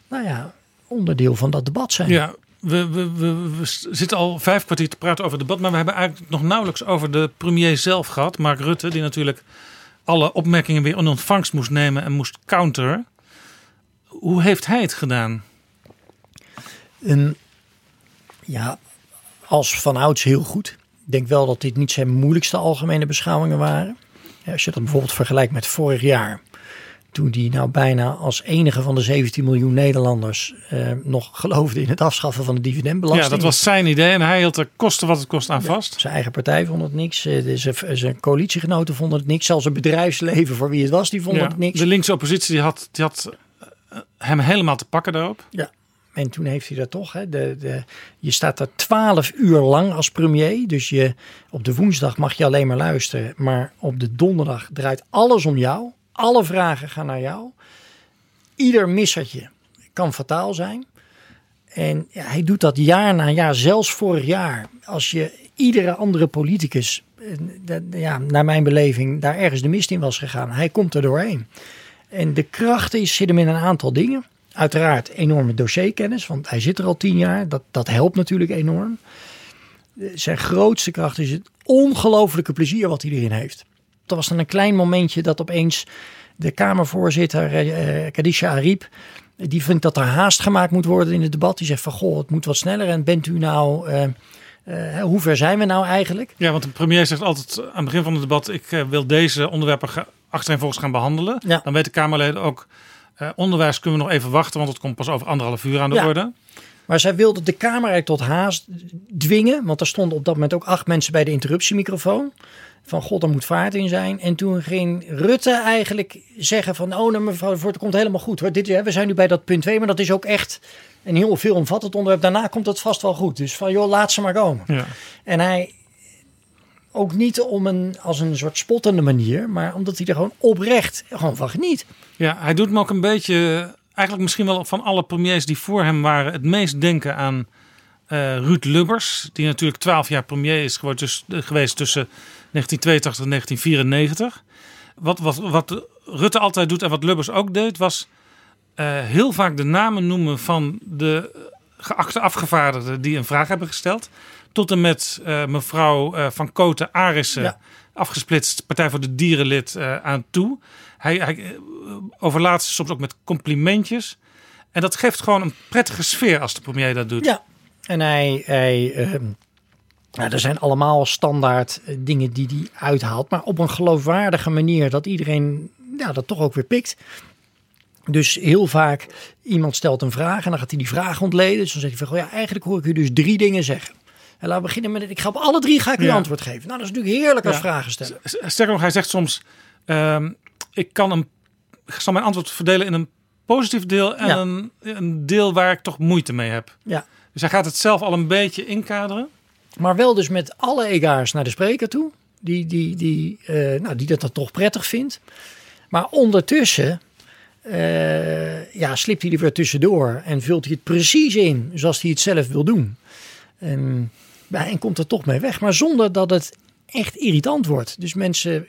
Speaker 5: nou ja, onderdeel van dat debat zijn.
Speaker 4: Ja, we, zitten al vijf kwartier te praten over het debat. Maar we hebben eigenlijk nog nauwelijks over de premier zelf gehad. Mark Rutte, die natuurlijk alle opmerkingen weer in ontvangst moest nemen en moest counteren. Hoe heeft hij het gedaan?
Speaker 5: Ja, als van ouds heel goed. Ik denk wel dat dit niet zijn moeilijkste algemene beschouwingen waren. Als je dat bijvoorbeeld vergelijkt met vorig jaar. Toen die nou bijna als enige van de 17 miljoen Nederlanders eh, nog geloofde in het afschaffen van de dividendbelasting.
Speaker 4: Ja, dat was zijn idee en hij hield er kosten wat het kost aan vast.
Speaker 5: Zijn eigen partij vond het niks. eh, Zijn, zijn coalitiegenoten vonden het niks. Zelfs het bedrijfsleven voor wie het was, die vonden
Speaker 4: Ja,
Speaker 5: het niks.
Speaker 4: De linkse oppositie die had, die had eh, hem helemaal te pakken daarop.
Speaker 5: Ja, en toen heeft hij dat toch. Hè, de, de, je staat er twaalf uur lang als premier. Dus je, op de woensdag mag je alleen maar luisteren. Maar op de donderdag draait alles om jou. Alle vragen gaan naar jou. Ieder missertje kan fataal zijn. En ja, hij doet dat jaar na jaar, zelfs vorig jaar. Als je iedere andere politicus, eh, ja, naar mijn beleving, daar ergens de mist in was gegaan. Hij komt er doorheen. En de kracht is, zit hem in een aantal dingen. Uiteraard enorme dossierkennis, want hij zit er al tien jaar. Dat, dat helpt natuurlijk enorm. Eh, Zijn grootste kracht is het ongelofelijke plezier wat hij erin heeft. Er was dan een klein momentje dat opeens de Kamervoorzitter eh, Kadisha Ariep, die vindt dat er haast gemaakt moet worden in het debat. Die zegt van goh, het moet wat sneller. En bent u nou, eh, eh, hoe ver zijn we nou eigenlijk?
Speaker 4: Ja, want de premier zegt altijd aan het begin van het debat: ik eh, wil deze onderwerpen ga- achtereenvolgens gaan behandelen.
Speaker 5: Ja.
Speaker 4: Dan weten Kamerleden ook. eh, onderwijs kunnen we nog even wachten, want het komt pas over anderhalf uur aan de
Speaker 5: Ja.
Speaker 4: orde.
Speaker 5: Maar zij wilde de Kamer eigenlijk tot haast dwingen. Want er stonden op dat moment ook acht mensen bij de interruptiemicrofoon. Van god, er moet vaart in zijn. En toen ging Rutte eigenlijk zeggen van... oh, nou, mevrouw het komt helemaal goed. Hoor. Dit, we zijn nu bij dat punt 2, maar dat is ook echt een heel veelomvattend onderwerp. Daarna komt het vast wel goed. Dus van joh, laat ze maar komen.
Speaker 4: Ja.
Speaker 5: En hij ook niet om een, als een soort spottende manier... maar omdat hij er gewoon oprecht gewoon van geniet.
Speaker 4: Ja, hij doet me ook een beetje, eigenlijk misschien wel van alle premiers die voor hem waren, het meest denken aan eh, Ruud Lubbers. Die natuurlijk twaalf jaar premier is geworden, dus, eh, geweest tussen 1982 en 1994. Wat, wat, wat Rutte altijd doet en wat Lubbers ook deed, was eh, heel vaak de namen noemen van de geachte afgevaardigden die een vraag hebben gesteld. Tot en met eh, mevrouw eh, Van Koten Arissen,
Speaker 5: Ja.
Speaker 4: afgesplitst Partij voor de Dierenlid aan toe. Hij, hij overlaat ze soms ook met complimentjes. En dat geeft gewoon een prettige sfeer als de premier dat doet.
Speaker 5: Ja, en hij, hij ehm, nou, er zijn allemaal standaard eh, dingen die hij uithaalt, maar op een geloofwaardige manier dat iedereen ja, dat toch ook weer pikt. Dus heel vaak iemand stelt een vraag en dan gaat hij die vraag ontleden. Dus dan zegt hij van, goh, ja, eigenlijk hoor ik u dus drie dingen zeggen. En laten we beginnen met, ik ga op alle drie ga ik u
Speaker 4: Ja.
Speaker 5: antwoord geven. Nou, dat is natuurlijk heerlijk als
Speaker 4: Ja.
Speaker 5: vragen stellen.
Speaker 4: Sterker nog, hij zegt soms: ehm, ik kan een, ik zal mijn antwoord verdelen in een positief deel en
Speaker 5: Ja.
Speaker 4: een, een deel waar ik toch moeite mee heb.
Speaker 5: Ja.
Speaker 4: Dus hij gaat het zelf al een beetje inkaderen.
Speaker 5: Maar wel dus met alle egaars naar de spreker toe. Die, die, die, eh, nou, die dat dan toch prettig vindt. Maar ondertussen eh, ja, slipt hij er weer tussendoor. En vult hij het precies in zoals hij het zelf wil doen. En, en komt er toch mee weg. Maar zonder dat het echt irritant wordt. Dus mensen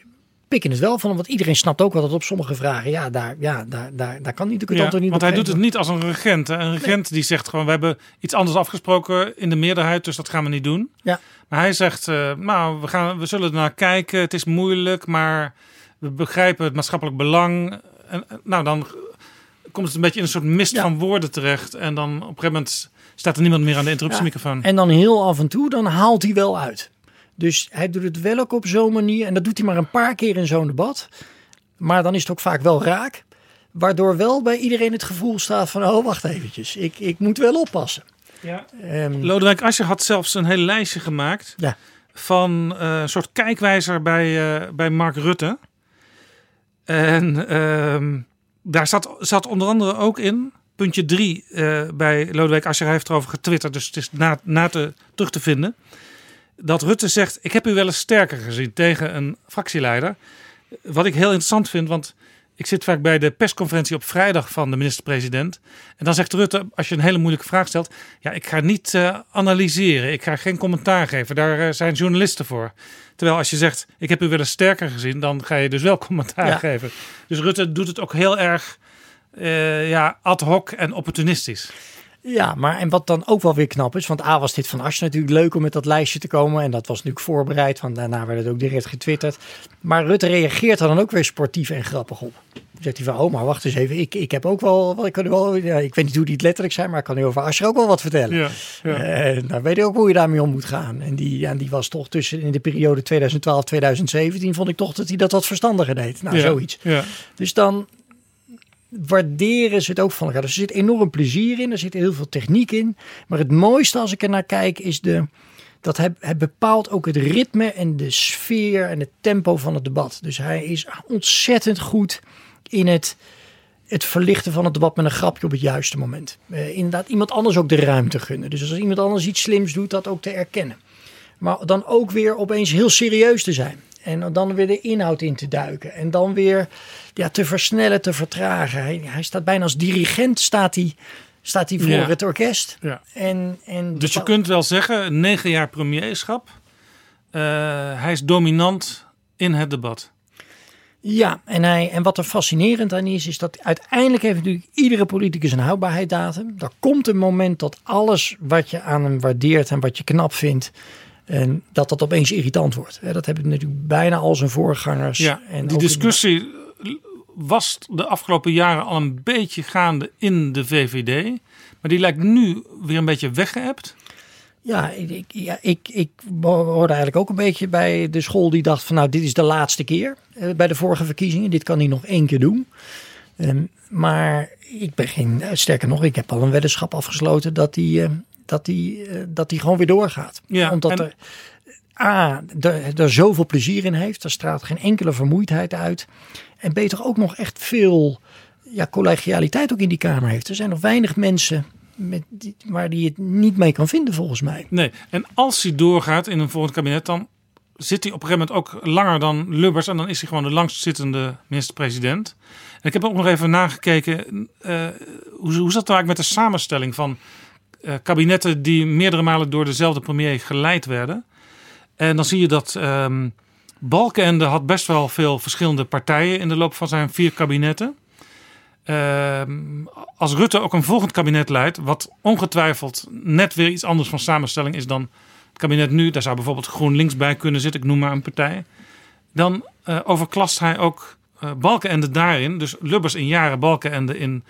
Speaker 5: pikken het wel van. Want iedereen snapt ook wel dat op sommige vragen... ja, daar, ja, daar, daar, daar kan natuurlijk het
Speaker 4: Ja,
Speaker 5: niet
Speaker 4: want hij doet het niet als een regent. hè. Een regent die zegt gewoon: we hebben iets anders afgesproken in de meerderheid, dus dat gaan we niet doen.
Speaker 5: Ja.
Speaker 4: Maar hij zegt: eh, nou, we, gaan, we zullen naar kijken. Het is moeilijk, maar we begrijpen het maatschappelijk belang. En, en, nou, dan komt het een beetje in een soort mist
Speaker 5: Ja.
Speaker 4: van woorden terecht. En dan op een gegeven moment staat er niemand meer aan de interruptiemicrofoon.
Speaker 5: En dan heel af en toe, dan haalt hij wel uit. Dus hij doet het wel ook op zo'n manier. En dat doet hij maar een paar keer in zo'n debat. Maar dan is het ook vaak wel raak. Waardoor wel bij iedereen het gevoel staat van... oh, wacht eventjes, ik, ik moet wel oppassen.
Speaker 4: Ja.
Speaker 5: Ehm,
Speaker 4: Lodewijk Asscher had zelfs een heel lijstje gemaakt
Speaker 5: Ja.
Speaker 4: van eh, een soort kijkwijzer bij, eh, bij Mark Rutte. En ehm, daar zat, zat onder andere ook in, puntje drie eh, bij Lodewijk Asscher, hij heeft erover getwitterd, dus het is na, na te, terug te vinden. Dat Rutte zegt, ik heb u wel eens sterker gezien tegen een fractieleider. Wat ik heel interessant vind, want ik zit vaak bij de persconferentie op vrijdag van de minister-president. En dan zegt Rutte, als je een hele moeilijke vraag stelt... ja, ik ga niet eh, analyseren, ik ga geen commentaar geven. Daar eh, zijn journalisten voor. Terwijl als je zegt, ik heb u wel eens sterker gezien... dan ga je dus wel commentaar
Speaker 5: Ja.
Speaker 4: geven. Dus Rutte doet het ook heel erg eh, ja, ad hoc en opportunistisch.
Speaker 5: Ja, maar en wat dan ook wel weer knap is, want A was dit van Asje natuurlijk leuk om met dat lijstje te komen. En dat was natuurlijk voorbereid, want daarna werd het ook direct getwitterd. Maar Rutte reageert er dan ook weer sportief en grappig op. Dan zegt hij van, oh maar wacht eens even, ik, ik heb ook wel, wat ik kan wel, ja, ik weet niet hoe die het letterlijk zijn, maar ik kan u over Asje ook wel wat vertellen.
Speaker 4: Ja, ja.
Speaker 5: En dan weet je ook hoe je daarmee om moet gaan. En die, ja, die was toch tussen in de periode 2012-2017, vond ik toch dat hij dat wat verstandiger deed. Nou,
Speaker 4: Ja,
Speaker 5: zoiets.
Speaker 4: Ja.
Speaker 5: Dus dan waarderen ze het ook van elkaar. Dus er zit enorm plezier in, er zit heel veel techniek in. Maar het mooiste als ik er naar kijk is de, dat hij, bepaalt ook het ritme en de sfeer en het tempo van het debat. Dus hij is ontzettend goed in het, het verlichten van het debat met een grapje op het juiste moment. Eh, inderdaad, iemand anders ook de ruimte gunnen. Dus als iemand anders iets slims doet, dat ook te erkennen. Maar dan ook weer opeens heel serieus te zijn. En dan weer de inhoud in te duiken. En dan weer ja, te versnellen, te vertragen. Hij, hij staat bijna als dirigent staat hij staat hij voor
Speaker 4: Ja.
Speaker 5: het orkest.
Speaker 4: Ja.
Speaker 5: En, en
Speaker 4: Dus je kunt wel zeggen, negen jaar premierschap. eh, hij is dominant in het debat.
Speaker 5: Ja, en, hij, en wat er fascinerend aan is, is dat uiteindelijk heeft natuurlijk iedere politicus een houdbaarheidsdatum. Er komt een moment dat alles wat je aan hem waardeert en wat je knap vindt, en dat dat opeens irritant wordt. Dat hebben natuurlijk bijna al zijn voorgangers.
Speaker 4: Ja,
Speaker 5: en
Speaker 4: die discussie was de afgelopen jaren al een beetje gaande in de VVD. Maar die lijkt nu weer een beetje weggeëpt.
Speaker 5: Ja, ik, ik, ja ik, ik hoorde eigenlijk ook een beetje bij de school die dacht van nou dit is de laatste keer eh, bij de vorige verkiezingen. Dit kan hij nog één keer doen. Ehm, maar ik ben geen, eh, sterker nog, ik heb al een weddenschap afgesloten dat hij, eh, dat hij, eh, dat hij gewoon weer doorgaat.
Speaker 4: Ja,
Speaker 5: Omdat
Speaker 4: en-
Speaker 5: er, A, er, er zoveel plezier in heeft. Er straalt geen enkele vermoeidheid uit. En B, toch ook nog echt veel ja, collegialiteit ook in die Kamer heeft. Er zijn nog weinig mensen met die, waar die het niet mee kan vinden volgens mij.
Speaker 4: Nee, en als hij doorgaat in een volgend kabinet, dan zit hij op een gegeven moment ook langer dan Lubbers. En dan is hij gewoon de langstzittende minister-president. En ik heb ook nog even nagekeken, eh, hoe, hoe zat het eigenlijk met de samenstelling van eh, kabinetten die meerdere malen door dezelfde premier geleid werden. En dan zie je dat ehm Balkenende had best wel veel verschillende partijen in de loop van zijn vier kabinetten. Ehm, als Rutte ook een volgend kabinet leidt, wat ongetwijfeld net weer iets anders van samenstelling is dan het kabinet nu, daar zou bijvoorbeeld GroenLinks bij kunnen zitten, ik noem maar een partij, dan eh, overklast hij ook eh Balkenende daarin. Dus Lubbers in jaren, Balkenende in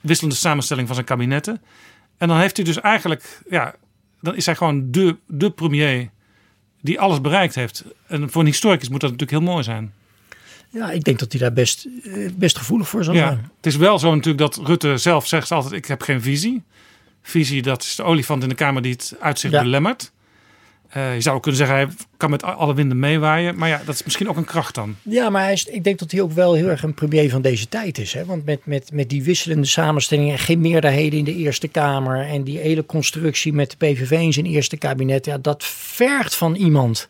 Speaker 4: wisselende samenstelling van zijn kabinetten. En dan heeft hij dus eigenlijk, ja, dan is hij gewoon de, de premier die alles bereikt heeft. En voor een historicus moet dat natuurlijk heel mooi zijn.
Speaker 5: Ja, ik denk dat hij daar best, eh, best gevoelig voor zal
Speaker 4: Ja,
Speaker 5: zijn.
Speaker 4: het is wel zo natuurlijk dat Rutte zelf zegt altijd: ik heb geen visie. Visie, dat is de olifant in de kamer die het uitzicht
Speaker 5: Ja.
Speaker 4: belemmert. Eh, je zou kunnen zeggen, hij kan met alle winden meewaaien. Maar ja, dat is misschien ook een kracht dan.
Speaker 5: Ja, maar hij is, ik denk dat hij ook wel heel erg een premier van deze tijd is. Hè? Want met, met, met die wisselende samenstellingen, geen meerderheden in de Eerste Kamer en die hele constructie met de PVV in zijn eerste kabinet, ja, dat vergt van iemand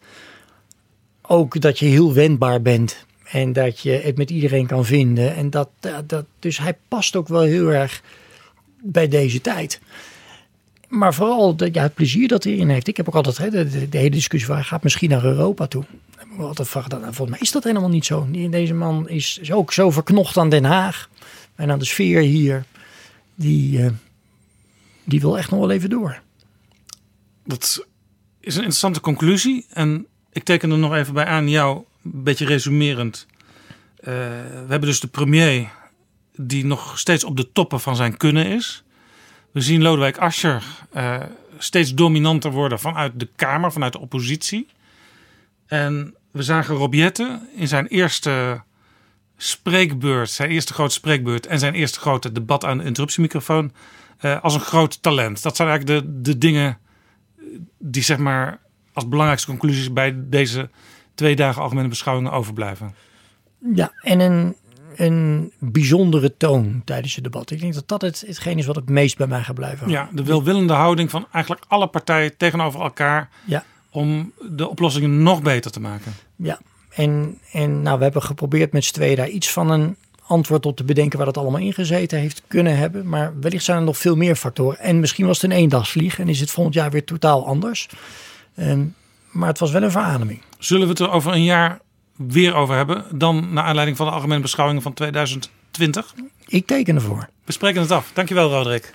Speaker 5: ook dat je heel wendbaar bent en dat je het met iedereen kan vinden. En dat, dat, dat, dus hij past ook wel heel erg bij deze tijd. Maar vooral het plezier dat hij erin heeft. Ik heb ook altijd hè, de, hele discussie hij gaat misschien naar Europa toe. Ik altijd vragen, volgens mij is dat helemaal niet zo. Deze man is, is ook zo verknocht aan Den Haag en aan de sfeer hier. Die, eh, die wil echt nog wel even door.
Speaker 4: Dat is een interessante conclusie. En ik teken er nog even bij aan jou, een beetje resumerend. Eh, we hebben dus de premier die nog steeds op de toppen van zijn kunnen is. We zien Lodewijk Asscher eh, steeds dominanter worden vanuit de Kamer, vanuit de oppositie. En we zagen Rob Jetten in zijn eerste spreekbeurt, zijn eerste grote spreekbeurt en zijn eerste grote debat aan de interruptiemicrofoon eh, als een groot talent. Dat zijn eigenlijk de, de dingen die zeg maar als belangrijkste conclusies bij deze twee dagen algemene beschouwingen overblijven.
Speaker 5: Ja, en een, een bijzondere toon tijdens het debat. Ik denk dat dat het, hetgeen is wat het meest bij mij gaat blijven.
Speaker 4: Ja, de welwillende houding van eigenlijk alle partijen tegenover elkaar
Speaker 5: Ja.
Speaker 4: om de oplossingen nog beter te maken.
Speaker 5: Ja, en, en nou, we hebben geprobeerd met z'n tweeën daar iets van een antwoord op te bedenken waar dat allemaal ingezeten heeft kunnen hebben. Maar wellicht zijn er nog veel meer factoren. En misschien was het een eendagsvlieg en is het volgend jaar weer totaal anders. Ehm, maar het was wel een verademing.
Speaker 4: Zullen we het er over een jaar weer over hebben, dan naar aanleiding van de algemene beschouwingen van 2020?
Speaker 5: Ik teken ervoor.
Speaker 4: We spreken het af. Dankjewel, Roderick.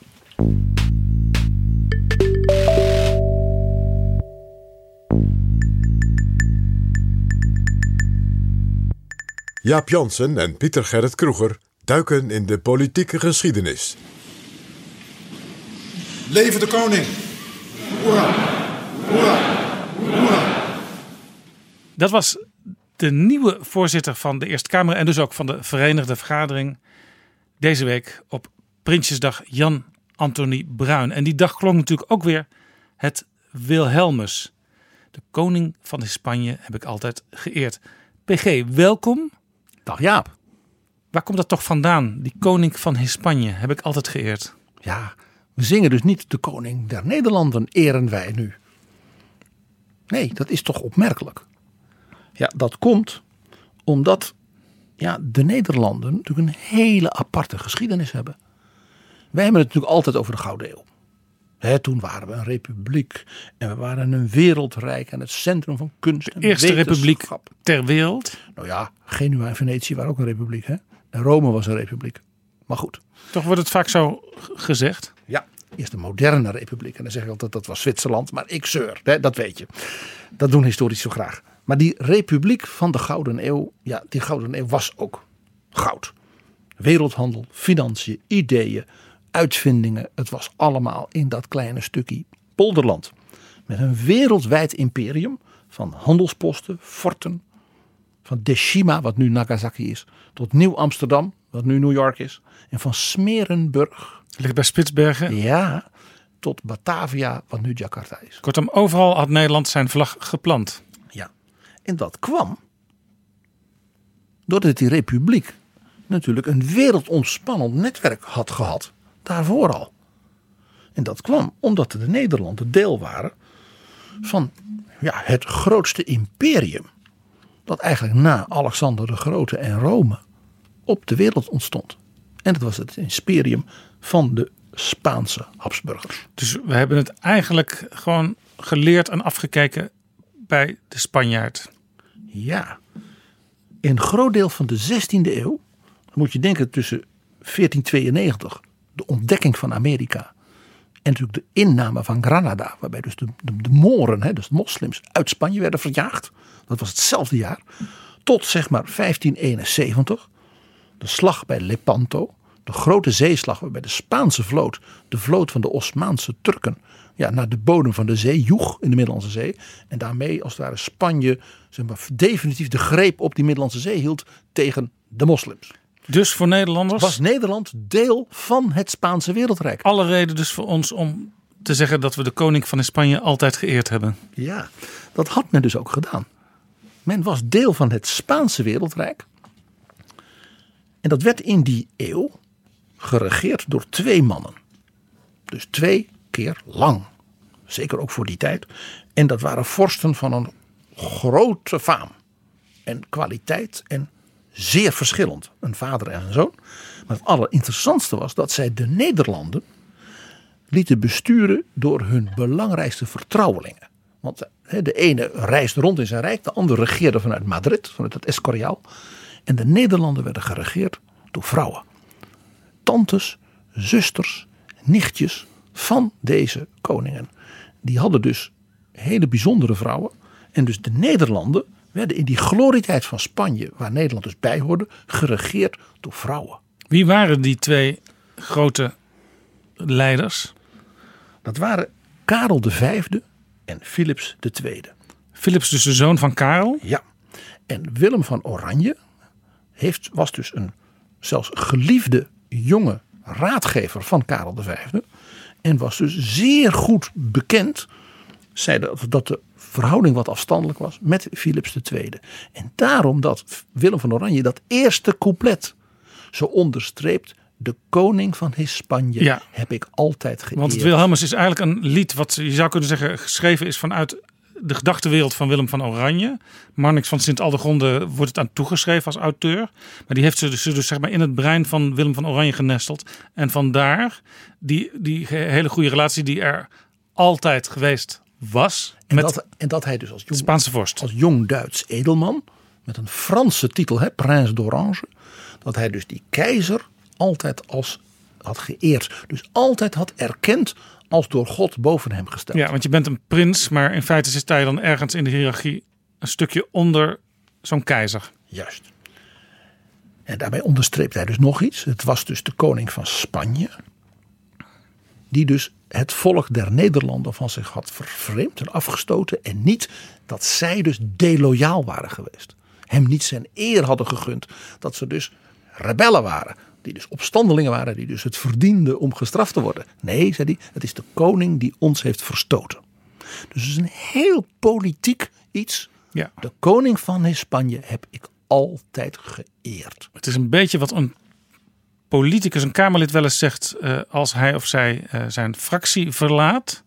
Speaker 3: Jaap Jansen en Pieter Gerrit Kroeger duiken in de politieke geschiedenis.
Speaker 9: Leven de koning! Hoera! Hoera! Hoera!
Speaker 4: Dat was de nieuwe voorzitter van de Eerste Kamer en dus ook van de Verenigde Vergadering. Deze week op Prinsjesdag Jan Anthony Bruin. En die dag klonk natuurlijk ook weer het Wilhelmus. De koning van Spanje heb ik altijd geëerd. PG, welkom.
Speaker 10: Dag Jaap.
Speaker 4: Waar komt dat toch vandaan? Die koning van Spanje heb ik altijd geëerd.
Speaker 10: Ja, we zingen dus niet de koning der Nederlanden eren wij nu. Nee, dat is toch opmerkelijk. Ja, dat komt omdat ja, de Nederlanden natuurlijk een hele aparte geschiedenis hebben. Wij hebben het natuurlijk altijd over de Gouden Eeuw. Hè, toen waren we een republiek en we waren een wereldrijk en het centrum van kunst. En
Speaker 4: Eerste republiek ter wereld.
Speaker 10: Nou ja, Genua en Venetië waren ook een republiek. Hè? En Rome was een republiek. Maar goed.
Speaker 4: Toch wordt het vaak zo gezegd.
Speaker 10: Ja, eerst een moderne republiek. En dan zeg ik altijd dat was Zwitserland. Maar ik zeur, hè, dat weet je. Dat doen historici zo graag. Maar die republiek van de Gouden Eeuw, ja, die Gouden Eeuw was ook goud. Wereldhandel, financiën, ideeën, uitvindingen. Het was allemaal in dat kleine stukje polderland. Met een wereldwijd imperium van handelsposten, forten. Van Deshima, wat nu Nagasaki is, tot Nieuw Amsterdam, wat nu New York is. En van Smerenburg,
Speaker 4: Ligt bij Spitsbergen.
Speaker 10: ja, tot Batavia, wat nu Jakarta is.
Speaker 4: Kortom, overal had Nederland zijn vlag geplant.
Speaker 10: En dat kwam doordat die republiek natuurlijk een wereldomspannend netwerk had gehad. Daarvoor al. En dat kwam omdat de Nederlanden deel waren van ja, het grootste imperium. Dat eigenlijk na Alexander de Grote en Rome op de wereld ontstond. En dat was het imperium van de Spaanse Habsburgers.
Speaker 4: Dus we hebben het eigenlijk gewoon geleerd en afgekeken bij de Spanjaard.
Speaker 10: Ja. In een groot deel van de 16e eeuw, moet je denken tussen 1492, de ontdekking van Amerika, en natuurlijk de inname van Granada, waarbij dus de Moren, hè, dus de moslims, uit Spanje werden verjaagd. Dat was hetzelfde jaar. Tot zeg maar 1571, de slag bij Lepanto, de grote zeeslag waarbij de Spaanse vloot, de vloot van de Osmaanse Turken, ja, naar de bodem van de zee joeg in de Middellandse Zee. En daarmee als het ware Spanje zeg maar, definitief de greep op die Middellandse Zee hield tegen de moslims.
Speaker 4: Dus voor Nederlanders
Speaker 10: Was Nederland deel van het Spaanse wereldrijk?
Speaker 4: alle reden dus voor ons om te zeggen dat we de koning van Spanje altijd geëerd hebben.
Speaker 10: Ja, dat had men dus ook gedaan. Men was deel van het Spaanse wereldrijk. En dat werd in die eeuw geregeerd door twee mannen. Dus twee lang. Zeker ook voor die tijd. En dat waren vorsten van een grote faam. En kwaliteit en zeer verschillend. Een vader en een zoon. Maar het allerinteressantste was dat zij de Nederlanden lieten besturen door hun belangrijkste vertrouwelingen. Want de ene reisde rond in zijn rijk, de andere regeerde vanuit Madrid, vanuit het Escoriaal. En de Nederlanden werden geregeerd door vrouwen. Tantes, zusters, nichtjes van deze koningen. Die hadden dus hele bijzondere vrouwen. En dus de Nederlanden werden in die glorietijd van Spanje, waar Nederland dus bij hoorde, geregeerd door vrouwen.
Speaker 4: Wie waren die twee grote leiders?
Speaker 10: Dat waren Karel V en Philips II.
Speaker 4: Philips dus de zoon van Karel?
Speaker 10: Ja. En Willem van Oranje heeft, was dus een zelfs geliefde jonge raadgever van Karel V. En was dus zeer goed bekend, zei dat, dat de verhouding wat afstandelijk was met Philips II. En daarom dat Willem van Oranje dat eerste couplet zo onderstreept. De koning van Hispanje
Speaker 4: Ja.
Speaker 10: heb ik altijd geëerd.
Speaker 4: Want het Wilhelmus is eigenlijk een lied wat je zou kunnen zeggen geschreven is vanuit de gedachtenwereld van Willem van Oranje. Marnix van Sint-Aldegonde wordt het aan toegeschreven als auteur. Maar die heeft ze dus, dus zeg maar in het brein van Willem van Oranje genesteld. En vandaar die, die hele goede relatie die er altijd geweest was.
Speaker 10: En,
Speaker 4: met
Speaker 10: dat, en dat hij dus als jong,
Speaker 4: Spaanse vorst.
Speaker 10: als jong Duits edelman, met een Franse titel, hè, Prins d'Orange, dat hij dus die keizer altijd als had geëerd. Dus altijd had erkend als door God boven hem gesteld.
Speaker 4: Ja, want je bent een prins, maar in feite sta je dan ergens in de hiërarchie een stukje onder zo'n keizer.
Speaker 10: Juist. En daarbij onderstreept hij dus nog iets. Het was dus de koning van Spanje. Die dus het volk der Nederlanden van zich had vervreemd en afgestoten. En niet dat zij dus deloyaal waren geweest. Hem niet zijn eer hadden gegund. Dat ze dus rebellen waren. Die dus opstandelingen waren. Die dus het verdienden om gestraft te worden. Nee, zei hij. Het is de koning die ons heeft verstoten. Dus het is een heel politiek iets.
Speaker 4: Ja.
Speaker 10: De koning van Spanje heb ik altijd geëerd.
Speaker 4: Het is een beetje wat een politicus, een Kamerlid wel eens zegt eh, als hij of zij eh, zijn fractie verlaat.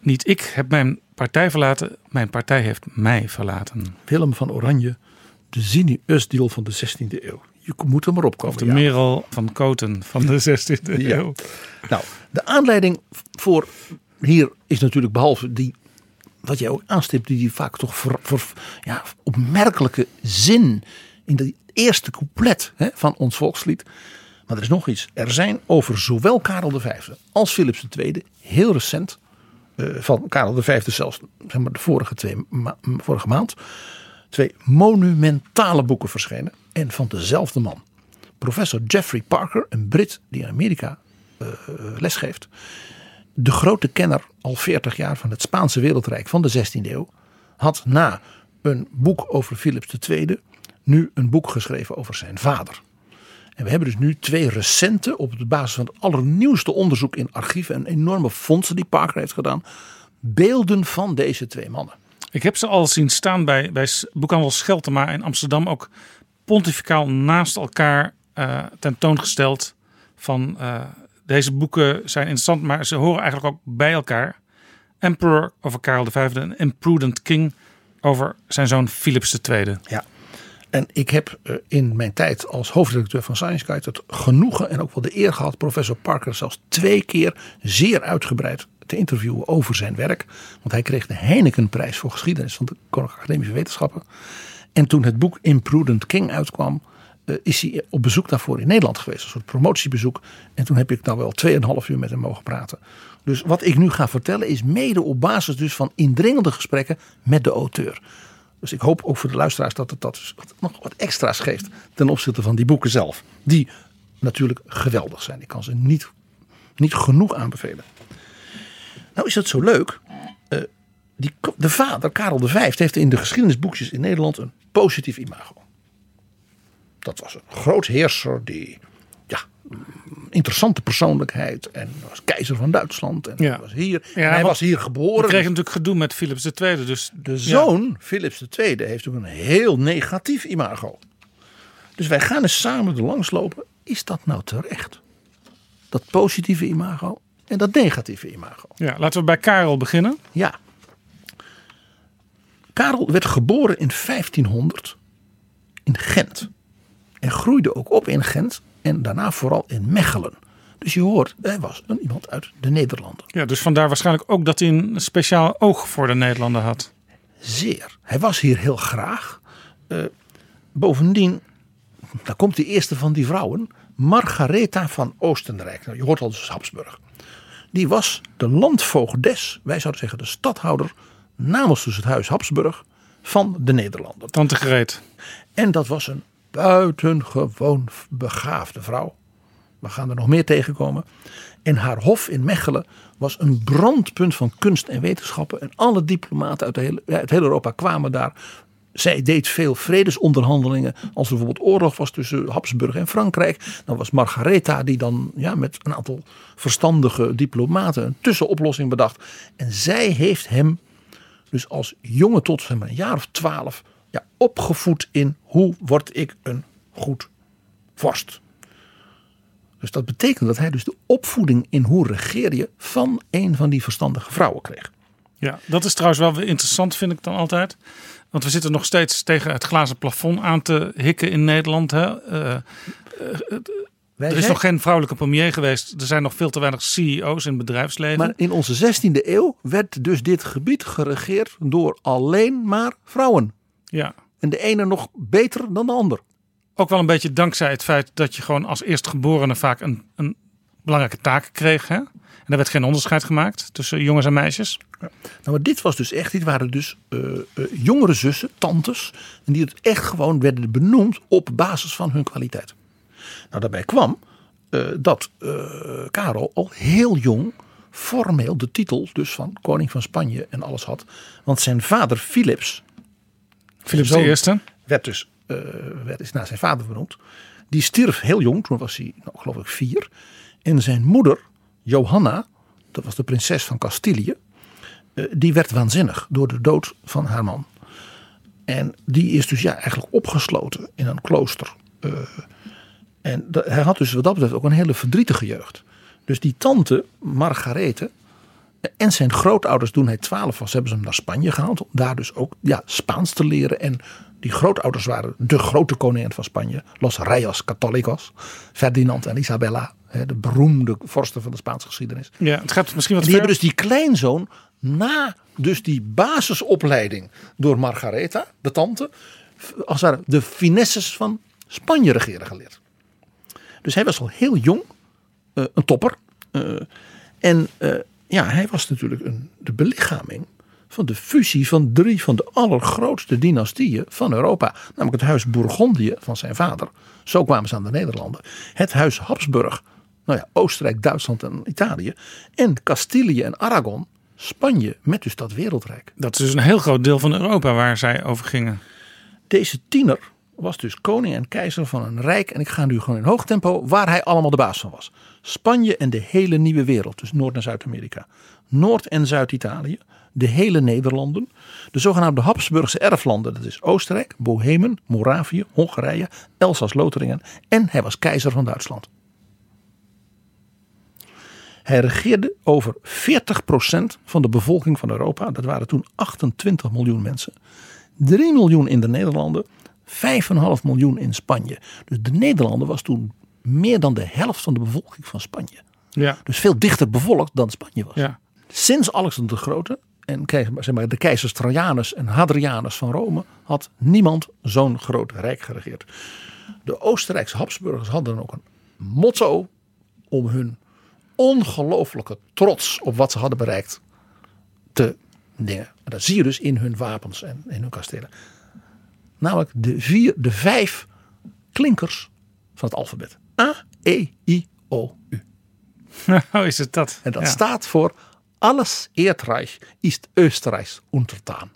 Speaker 4: Niet ik heb mijn partij verlaten, mijn partij heeft mij verlaten.
Speaker 10: Willem van Oranje, de Zini Usdeel van de 16e eeuw. Je moet er maar opkomen.
Speaker 4: Of de
Speaker 10: ja.
Speaker 4: Merel van Koten van de 16e
Speaker 10: Ja.
Speaker 4: eeuw.
Speaker 10: Nou, de aanleiding voor hier is natuurlijk behalve die, wat jij ook aanstipt, die, die vaak toch voor, voor ja, opmerkelijke zin in de eerste couplet hè, van ons volkslied. Maar er is nog iets. Er zijn over zowel Karel V als Philips II heel recent, eh, van Karel V zelfs zeg maar, de vorige, twee ma- vorige maand, twee monumentale boeken verschenen. En van dezelfde man. Professor Jeffrey Parker, een Brit die in Amerika eh, lesgeeft. De grote kenner al 40 jaar van het Spaanse wereldrijk van de 16e eeuw. Had na een boek over Philips II nu een boek geschreven over zijn vader. En we hebben dus nu twee recente, op de basis van het allernieuwste onderzoek in archieven en enorme fondsen die Parker heeft gedaan, beelden van deze twee mannen.
Speaker 4: Ik heb ze al zien staan bij, bij boekhandel Scheltema in Amsterdam. Ook pontificaal naast elkaar eh, tentoongesteld. Van eh, deze boeken zijn interessant, maar ze horen eigenlijk ook bij elkaar. Emperor over Karel V en Imprudent King over zijn zoon Philips II.
Speaker 10: Ja. En ik heb eh, in mijn tijd als hoofdredacteur van Science Guide het genoegen en ook wel de eer gehad professor Parker zelfs twee keer zeer uitgebreid te interviewen over zijn werk. Want hij kreeg de Heinekenprijs voor geschiedenis van de Koninklijke Academische Wetenschappen. En toen het boek Imprudent King uitkwam, eh, is hij op bezoek daarvoor in Nederland geweest. Een soort promotiebezoek. En toen heb ik nou wel 2,5 uur met hem mogen praten. Dus wat ik nu ga vertellen is mede op basis dus van indringende gesprekken met de auteur. Dus ik hoop ook voor de luisteraars dat het dat wat- nog wat extra's geeft ten opzichte van die boeken zelf. Die natuurlijk geweldig zijn. Ik kan ze niet, niet genoeg aanbevelen. Nou is het zo leuk. eh, die, de vader, Karel V, heeft in de geschiedenisboekjes in Nederland een positief imago. Dat was een groot heerser die, ja, mm, interessante persoonlijkheid. En was keizer van Duitsland. En
Speaker 4: Ja.
Speaker 10: was hier,
Speaker 4: Ja,
Speaker 10: en hij was hier geboren.
Speaker 4: kregen natuurlijk gedoe met Philips II. Dus
Speaker 10: De zoon, Philips II, heeft ook een heel negatief imago. Dus wij gaan eens samen er langs lopen. Is dat nou terecht? Dat positieve imago en dat negatieve imago.
Speaker 4: Ja, laten we bij Karel beginnen.
Speaker 10: Ja. Karel werd geboren in 1500 in Gent. En groeide ook op in Gent en daarna vooral in Mechelen. Dus je hoort, hij was een, iemand uit de Nederlanden.
Speaker 4: Ja, dus vandaar waarschijnlijk ook dat hij een speciaal oog voor de Nederlanden had.
Speaker 10: Zeer. Hij was hier heel graag. Eh, bovendien, daar komt de eerste van die vrouwen, Margaretha van Oostenrijk. Nou, je hoort al dus Habsburg. Die was de landvoogdes, wij zouden zeggen de stadhouder, namens dus het huis Habsburg van de Nederlanden.
Speaker 4: Tante Greet.
Speaker 10: En dat was een buitengewoon begaafde vrouw. We gaan er nog meer tegenkomen. En haar hof in Mechelen was een brandpunt van kunst en wetenschappen. En alle diplomaten uit, uit heel Europa kwamen daar. Zij deed veel vredesonderhandelingen. Als er bijvoorbeeld oorlog was tussen Habsburg en Frankrijk. Dan was Margaretha die dan ja, met een aantal verstandige diplomaten een tussenoplossing bedacht. En zij heeft hem dus als jongen tot zeg maar, een jaar of twaalf ja, opgevoed in hoe word ik een goed vorst. Dus dat betekent dat hij dus de opvoeding in hoe regeer je van een van die verstandige vrouwen kreeg.
Speaker 4: Ja, dat is trouwens wel interessant, vind ik dan altijd. Want we zitten nog steeds tegen het glazen plafond aan te hikken in Nederland. Hè? Eh, eh,
Speaker 10: Wij
Speaker 4: er is
Speaker 10: zijn-
Speaker 4: nog geen vrouwelijke premier geweest. Er zijn nog veel te weinig CEO's in het bedrijfsleven.
Speaker 10: Maar in onze 16e eeuw werd dus dit gebied geregeerd door alleen maar vrouwen.
Speaker 4: Ja.
Speaker 10: En de ene nog beter dan de ander.
Speaker 4: Ook wel een beetje dankzij het feit dat je gewoon als eerstgeborene vaak een, een belangrijke kreeg. Hè? En er werd geen onderscheid gemaakt tussen jongens en meisjes.
Speaker 10: Nou, maar dit was dus echt, dit waren dus eh, eh, jongere zussen, tantes. En die het echt gewoon werden benoemd op basis van hun kwaliteit. Nou, daarbij kwam eh, dat Karel al heel jong formeel de titel dus van koning van Spanje en alles had. Want zijn vader Philips,
Speaker 4: Philips de Eerste.
Speaker 10: werd dus werd, is naar zijn vader benoemd. Die stierf heel jong, toen was hij nou, geloof ik vier. En zijn moeder, Johanna, dat was de prinses van Castilië, eh, die werd waanzinnig door de dood van haar man. En die is dus ja, eigenlijk opgesloten in een klooster. Eh, en hij had dus wat dat betreft ook een hele verdrietige jeugd. Dus die tante, Margarethe, en zijn grootouders toen hij 12 was, hebben ze hem naar Spanje gehaald. Om daar dus ook ja, Spaans te leren. En die grootouders waren de grote koningen van Spanje, Los Reyes Católicos, Ferdinand en Isabella, de beroemde vorsten van de Spaanse geschiedenis.
Speaker 4: Ja, het gaat misschien wat
Speaker 10: die
Speaker 4: ver.
Speaker 10: hebben dus die kleinzoon na dus die basisopleiding door Margaretha, de tante, als ware de finesses van Spanje regeren geleerd. Dus hij was al heel jong eh, een topper. Eh, en eh, ja, hij was natuurlijk een, de belichaming van de fusie van drie van de allergrootste dynastieën van Europa. Namelijk het huis Bourgondië van zijn vader. Zo kwamen ze aan de Nederlanden. Het huis Habsburg, nou ja, Oostenrijk, Duitsland en Italië. En Castilië en Aragon, Spanje met dus dat wereldrijk.
Speaker 4: Dat is dus een heel groot deel van Europa waar zij over gingen.
Speaker 10: Deze tiener was dus koning en keizer van een rijk. En ik ga nu gewoon in hoog tempo waar hij allemaal de baas van was. Spanje en de hele nieuwe wereld. Dus Noord- en Zuid-Amerika. Noord- en Zuid-Italië. De hele Nederlanden. De zogenaamde Habsburgse erflanden. Dat is Oostenrijk, Bohemen, Moravië, Hongarije, Elsass-Lotharingen. En hij was keizer van Duitsland. Hij regeerde over 40% van de bevolking van Europa. Dat waren toen 28 miljoen mensen. 3 miljoen in de Nederlanden, 5,5 miljoen in Spanje. Dus de Nederlanden was toen meer dan de helft van de bevolking van Spanje.
Speaker 4: Ja.
Speaker 10: Dus veel dichter bevolkt dan Spanje was.
Speaker 4: Ja.
Speaker 10: Sinds Alexander de Grote en zeg maar, de keizers Trajanus en Hadrianus van Rome had niemand zo'n groot rijk geregeerd. De Oostenrijkse Habsburgers hadden ook een motto om hun ongelooflijke trots op wat ze hadden bereikt te dingen. En dat zie je dus in hun wapens en in hun kastelen. Namelijk de, vier, de vijf klinkers van het alfabet. A, E, I, O, U.
Speaker 4: Oh, is het dat?
Speaker 10: En dat
Speaker 4: Ja.
Speaker 10: staat voor alles Erdreich is Oostenrijks ondertaan.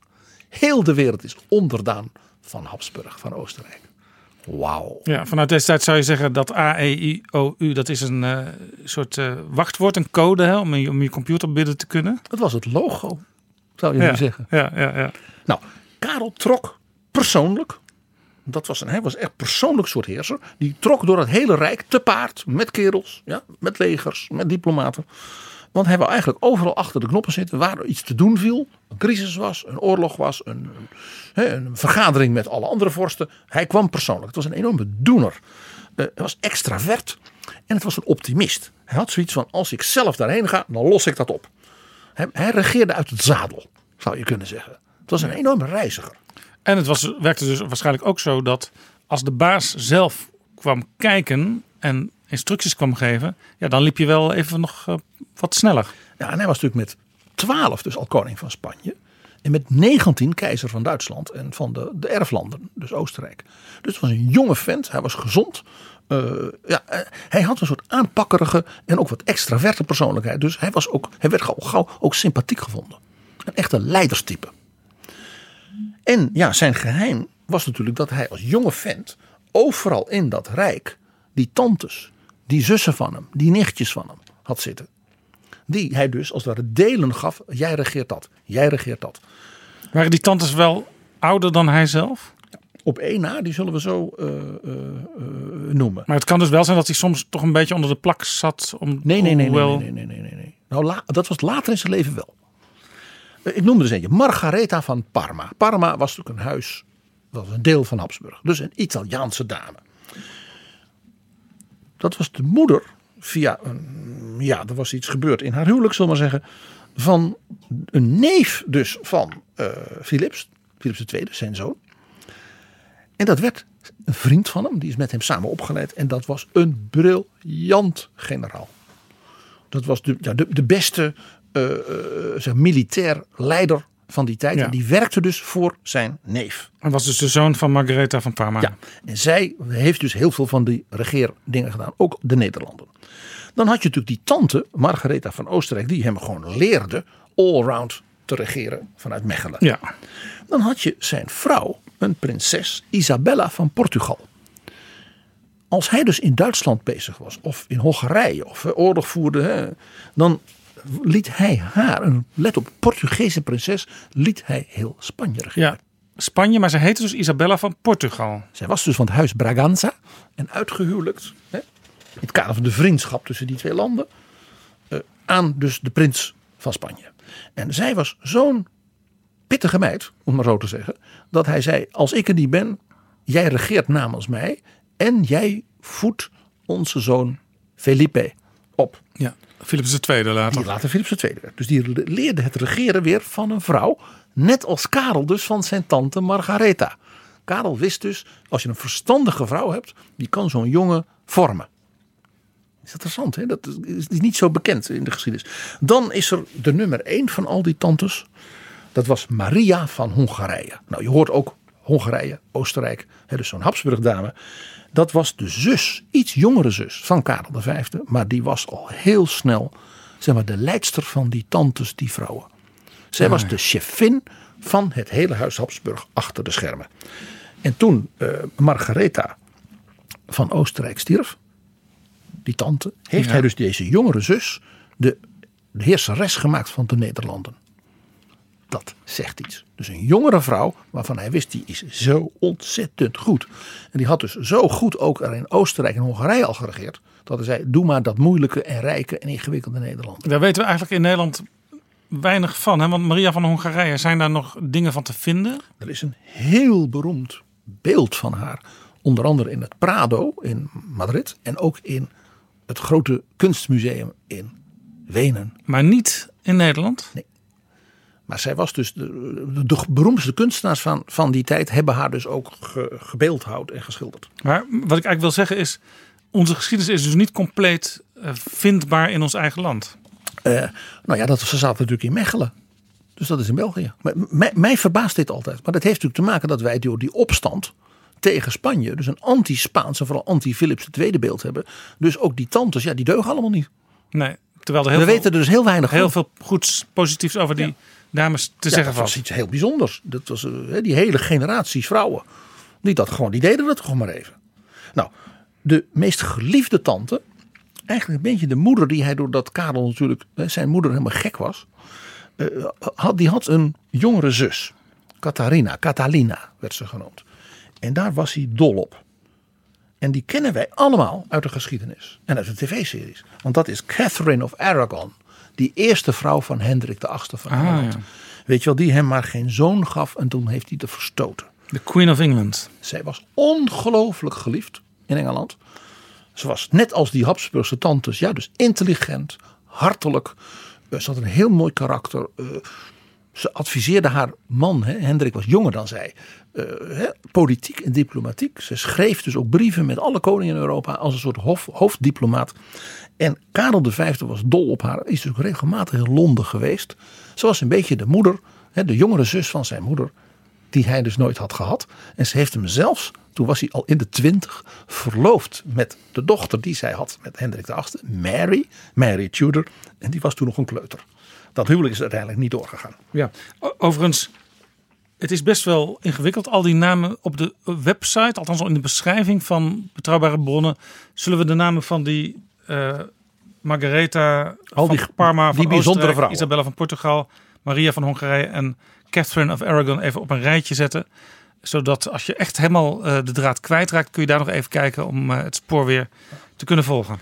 Speaker 10: Heel de wereld is onderdaan van Habsburg, van Oostenrijk. Wauw.
Speaker 4: Ja, vanuit deze tijd zou je zeggen dat A, E, I, O, U, dat is een eh, soort eh, wachtwoord, een code hè, om, je, om je computer binnen te kunnen.
Speaker 10: Dat was het logo, zou je
Speaker 4: ja.
Speaker 10: nu zeggen.
Speaker 4: Ja, ja, ja.
Speaker 10: Nou, Karel trok persoonlijk. Dat was een, hij was echt persoonlijk soort heerser. Die trok door het hele rijk te paard. Met kerels, ja, met legers, met diplomaten. Want hij wou eigenlijk overal achter de knoppen zitten waar er iets te doen viel. Een crisis was, een oorlog was, een, een, vergadering met alle andere vorsten. Hij kwam persoonlijk. Het was een enorme doener. Eh, hij was extravert en het was een optimist. Hij had zoiets van als ik zelf daarheen ga, dan los ik dat op. Hij, hij regeerde uit het zadel, zou je kunnen zeggen. Het was een enorme reiziger.
Speaker 4: En het was, werkte dus waarschijnlijk ook zo dat als de baas zelf kwam kijken en instructies kwam geven, ja, dan liep je wel even nog eh, wat sneller.
Speaker 10: Ja, en hij was natuurlijk met 12 dus al koning van Spanje. En met 19 keizer van Duitsland en van de, de erflanden, dus Oostenrijk. Dus het was een jonge vent, hij was gezond. Eh, ja, eh, hij had een soort aanpakkerige en ook wat extraverte persoonlijkheid. Dus hij, was ook, hij werd gauw, gauw ook sympathiek gevonden. Een echte leiderstype. En ja, zijn geheim was natuurlijk dat hij als jonge vent overal in dat rijk die tantes, die zussen van hem, die nichtjes van hem had zitten. Die hij dus als het ware delen gaf. Jij regeert dat, jij regeert dat.
Speaker 4: Waren die tantes wel ouder dan hij zelf?
Speaker 10: Op één na, die zullen we zo eh, eh, eh, noemen.
Speaker 4: Maar het kan dus wel zijn dat hij soms toch een beetje onder de plak zat. Om,
Speaker 10: Nee, nee, nee, nee,
Speaker 4: hoewel-
Speaker 10: nee, nee, nee, nee, nee. Nou, la- dat was later in zijn leven wel. Ik noemde dus eentje, Margaretha van Parma. Parma was natuurlijk een huis, dat was een deel van Habsburg. Dus een Italiaanse dame. Dat was de moeder via een, ja, er was iets gebeurd in haar huwelijk, zullen we maar zeggen. Van een neef dus van eh Philips, Philips II, zijn zoon. En dat werd een vriend van hem, die is met hem samen opgeleid. En dat was een briljant generaal. Dat was de, ja, de, de beste eh, eh, militair leider van die tijd.
Speaker 4: Ja.
Speaker 10: En die werkte dus voor zijn neef.
Speaker 4: Hij was dus de zoon van Margaretha van Parma.
Speaker 10: Ja, en zij heeft dus heel veel van die regeerdingen gedaan. Ook de Nederlanden. Dan had je natuurlijk die tante, Margaretha van Oostenrijk, die hem gewoon leerde allround te regeren vanuit Mechelen.
Speaker 4: Ja.
Speaker 10: Dan had je zijn vrouw, een prinses Isabella van Portugal. Als hij dus in Duitsland bezig was, of in Hongarije, of eh, oorlog voerde, hè, dan liet hij haar, een, let op, Portugese prinses, liet hij heel Spanje regeren.
Speaker 4: Ja, Spanje, maar ze heette dus Isabella van Portugal.
Speaker 10: Zij was dus van het huis Braganza en uitgehuwelijkt. Hè, in het kader van de vriendschap tussen die twee landen. eh, aan dus de prins van Spanje. En zij was zo'n pittige meid, om maar zo te zeggen. Dat hij zei, als ik er niet ben, jij regeert namens mij. En jij voedt onze zoon Felipe op.
Speaker 4: Ja, Philips II later.
Speaker 10: Die later Philips II. Dus die leerde het regeren weer van een vrouw. Net als Karel dus van zijn tante Margaretha. Karel wist dus, als je een verstandige vrouw hebt, die kan zo'n jongen vormen. Is interessant, hè? dat is niet zo bekend in de geschiedenis. Dan is er de nummer één van al die tantes. Dat was Maria van Hongarije. Nou, je hoort ook Hongarije, Oostenrijk, hè, dus zo'n Habsburg-dame. Dat was de zus, iets jongere zus van Karel V. Maar die was al heel snel zeg maar, de leidster van die tantes, die vrouwen. Zij was de chefin van het hele huis Habsburg achter de schermen. En toen uh, Margaretha van Oostenrijk stierf, die tante, heeft
Speaker 4: Ja.
Speaker 10: hij dus deze jongere zus de, de heerseres gemaakt van de Nederlanden. Dat zegt iets. Dus een jongere vrouw waarvan hij wist die is zo ontzettend goed. En die had dus zo goed ook er in Oostenrijk en Hongarije al geregeerd. Dat hij zei, doe maar dat moeilijke en rijke en ingewikkelde Nederland.
Speaker 4: Daar weten we eigenlijk in Nederland weinig van. Hè? Want Maria van Hongarije, zijn daar nog dingen van te vinden?
Speaker 10: Er is een heel beroemd beeld van haar. Onder andere in het Prado in Madrid. En ook in het grote kunstmuseum in Wenen.
Speaker 4: Maar niet in Nederland?
Speaker 10: Nee. Maar zij was dus de, beroemdste kunstenaars van, van die tijd hebben haar dus ook ge, gebeeldhouwd en geschilderd.
Speaker 4: Maar wat ik eigenlijk wil zeggen is, onze geschiedenis is dus niet compleet eh, vindbaar in ons eigen land.
Speaker 10: Eh, nou ja, dat, ze zaten natuurlijk in Mechelen. Dus dat is in België. Maar mij, mij verbaast dit altijd. Maar dat heeft natuurlijk te maken dat wij door die opstand tegen Spanje, dus een anti-Spaans en vooral anti-Philips II beeld hebben. Dus ook die tantes, ja, die deugen allemaal niet.
Speaker 4: Nee, terwijl er heel
Speaker 10: We
Speaker 4: veel,
Speaker 10: weten er dus heel weinig
Speaker 4: heel veel goeds positiefs over die dames te
Speaker 10: Ja,
Speaker 4: zeggen
Speaker 10: dat was iets heel bijzonders. Dat was eh, die hele generaties vrouwen. Die, dat gewoon, die deden dat gewoon maar even. Nou, de meest geliefde tante, eigenlijk een beetje de moeder die hij doordat Karel natuurlijk, zijn moeder helemaal gek was. eh, had, die had een jongere zus. Catharina, Catalina werd ze genoemd. En daar was hij dol op. En die kennen wij allemaal uit de geschiedenis. En uit de tv-series. Want dat is Catherine of Aragon. Die eerste vrouw van Hendrik VIII van
Speaker 4: Ah,
Speaker 10: Engeland.
Speaker 4: ja.
Speaker 10: Weet je wel, die hem maar geen zoon gaf en toen heeft hij de verstoten.
Speaker 4: De Queen of England.
Speaker 10: Zij was ongelooflijk geliefd in Engeland. Ze was net als die Habsburgse tantes, ja, dus intelligent, hartelijk. Eh, Ze had een heel mooi karakter. Eh, Ze adviseerde haar man, hè, Hendrik was jonger dan zij, eh, hè, politiek en diplomatiek. Ze schreef dus ook brieven met alle koningen in Europa als een soort hoofddiplomaat. En Karel V was dol op haar, is dus regelmatig in Londen geweest. Ze was een beetje de moeder, hè, de jongere zus van zijn moeder die hij dus nooit had gehad. En ze heeft hem zelfs, toen was hij al in de twintig, verloofd met de dochter die zij had met Hendrik VIII, Mary, Mary Tudor. En die was toen nog een kleuter. Dat huwelijk is uiteindelijk niet doorgegaan.
Speaker 4: Ja. Overigens, het is best wel ingewikkeld. Al die namen op de website, althans in de beschrijving van betrouwbare bronnen, zullen we de namen van die eh Margaretha
Speaker 10: Al
Speaker 4: van
Speaker 10: die-
Speaker 4: Parma,
Speaker 10: die bijzondere vrouwen.
Speaker 4: Isabella van Portugal, Maria van Hongarije en Catherine of Aragon even op een rijtje zetten. Zodat als je echt helemaal eh, de draad kwijtraakt, kun je daar nog even kijken om eh, het spoor weer te kunnen volgen.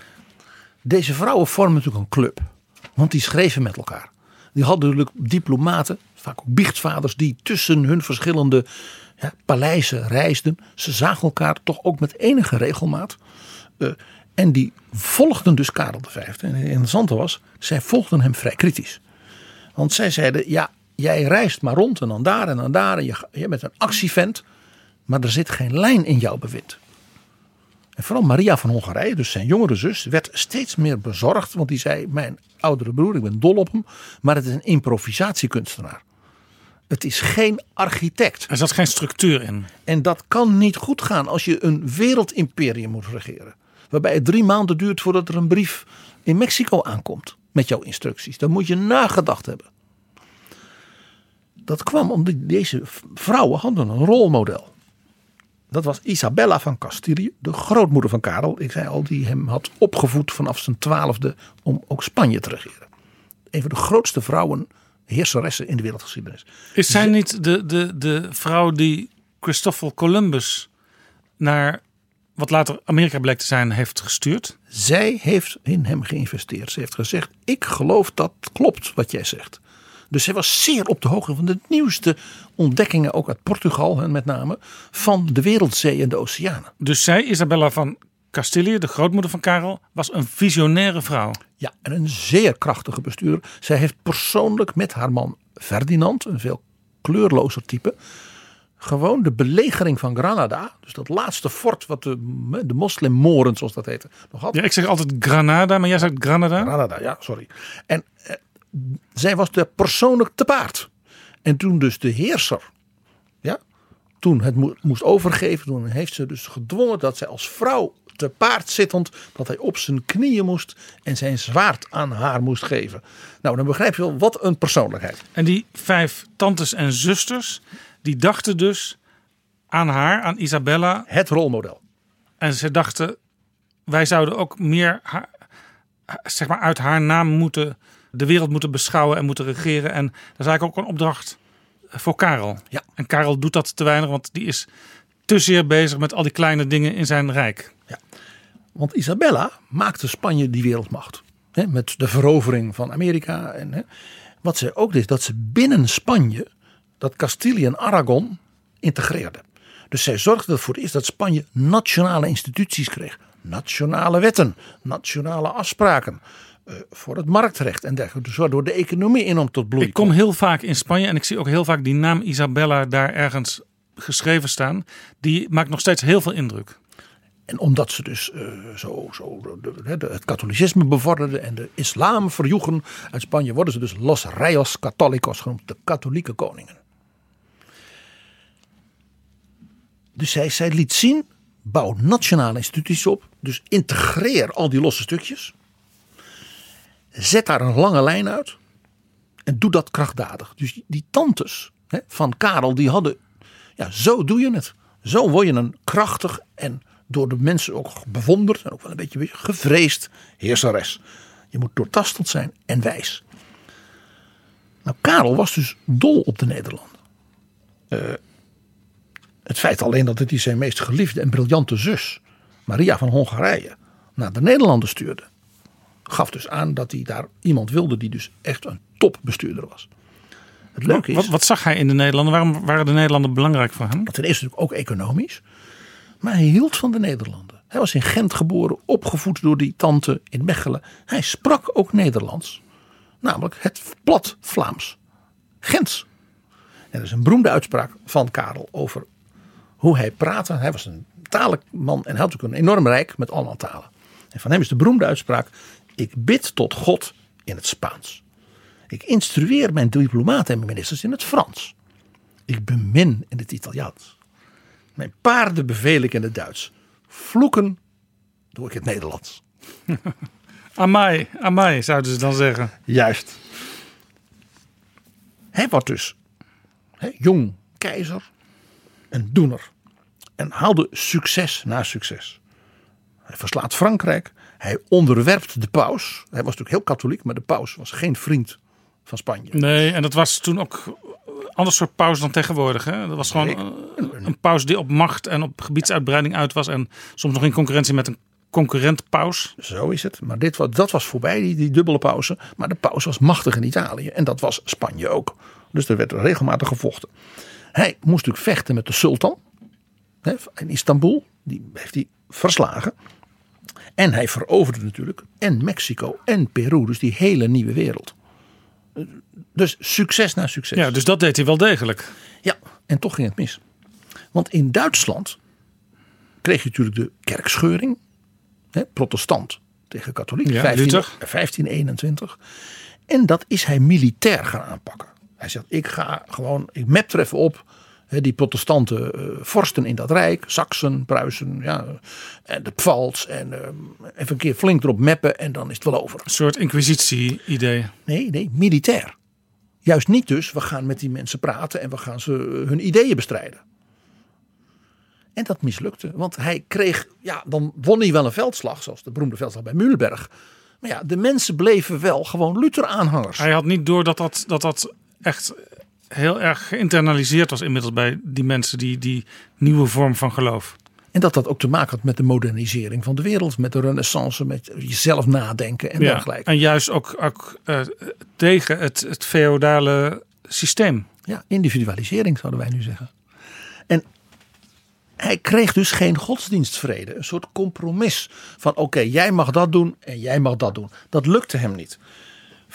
Speaker 10: Deze vrouwen vormen natuurlijk een club. Want die schreven met elkaar. Die hadden natuurlijk diplomaten, vaak ook biechtvaders, die tussen hun verschillende ja, paleizen reisden. Ze zagen elkaar toch ook met enige regelmaat. Eh, en die volgden dus Karel V. En het interessante was, zij volgden hem vrij kritisch. Want zij zeiden, ja, jij reist maar rond en dan daar en dan daar. En je, je bent een actievent, maar er zit geen lijn in jouw bewind. En vooral Maria van Hongarije, dus zijn jongere zus, werd steeds meer bezorgd. Want die zei, mijn oudere broer, ik ben dol op hem. Maar het is een improvisatiekunstenaar. Het is geen architect.
Speaker 4: Er zat geen structuur in.
Speaker 10: En dat kan niet goed gaan als je een wereldimperium moet regeren. Waarbij het drie maanden duurt voordat er een brief in Mexico aankomt. Met jouw instructies. Dan moet je nagedacht hebben. Dat kwam omdat deze vrouwen hadden een rolmodel. Dat was Isabella van Castilië, de grootmoeder van Karel. Ik zei al, die hem had opgevoed vanaf zijn twaalfde om ook Spanje te regeren. Een van de grootste vrouwen, heerseressen in de wereldgeschiedenis.
Speaker 4: Is zij niet de, de, de vrouw die Christoffel Columbus naar wat later Amerika bleek te zijn heeft gestuurd?
Speaker 10: Zij heeft in hem geïnvesteerd. Ze heeft gezegd: Ik geloof dat klopt wat jij zegt. Dus zij was zeer op de hoogte van de nieuwste ontdekkingen, ook uit Portugal hè, met name, van de wereldzee en de oceanen.
Speaker 4: Dus zij, Isabella van Castilië, de grootmoeder van Karel, was een visionaire vrouw.
Speaker 10: Ja, en een zeer krachtige bestuurder. Zij heeft persoonlijk met haar man Ferdinand, een veel kleurlozer type, gewoon de belegering van Granada, dus dat laatste fort wat de, de moslimmoren, zoals dat heette, nog had.
Speaker 4: Ja, ik zeg altijd Granada, maar jij zegt Granada.
Speaker 10: Granada, ja, sorry. En eh, zij was er persoonlijk te paard. En toen dus de heerser, ja, toen het mo- moest overgeven, toen heeft ze dus gedwongen dat zij als vrouw te paard zittend, dat hij op zijn knieën moest en zijn zwaard aan haar moest geven. Nou, dan begrijp je wel wat een persoonlijkheid.
Speaker 4: En die vijf tantes en zusters, die dachten dus aan haar, aan Isabella.
Speaker 10: Het rolmodel.
Speaker 4: En ze dachten, wij zouden ook meer haar, zeg maar uit haar naam moeten, de wereld moeten beschouwen en moeten regeren. En dat is eigenlijk ook een opdracht voor Karel.
Speaker 10: Ja.
Speaker 4: En Karel doet dat te weinig, want die is te zeer bezig met al die kleine dingen in zijn rijk.
Speaker 10: Want Isabella maakte Spanje die wereldmacht. Hè, met de verovering van Amerika. En, hè. Wat zij ook deed, dat ze binnen Spanje dat Castilië en Aragon integreerde. Dus zij zorgde er voor het eerst dat Spanje nationale instituties kreeg. Nationale wetten, nationale afspraken. Eh, voor het marktrecht en dergelijke. Dus waardoor de economie enorm tot bloei
Speaker 4: Ik kom heel vaak in Spanje en ik zie ook heel vaak die naam Isabella daar ergens geschreven staan. Die maakt nog steeds heel veel indruk.
Speaker 10: En omdat ze dus eh, zo, zo de- de- de- het katholicisme bevorderden en de islam verjoegen uit Spanje, worden ze dus Los Reyes Católicos genoemd, de katholieke koningen. Dus zij, zij liet zien, bouw nationale instituties op, dus integreer al die losse stukjes, zet daar een lange lijn uit en doe dat krachtdadig. Dus die tantes hè, van Karel, die hadden, ja, zo doe je het. Zo word je een krachtig en door de mensen ook bewonderd en ook wel een beetje gevreesd heerseres. Je moet doortastend zijn en wijs. Nou, Karel was dus dol op de Nederlanden. Eh, het feit alleen dat het die zijn meest geliefde en briljante zus, Maria van Hongarije, naar de Nederlanden stuurde, gaf dus aan dat hij daar iemand wilde die dus echt een topbestuurder was. Het leuke is.
Speaker 4: Wat, wat zag hij in de Nederlanden? Waarom waren de Nederlanden belangrijk voor hem?
Speaker 10: Ten eerste natuurlijk ook economisch. Maar hij hield van de Nederlanden. Hij was in Gent geboren, opgevoed door die tante in Mechelen. Hij sprak ook Nederlands. Namelijk het plat Vlaams. Gens. En er is een beroemde uitspraak van Karel over hoe hij praatte. Hij was een talig man en hij had ook een enorm rijk met allemaal talen. En van hem is de beroemde uitspraak: Ik bid tot God in het Spaans. Ik instrueer mijn diplomaten en mijn ministers in het Frans. Ik bemin in het Italiaans. Mijn paarden beveel ik in het Duits. Vloeken doe ik in het Nederlands.
Speaker 4: Amai, amai zouden ze dan zeggen.
Speaker 10: Juist. Hij wordt dus hè, jong keizer, een doener. En haalde succes na succes. Hij verslaat Frankrijk. Hij onderwerpt de paus. Hij was natuurlijk heel katholiek, maar de paus was geen vriend van Spanje.
Speaker 4: Nee, en dat was toen ook een ander soort paus dan tegenwoordig. Hè? Dat was gewoon eh, een paus die op macht en op gebiedsuitbreiding uit was. En soms nog in concurrentie met een concurrent paus.
Speaker 10: Zo is het. Maar dit, dat was voorbij, die, die dubbele pauze. Maar de paus was machtig in Italië. En dat was Spanje ook. Dus er werd regelmatig gevochten. Hij moest natuurlijk vechten met de sultan. hè, In Istanbul. Die heeft hij verslagen. En hij veroverde natuurlijk en Mexico en Peru. Dus die hele nieuwe wereld. Dus succes na succes.
Speaker 4: Ja, dus dat deed hij wel degelijk.
Speaker 10: Ja, en toch ging het mis. Want in Duitsland kreeg je natuurlijk de kerkscheuring. Hè, protestant tegen katholiek.
Speaker 4: Ja,
Speaker 10: 15
Speaker 4: Luther.
Speaker 10: 1521. En dat is hij militair gaan aanpakken. Hij zegt, ik ga gewoon, ik map er even op. Die protestante eh, vorsten in dat rijk, Saksen, Pruisen, ja, en de Pfalz. En eh, even een keer flink erop mappen en dan is het wel over.
Speaker 4: Een soort inquisitie-idee.
Speaker 10: Nee, nee, militair. Juist niet dus, we gaan met die mensen praten en we gaan ze eh, hun ideeën bestrijden. En dat mislukte, want hij kreeg, ja, dan won hij wel een veldslag, zoals de beroemde veldslag bij Mühlberg. Maar ja, de mensen bleven wel gewoon Luther-aanhangers.
Speaker 4: Hij had niet door dat dat, dat, dat echt heel erg geïnternaliseerd was inmiddels bij die mensen, die, die nieuwe vorm van geloof.
Speaker 10: En dat dat ook te maken had met de modernisering van de wereld, met de renaissance, met jezelf nadenken en
Speaker 4: Ja,
Speaker 10: dergelijke.
Speaker 4: en juist ook, ook eh, tegen het, het feodale systeem.
Speaker 10: Ja, individualisering zouden wij nu zeggen. En hij kreeg dus geen godsdienstvrede. Een soort compromis van oké, jij mag dat doen en jij mag dat doen. Dat lukte hem niet.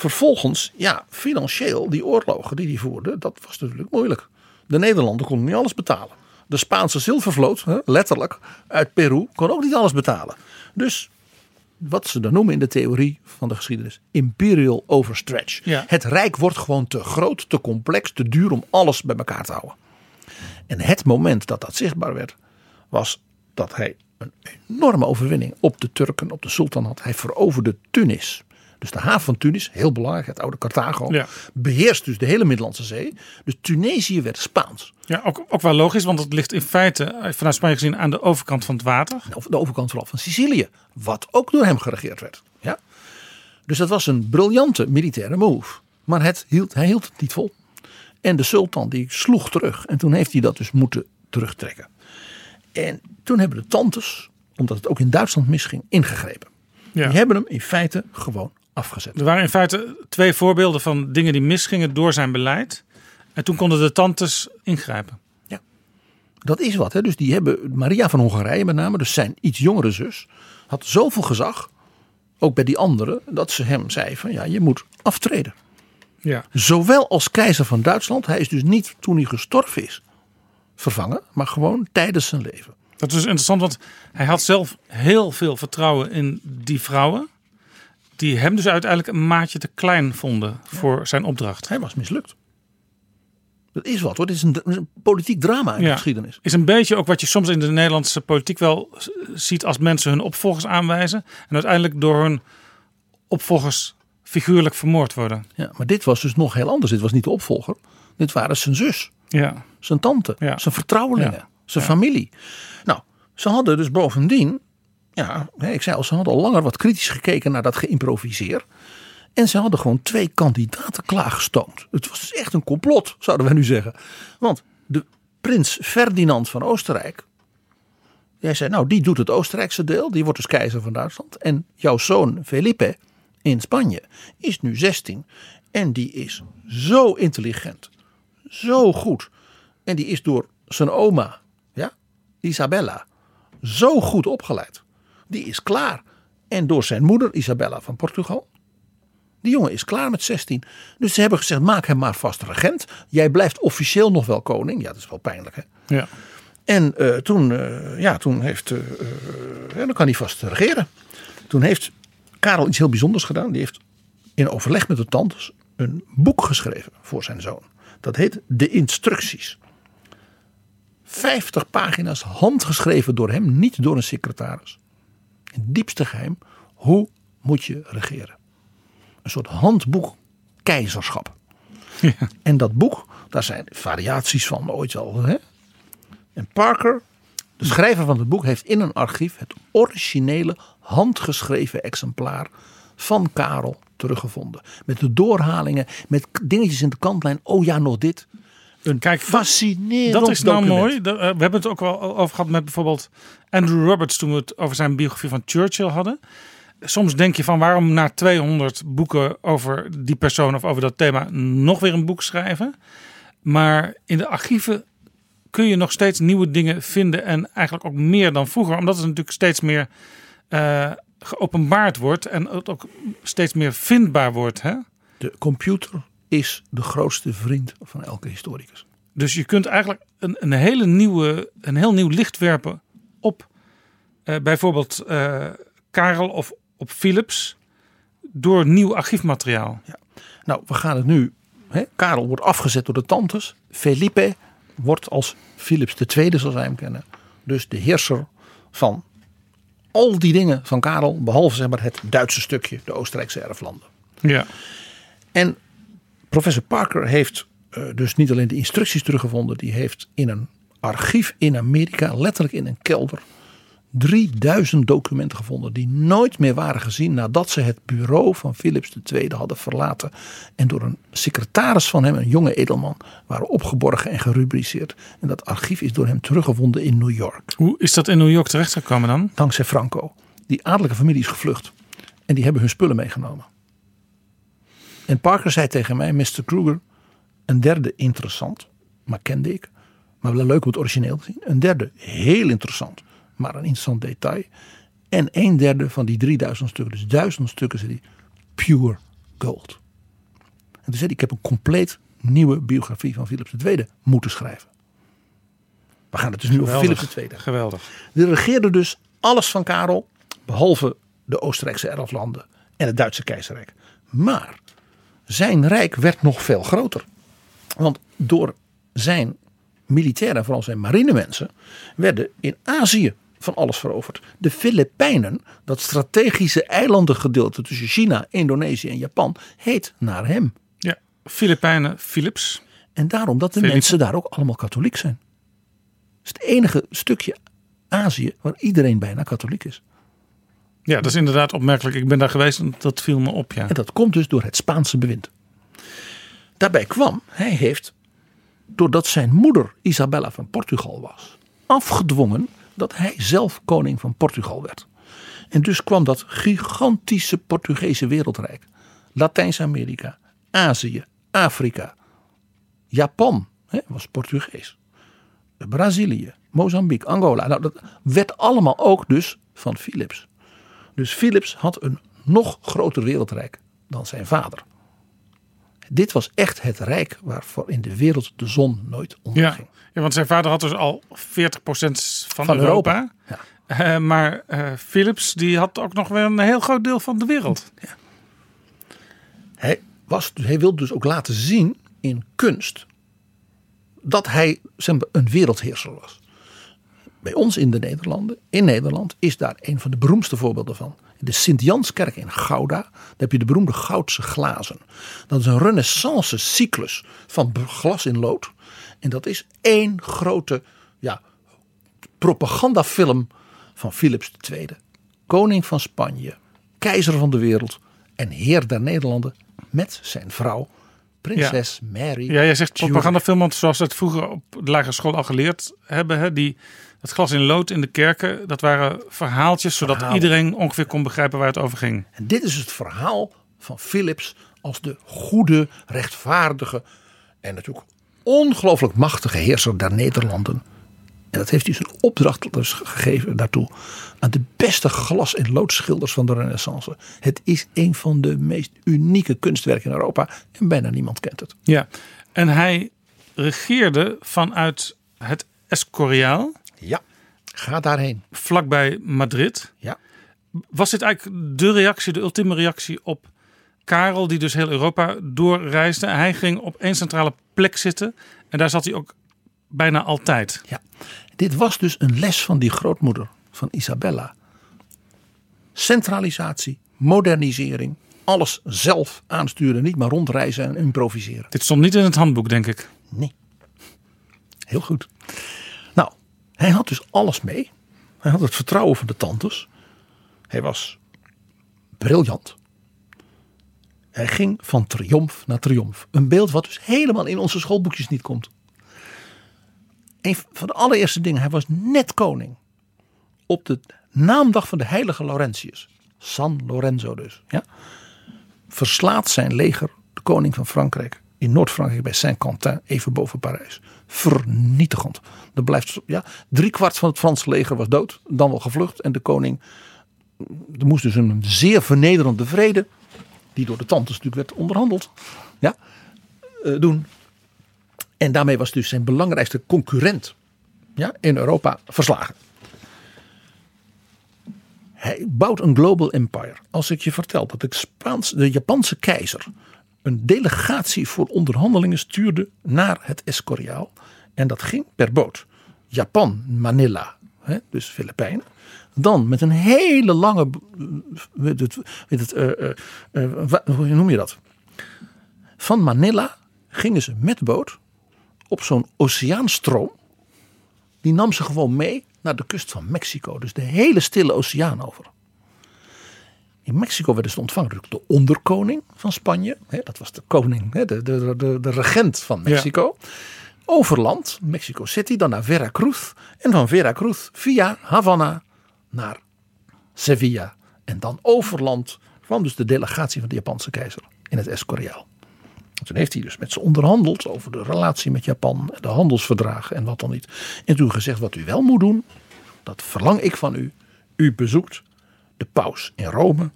Speaker 10: Vervolgens, ja, financieel, die oorlogen die hij voerde, dat was natuurlijk moeilijk. De Nederlanden konden niet alles betalen. De Spaanse zilvervloot, letterlijk, uit Peru, kon ook niet alles betalen. Dus wat ze dan noemen in de theorie van de geschiedenis, imperial overstretch.
Speaker 4: Ja.
Speaker 10: Het rijk wordt gewoon te groot, te complex, te duur om alles bij elkaar te houden. En het moment dat dat zichtbaar werd, was dat hij een enorme overwinning op de Turken, op de sultan had. Hij veroverde Tunis. Dus de haven van Tunis, heel belangrijk, het oude Carthago,
Speaker 4: Ja.
Speaker 10: beheerst dus de hele Middellandse Zee. Dus Tunesië werd Spaans.
Speaker 4: Ja, ook, ook wel logisch, want het ligt in feite eh, vanuit Spanje gezien aan de overkant van het water.
Speaker 10: Of de overkant vooral van Sicilië, wat ook door hem geregeerd werd. Ja? Dus dat was een briljante militaire move. Maar het hield, hij hield het niet vol. En de sultan die sloeg terug. En toen heeft hij dat dus moeten terugtrekken. En toen hebben de tantes, omdat het ook in Duitsland misging, ingegrepen.
Speaker 4: Ja.
Speaker 10: Die hebben hem in feite gewoon afgezet.
Speaker 4: Er waren in feite twee voorbeelden van dingen die misgingen door zijn beleid. En toen konden de tantes ingrijpen.
Speaker 10: Dat is wat. Hè? Dus die hebben Maria van Hongarije met name, dus zijn iets jongere zus, had zoveel gezag, ook bij die anderen, dat ze hem zei van ja, je moet aftreden.
Speaker 4: Ja.
Speaker 10: Zowel als keizer van Duitsland. Hij is dus niet toen hij gestorven is vervangen, maar gewoon tijdens zijn leven.
Speaker 4: Dat is interessant, want hij had zelf heel veel vertrouwen in die vrouwen. Die hem dus uiteindelijk een maatje te klein vonden voor zijn opdracht.
Speaker 10: Hij was mislukt. Dat is wat hoor. Dit is een, een politiek drama in de geschiedenis.
Speaker 4: Is een beetje ook wat je soms in de Nederlandse politiek wel ziet als mensen hun opvolgers aanwijzen. En uiteindelijk door hun opvolgers figuurlijk vermoord worden.
Speaker 10: Ja, maar dit was dus nog heel anders. Dit was niet de opvolger. Dit waren zijn zus,
Speaker 4: Ja.
Speaker 10: zijn tante,
Speaker 4: Ja.
Speaker 10: zijn vertrouwelingen,
Speaker 4: Ja.
Speaker 10: zijn familie. Nou, ze hadden dus bovendien, ja, ik zei al, ze hadden al langer wat kritisch gekeken naar dat geïmproviseer. En ze hadden gewoon twee kandidaten klaargestoomd. Het was dus echt een complot, zouden we nu zeggen. Want de prins Ferdinand van Oostenrijk. Jij zei, nou, die doet het Oostenrijkse deel. Die wordt dus keizer van Duitsland. En jouw zoon Felipe in Spanje is nu 16. En die is zo intelligent. Zo goed. En die is door zijn oma, ja, Isabella, zo goed opgeleid. Die is klaar. En door zijn moeder, Isabella van Portugal. Die jongen is klaar met 16. Dus ze hebben gezegd: maak hem maar vast regent. Jij blijft officieel nog wel koning. Ja, dat is wel pijnlijk, hè?
Speaker 4: Ja.
Speaker 10: En eh, toen, eh, ja, toen heeft. ja, dan kan hij vast regeren. Toen heeft Karel iets heel bijzonders gedaan. Die heeft in overleg met de tantes een boek geschreven voor zijn zoon. Dat heet De Instructies. 50 pagina's handgeschreven door hem, niet door een secretaris. In het diepste geheim. Hoe moet je regeren? Een soort handboek keizerschap. En dat boek, daar zijn variaties van ooit al. Hè? En Parker, de schrijver van het boek, heeft in een archief het originele handgeschreven exemplaar van Karel teruggevonden. Met de doorhalingen, met dingetjes in de kantlijn. Oh ja, nog dit. Een
Speaker 4: Kijk,
Speaker 10: fascinerend
Speaker 4: Dat is nou
Speaker 10: document.
Speaker 4: mooi. Eh, We hebben het ook wel over gehad met bijvoorbeeld Andrew Roberts toen we het over zijn biografie van Churchill hadden. Soms denk je van waarom na 200 boeken over die persoon of over dat thema nog weer een boek schrijven. Maar in de archieven kun je nog steeds nieuwe dingen vinden en eigenlijk ook meer dan vroeger. Omdat het natuurlijk steeds meer eh, geopenbaard wordt en het ook steeds meer vindbaar wordt. Hè?
Speaker 10: De computer is de grootste vriend van elke historicus.
Speaker 4: Dus je kunt eigenlijk een, een, hele nieuwe, een heel nieuw licht werpen op eh, bijvoorbeeld eh, Karel of op Philips door nieuw archiefmateriaal.
Speaker 10: Nou, we gaan het nu. Hè? Karel wordt afgezet door de tantes. Felipe wordt als Philips II, zoals wij hem kennen. Dus de heerser van al die dingen van Karel. Behalve zeg maar het Duitse stukje, de Oostenrijkse erflanden.
Speaker 4: Ja.
Speaker 10: En professor Parker heeft eh, dus niet alleen de instructies teruggevonden. Die heeft in een archief in Amerika, letterlijk in een kelder. 3000 documenten gevonden die nooit meer waren gezien nadat ze het bureau van Philips II hadden verlaten en door een secretaris van hem, een jonge edelman, waren opgeborgen en gerubriceerd. En dat archief is door hem teruggevonden in New York.
Speaker 4: Hoe is dat in New York terechtgekomen dan?
Speaker 10: Dankzij Franco. Die adellijke familie is gevlucht en die hebben hun spullen meegenomen. En Parker zei tegen mij, Mr. Kruger, een derde interessant, maar kende ik, maar wel leuk om het origineel te zien. Een derde heel interessant, maar een interessant detail. En een derde van die 3000 stukken, dus duizend stukken, zei hij, pure gold. En toen zei hij, ik heb een compleet nieuwe biografie van Philips II moeten schrijven. We gaan het dus nu over. Philips II.
Speaker 4: Geweldig.
Speaker 10: Die regeerde dus alles van Karel, behalve de Oostenrijkse erflanden en het Duitse keizerrijk. Maar zijn rijk werd nog veel groter. Want door zijn militairen en vooral zijn marinemensen werden in Azië van alles veroverd. De Filipijnen, dat strategische eilandengedeelte tussen China, Indonesië en Japan, heet naar hem.
Speaker 4: Ja, Filipijnen, Philips.
Speaker 10: En daarom dat de
Speaker 4: Philippe.
Speaker 10: mensen daar ook allemaal katholiek zijn. Het is het enige stukje Azië waar iedereen bijna katholiek is.
Speaker 4: Ja, dat is inderdaad opmerkelijk. Ik ben daar geweest en dat viel me op, ja.
Speaker 10: En dat komt dus door het Spaanse bewind. Daarbij kwam, hij heeft, doordat zijn moeder Isabella van Portugal was, afgedwongen dat hij zelf koning van Portugal werd. En dus kwam dat gigantische Portugese wereldrijk, Latijns-Amerika, Azië, Afrika, Japan hè, was Portugees, Brazilië, Mozambique, Angola. Nou, dat werd allemaal ook dus van Philips. Dus Philips had een nog groter wereldrijk dan zijn vader. Dit was echt het rijk waarvoor in de wereld de zon nooit
Speaker 4: Ja.
Speaker 10: onderging.
Speaker 4: ja, want zijn vader had dus al 40% van,
Speaker 10: Van
Speaker 4: Europa.
Speaker 10: Europa,
Speaker 4: Eh, maar eh, Philips die had ook nog wel een heel groot deel van de wereld.
Speaker 10: Hij, was, hij wilde dus ook laten zien in kunst dat hij een wereldheerser was. Bij ons in de Nederlanden, in Nederland, is daar een van de beroemdste voorbeelden van. De Sint-Janskerk in Gouda, daar heb je de beroemde goudse glazen. Dat is een renaissance cyclus van glas in lood. En dat is één grote ja, propagandafilm van Philips II. Koning van Spanje, keizer van de wereld en heer der Nederlanden met zijn vrouw, prinses Mary.
Speaker 4: Ja, jij zegt propagandafilm, want zoals we het vroeger op de lagere school al geleerd hebben, hè, die, het glas in lood in de kerken, dat waren verhaaltjes, zodat iedereen ongeveer kon begrijpen waar het over ging.
Speaker 10: En dit is het verhaal van Philips als de goede, rechtvaardige en natuurlijk ongelooflijk machtige heerser der Nederlanden. En dat heeft hij zijn opdracht dus gegeven daartoe aan de beste glas- en loodschilders van de Renaissance. Het is een van de meest unieke kunstwerken in Europa en bijna niemand kent het.
Speaker 4: Ja, en hij regeerde vanuit het Escoriaal.
Speaker 10: Ja, ga daarheen.
Speaker 4: Vlakbij Madrid.
Speaker 10: Ja.
Speaker 4: Was dit eigenlijk de reactie, de ultieme reactie op Karel, die dus heel Europa doorreisde? Hij ging op één centrale plek zitten en daar zat hij ook bijna altijd.
Speaker 10: Ja, dit was dus een les van die grootmoeder van Isabella. Centralisatie, modernisering, alles zelf aansturen, niet maar rondreizen en improviseren.
Speaker 4: Dit stond niet in het handboek, denk ik.
Speaker 10: Nee. Heel goed. Hij had dus alles mee. Hij had het vertrouwen van de tantes. Hij was briljant. Hij ging van triomf naar triomf. Een beeld wat dus helemaal in onze schoolboekjes niet komt. Een van de allereerste dingen, hij was net koning. Op de naamdag van de heilige Laurentius. San Lorenzo dus. Ja, verslaat zijn leger de koning van Frankrijk in Noord-Frankrijk bij Saint-Quentin, even boven Parijs. Vernietigend. Er blijft, ja, driekwart van het Franse leger was dood, dan wel gevlucht. En de koning, er moest dus een zeer vernederende vrede, die door de tantes natuurlijk werd onderhandeld, ja, eh, doen. En daarmee was dus zijn belangrijkste concurrent ja, in Europa verslagen. Hij bouwt een global empire. Als ik je vertel dat de, Spaans, de Japanse keizer een delegatie voor onderhandelingen stuurde naar het Escoriaal. En dat ging per boot. Japan, Manila, hè, dus Filipijnen. Dan met een hele lange, het, eh, eh, eh, hoe noem je dat? Van Manila gingen ze met boot op zo'n oceaanstroom. Die nam ze gewoon mee naar de kust van Mexico. Dus de hele stille oceaan over. In Mexico werden ze ontvangen door de onderkoning van Spanje. Hè, dat was de koning, hè, de, de, de, de regent van Mexico. Overland, Mexico City, dan naar Veracruz. En van Veracruz via Havana naar Sevilla. En dan overland kwam dus de delegatie van de Japanse keizer in het Escoriaal. Toen heeft hij dus met ze onderhandeld over de relatie met Japan, de handelsverdragen en wat dan niet. En toen gezegd wat u wel moet doen, dat verlang ik van u. U bezoekt de paus in Rome,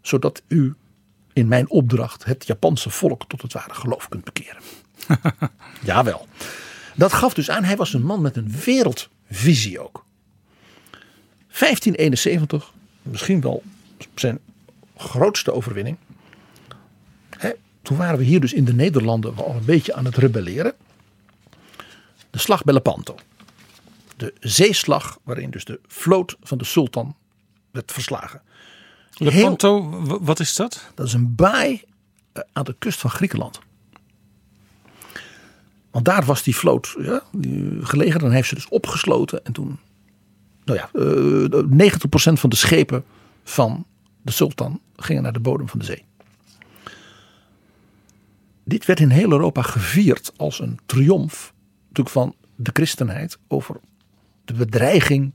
Speaker 10: zodat u in mijn opdracht het Japanse volk tot het ware geloof kunt bekeren. Jawel. Dat gaf dus aan, hij was een man met een wereldvisie ook. 1571, misschien wel zijn grootste overwinning. Hè, toen waren we hier dus in de Nederlanden al een beetje aan het rebelleren. De slag bij Lepanto. De zeeslag waarin dus de vloot van de sultan werd verslagen.
Speaker 4: Lepanto, wat is dat?
Speaker 10: Dat is een baai eh, aan de kust van Griekenland. Want daar was die vloot ja, die gelegen. Dan heeft ze dus opgesloten. En toen, nou ja, uh, 90% van de schepen van de sultan gingen naar de bodem van de zee. Dit werd in heel Europa gevierd als een triomf natuurlijk van de christenheid over de bedreiging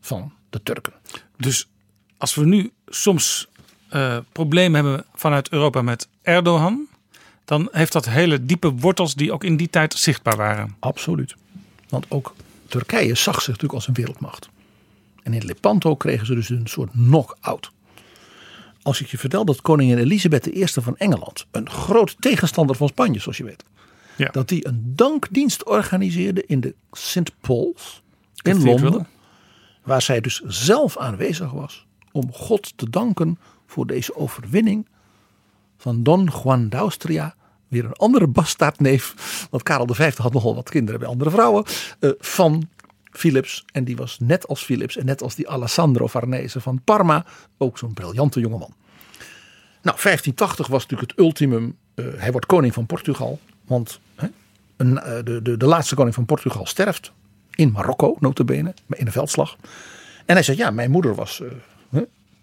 Speaker 10: van de Turken.
Speaker 4: Dus als we nu soms uh, problemen hebben vanuit Europa met Erdogan, dan heeft dat hele diepe wortels die ook in die tijd zichtbaar waren.
Speaker 10: Absoluut. Want ook Turkije zag zich natuurlijk als een wereldmacht. En in Lepanto kregen ze dus een soort knock-out. Als ik je vertel dat koningin Elisabeth I van Engeland, een groot tegenstander van Spanje, zoals je weet, ja. dat die een dankdienst organiseerde in de St. Paul's in Londen, waar zij dus zelf aanwezig was om God te danken voor deze overwinning van Don Juan d'Austria. Weer een andere bastaardneef, want Karel V had nogal wat kinderen bij andere vrouwen, uh, van Philips. En die was net als Philips en net als die Alessandro Farnese van Parma ook zo'n briljante jongeman. Nou, 1580 was natuurlijk het ultimum. Uh, hij wordt koning van Portugal. Want hè, een, uh, de, de, de laatste koning van Portugal sterft. In Marokko, notabene, in een veldslag. En hij zegt, ja, mijn moeder was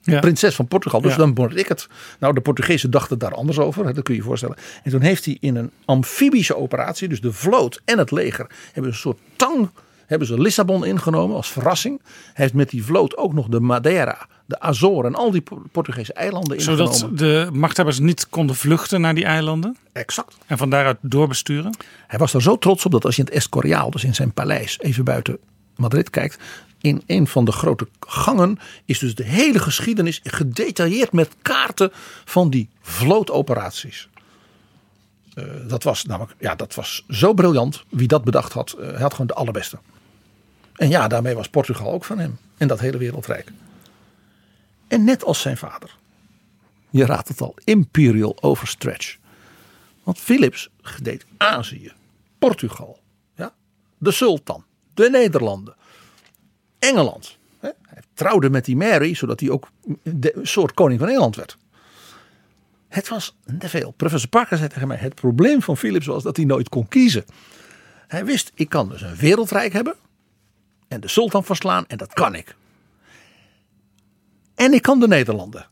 Speaker 10: ja. prinses van Portugal. Dus ja. dan word ik het. Nou, de Portugezen dachten daar anders over. Dat kun je je voorstellen. En toen heeft hij in een amfibische operatie. Dus de vloot en het leger hebben een soort tang hebben ze Lissabon ingenomen als verrassing. Hij heeft met die vloot ook nog de Madeira, de Azoren en al die Portugese eilanden ingenomen.
Speaker 4: Zodat de machthebbers niet konden vluchten naar die eilanden?
Speaker 10: Exact.
Speaker 4: En van daaruit doorbesturen?
Speaker 10: Hij was er zo trots op dat als je in het Escoriaal, dus in zijn paleis, even buiten Madrid kijkt. In een van de grote gangen is dus de hele geschiedenis gedetailleerd met kaarten van die vlootoperaties. Uh, dat was namelijk, ja, dat was zo briljant. Wie dat bedacht had, uh, hij had gewoon de allerbeste. En ja, daarmee was Portugal ook van hem. En dat hele wereldrijk. En net als zijn vader. Je raadt het al, imperial overstretch. Want Philips deed Azië, Portugal, ja, de sultan, de Nederlanden, Engeland. Hij trouwde met die Mary, zodat hij ook een soort koning van Engeland werd. Het was te veel. Professor Parker zei tegen mij: het probleem van Philips was dat hij nooit kon kiezen. Hij wist, ik kan dus een wereldrijk hebben en de sultan verslaan en dat kan ik. En ik kan de Nederlanden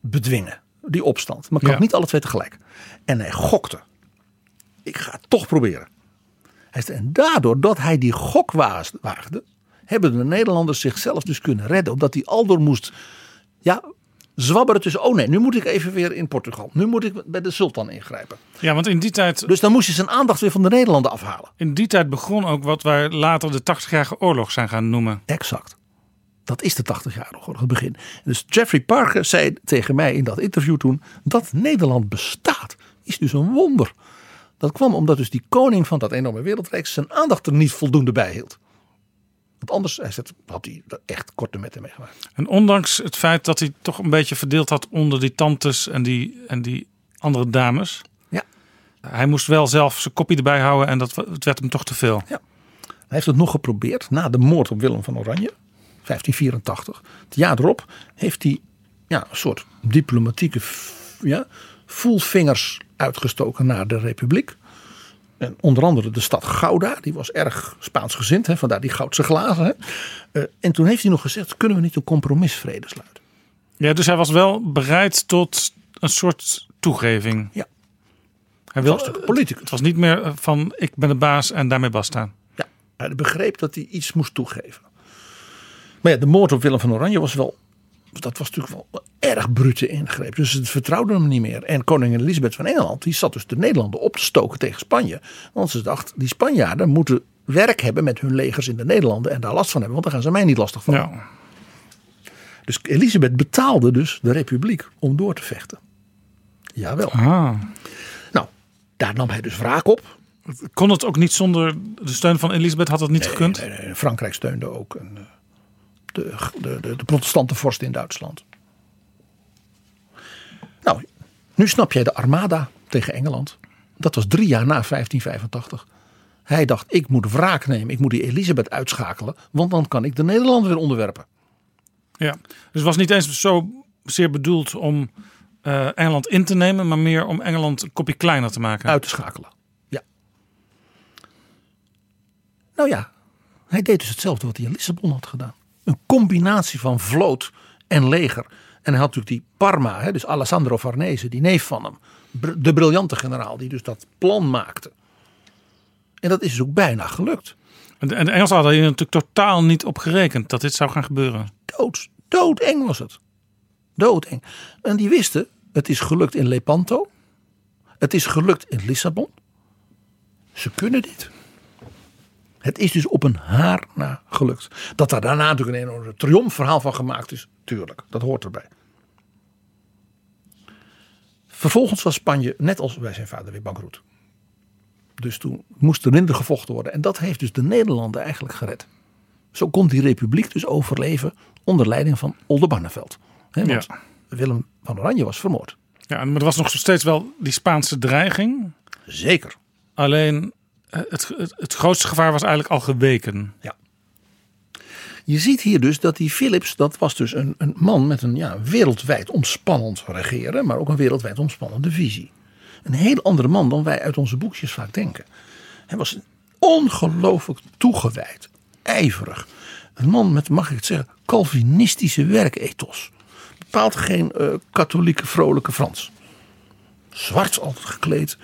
Speaker 10: bedwingen, die opstand. Maar ik kan ja. niet alle twee tegelijk. En hij gokte. Ik ga het toch proberen. En daardoor dat hij die gok waagde, hebben de Nederlanders zichzelf dus kunnen redden. Omdat hij aldoor moest ja, zwabberen tussen. Oh nee, nu moet ik even weer in Portugal. Nu moet ik bij de sultan ingrijpen.
Speaker 4: Ja, want in die tijd.
Speaker 10: Dus dan moest je zijn aandacht weer van de Nederlanden afhalen.
Speaker 4: In die tijd begon ook wat wij later de 80-jarige oorlog zijn gaan noemen.
Speaker 10: Exact. Dat is de 80-jarige oorlog, het begin. Dus Jeffrey Parker zei tegen mij in dat interview toen: dat Nederland bestaat, is dus een wonder. Dat kwam omdat dus die koning van dat enorme wereldrijk zijn aandacht er niet voldoende bij hield. Want anders had hij er echt korte metten mee gemaakt.
Speaker 4: En ondanks het feit dat hij toch een beetje verdeeld had onder die tantes en die, en die andere dames.
Speaker 10: Ja.
Speaker 4: Hij moest wel zelf zijn kopie erbij houden en dat, het werd hem toch te veel.
Speaker 10: Ja. Hij heeft het nog geprobeerd na de moord op Willem van Oranje. 1584. Het jaar erop heeft hij ja, een soort diplomatieke ja, voelvingers uitgestoken naar de republiek. En onder andere de stad Gouda, die was erg Spaansgezind, hè, vandaar die goudse glazen. Hè. Eh, en toen heeft hij nog gezegd, kunnen we niet een compromisvrede sluiten?
Speaker 4: Ja, dus hij was wel bereid tot een soort toegeving.
Speaker 10: Ja.
Speaker 4: Hij wil,
Speaker 10: was natuurlijk politicus.
Speaker 4: Het was niet meer eh, van ik ben de baas en daarmee basta.
Speaker 10: Ja, hij begreep dat hij iets moest toegeven. Maar ja, de moord op Willem van Oranje was wel, dat was natuurlijk wel erg brute ingreep. Dus ze vertrouwden hem niet meer. En koningin Elisabeth van Engeland, die zat dus de Nederlanden op te stoken tegen Spanje. Want ze dacht, die Spanjaarden moeten werk hebben met hun legers in de Nederlanden en daar last van hebben, want dan gaan ze mij niet lastig vallen.
Speaker 4: Ja.
Speaker 10: Dus Elisabeth betaalde dus de republiek om door te vechten. Jawel.
Speaker 4: Ah.
Speaker 10: Nou, daar nam hij dus wraak op.
Speaker 4: Kon het ook niet zonder de steun van Elisabeth? Had het niet gekund?
Speaker 10: Nee, nee, Frankrijk steunde ook een, eh, de, de, de, de protestante vorst in Duitsland. Nou, nu snap jij de armada tegen Engeland. Dat was drie jaar na 1585. Hij dacht, ik moet wraak nemen. Ik moet die Elisabeth uitschakelen. Want dan kan ik de Nederlanden weer onderwerpen.
Speaker 4: Ja, dus het was niet eens zo zeer bedoeld om eh, Engeland in te nemen, maar meer om Engeland een kopje kleiner te maken.
Speaker 10: Uit te schakelen. Ja. Nou ja, hij deed dus hetzelfde wat hij in Lissabon had gedaan. Een combinatie van vloot en leger. En hij had natuurlijk die Parma, hè, dus Alessandro Farnese, die neef van hem. De briljante generaal die dus dat plan maakte. En dat is dus ook bijna gelukt.
Speaker 4: En de, en de Engelsen hadden hier natuurlijk totaal niet op gerekend dat dit zou gaan gebeuren.
Speaker 10: Dood, doodeng was het. Doodeng. En die wisten, het is gelukt in Lepanto. Het is gelukt in Lissabon. Ze kunnen dit. Het is dus op een haar na gelukt. Dat daar daarna natuurlijk een enorm triomfverhaal van gemaakt is. Tuurlijk, dat hoort erbij. Vervolgens was Spanje, net als bij zijn vader, weer bankroet. Dus toen moest er minder gevochten worden. En dat heeft dus de Nederlanden eigenlijk gered. Zo kon die republiek dus overleven onder leiding van Oldenbarneveld. Hè, want Willem van Oranje was vermoord.
Speaker 4: Ja, maar er was nog steeds wel die Spaanse dreiging.
Speaker 10: Zeker.
Speaker 4: Alleen het, het, het grootste gevaar was eigenlijk al geweken.
Speaker 10: Ja. Je ziet hier dus dat die Philips, dat was dus een, een man met een ja, wereldwijd omspannend regeren, maar ook een wereldwijd omspannende visie. Een heel andere man dan wij uit onze boekjes vaak denken. Hij was ongelooflijk toegewijd, ijverig. Een man met, mag ik het zeggen, Calvinistische werkethos. Bepaald geen eh, katholieke vrolijke Frans. Zwart altijd gekleed.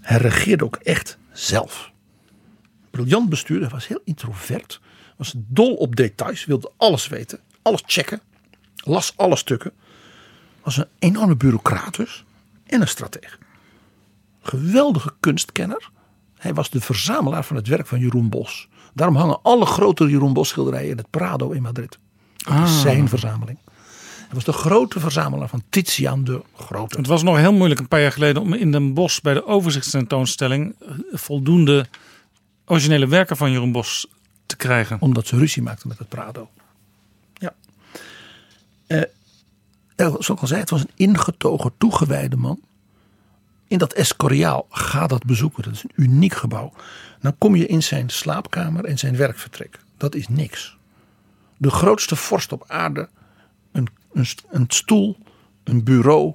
Speaker 10: Hij regeerde ook echt zelf. Briljant bestuurder, was heel introvert. Was dol op details, wilde alles weten, alles checken. Las alle stukken. Was een enorme bureaucraat dus. En een stratege. Geweldige kunstkenner. Hij was de verzamelaar van het werk van Jeroen Bos. Daarom hangen alle grote Jeroen Bos schilderijen in het Prado in Madrid. Dat is
Speaker 4: Ah.
Speaker 10: zijn verzameling. Was de grote verzamelaar van Titiaan de Grote.
Speaker 4: Het was nog heel moeilijk een paar jaar geleden om in Den Bosch bij de overzichtstentoonstelling eh, voldoende originele werken van Jeroen Bos te krijgen.
Speaker 10: Omdat ze ruzie maakten met het Prado. Ja. Eh, zoals ik al zei, het was een ingetogen, toegewijde man. In dat Escoriaal, ga dat bezoeken. Dat is een uniek gebouw. Dan kom je in zijn slaapkamer en zijn werkvertrek. Dat is niks. De grootste vorst op aarde. Een, een, st- een stoel, een bureau,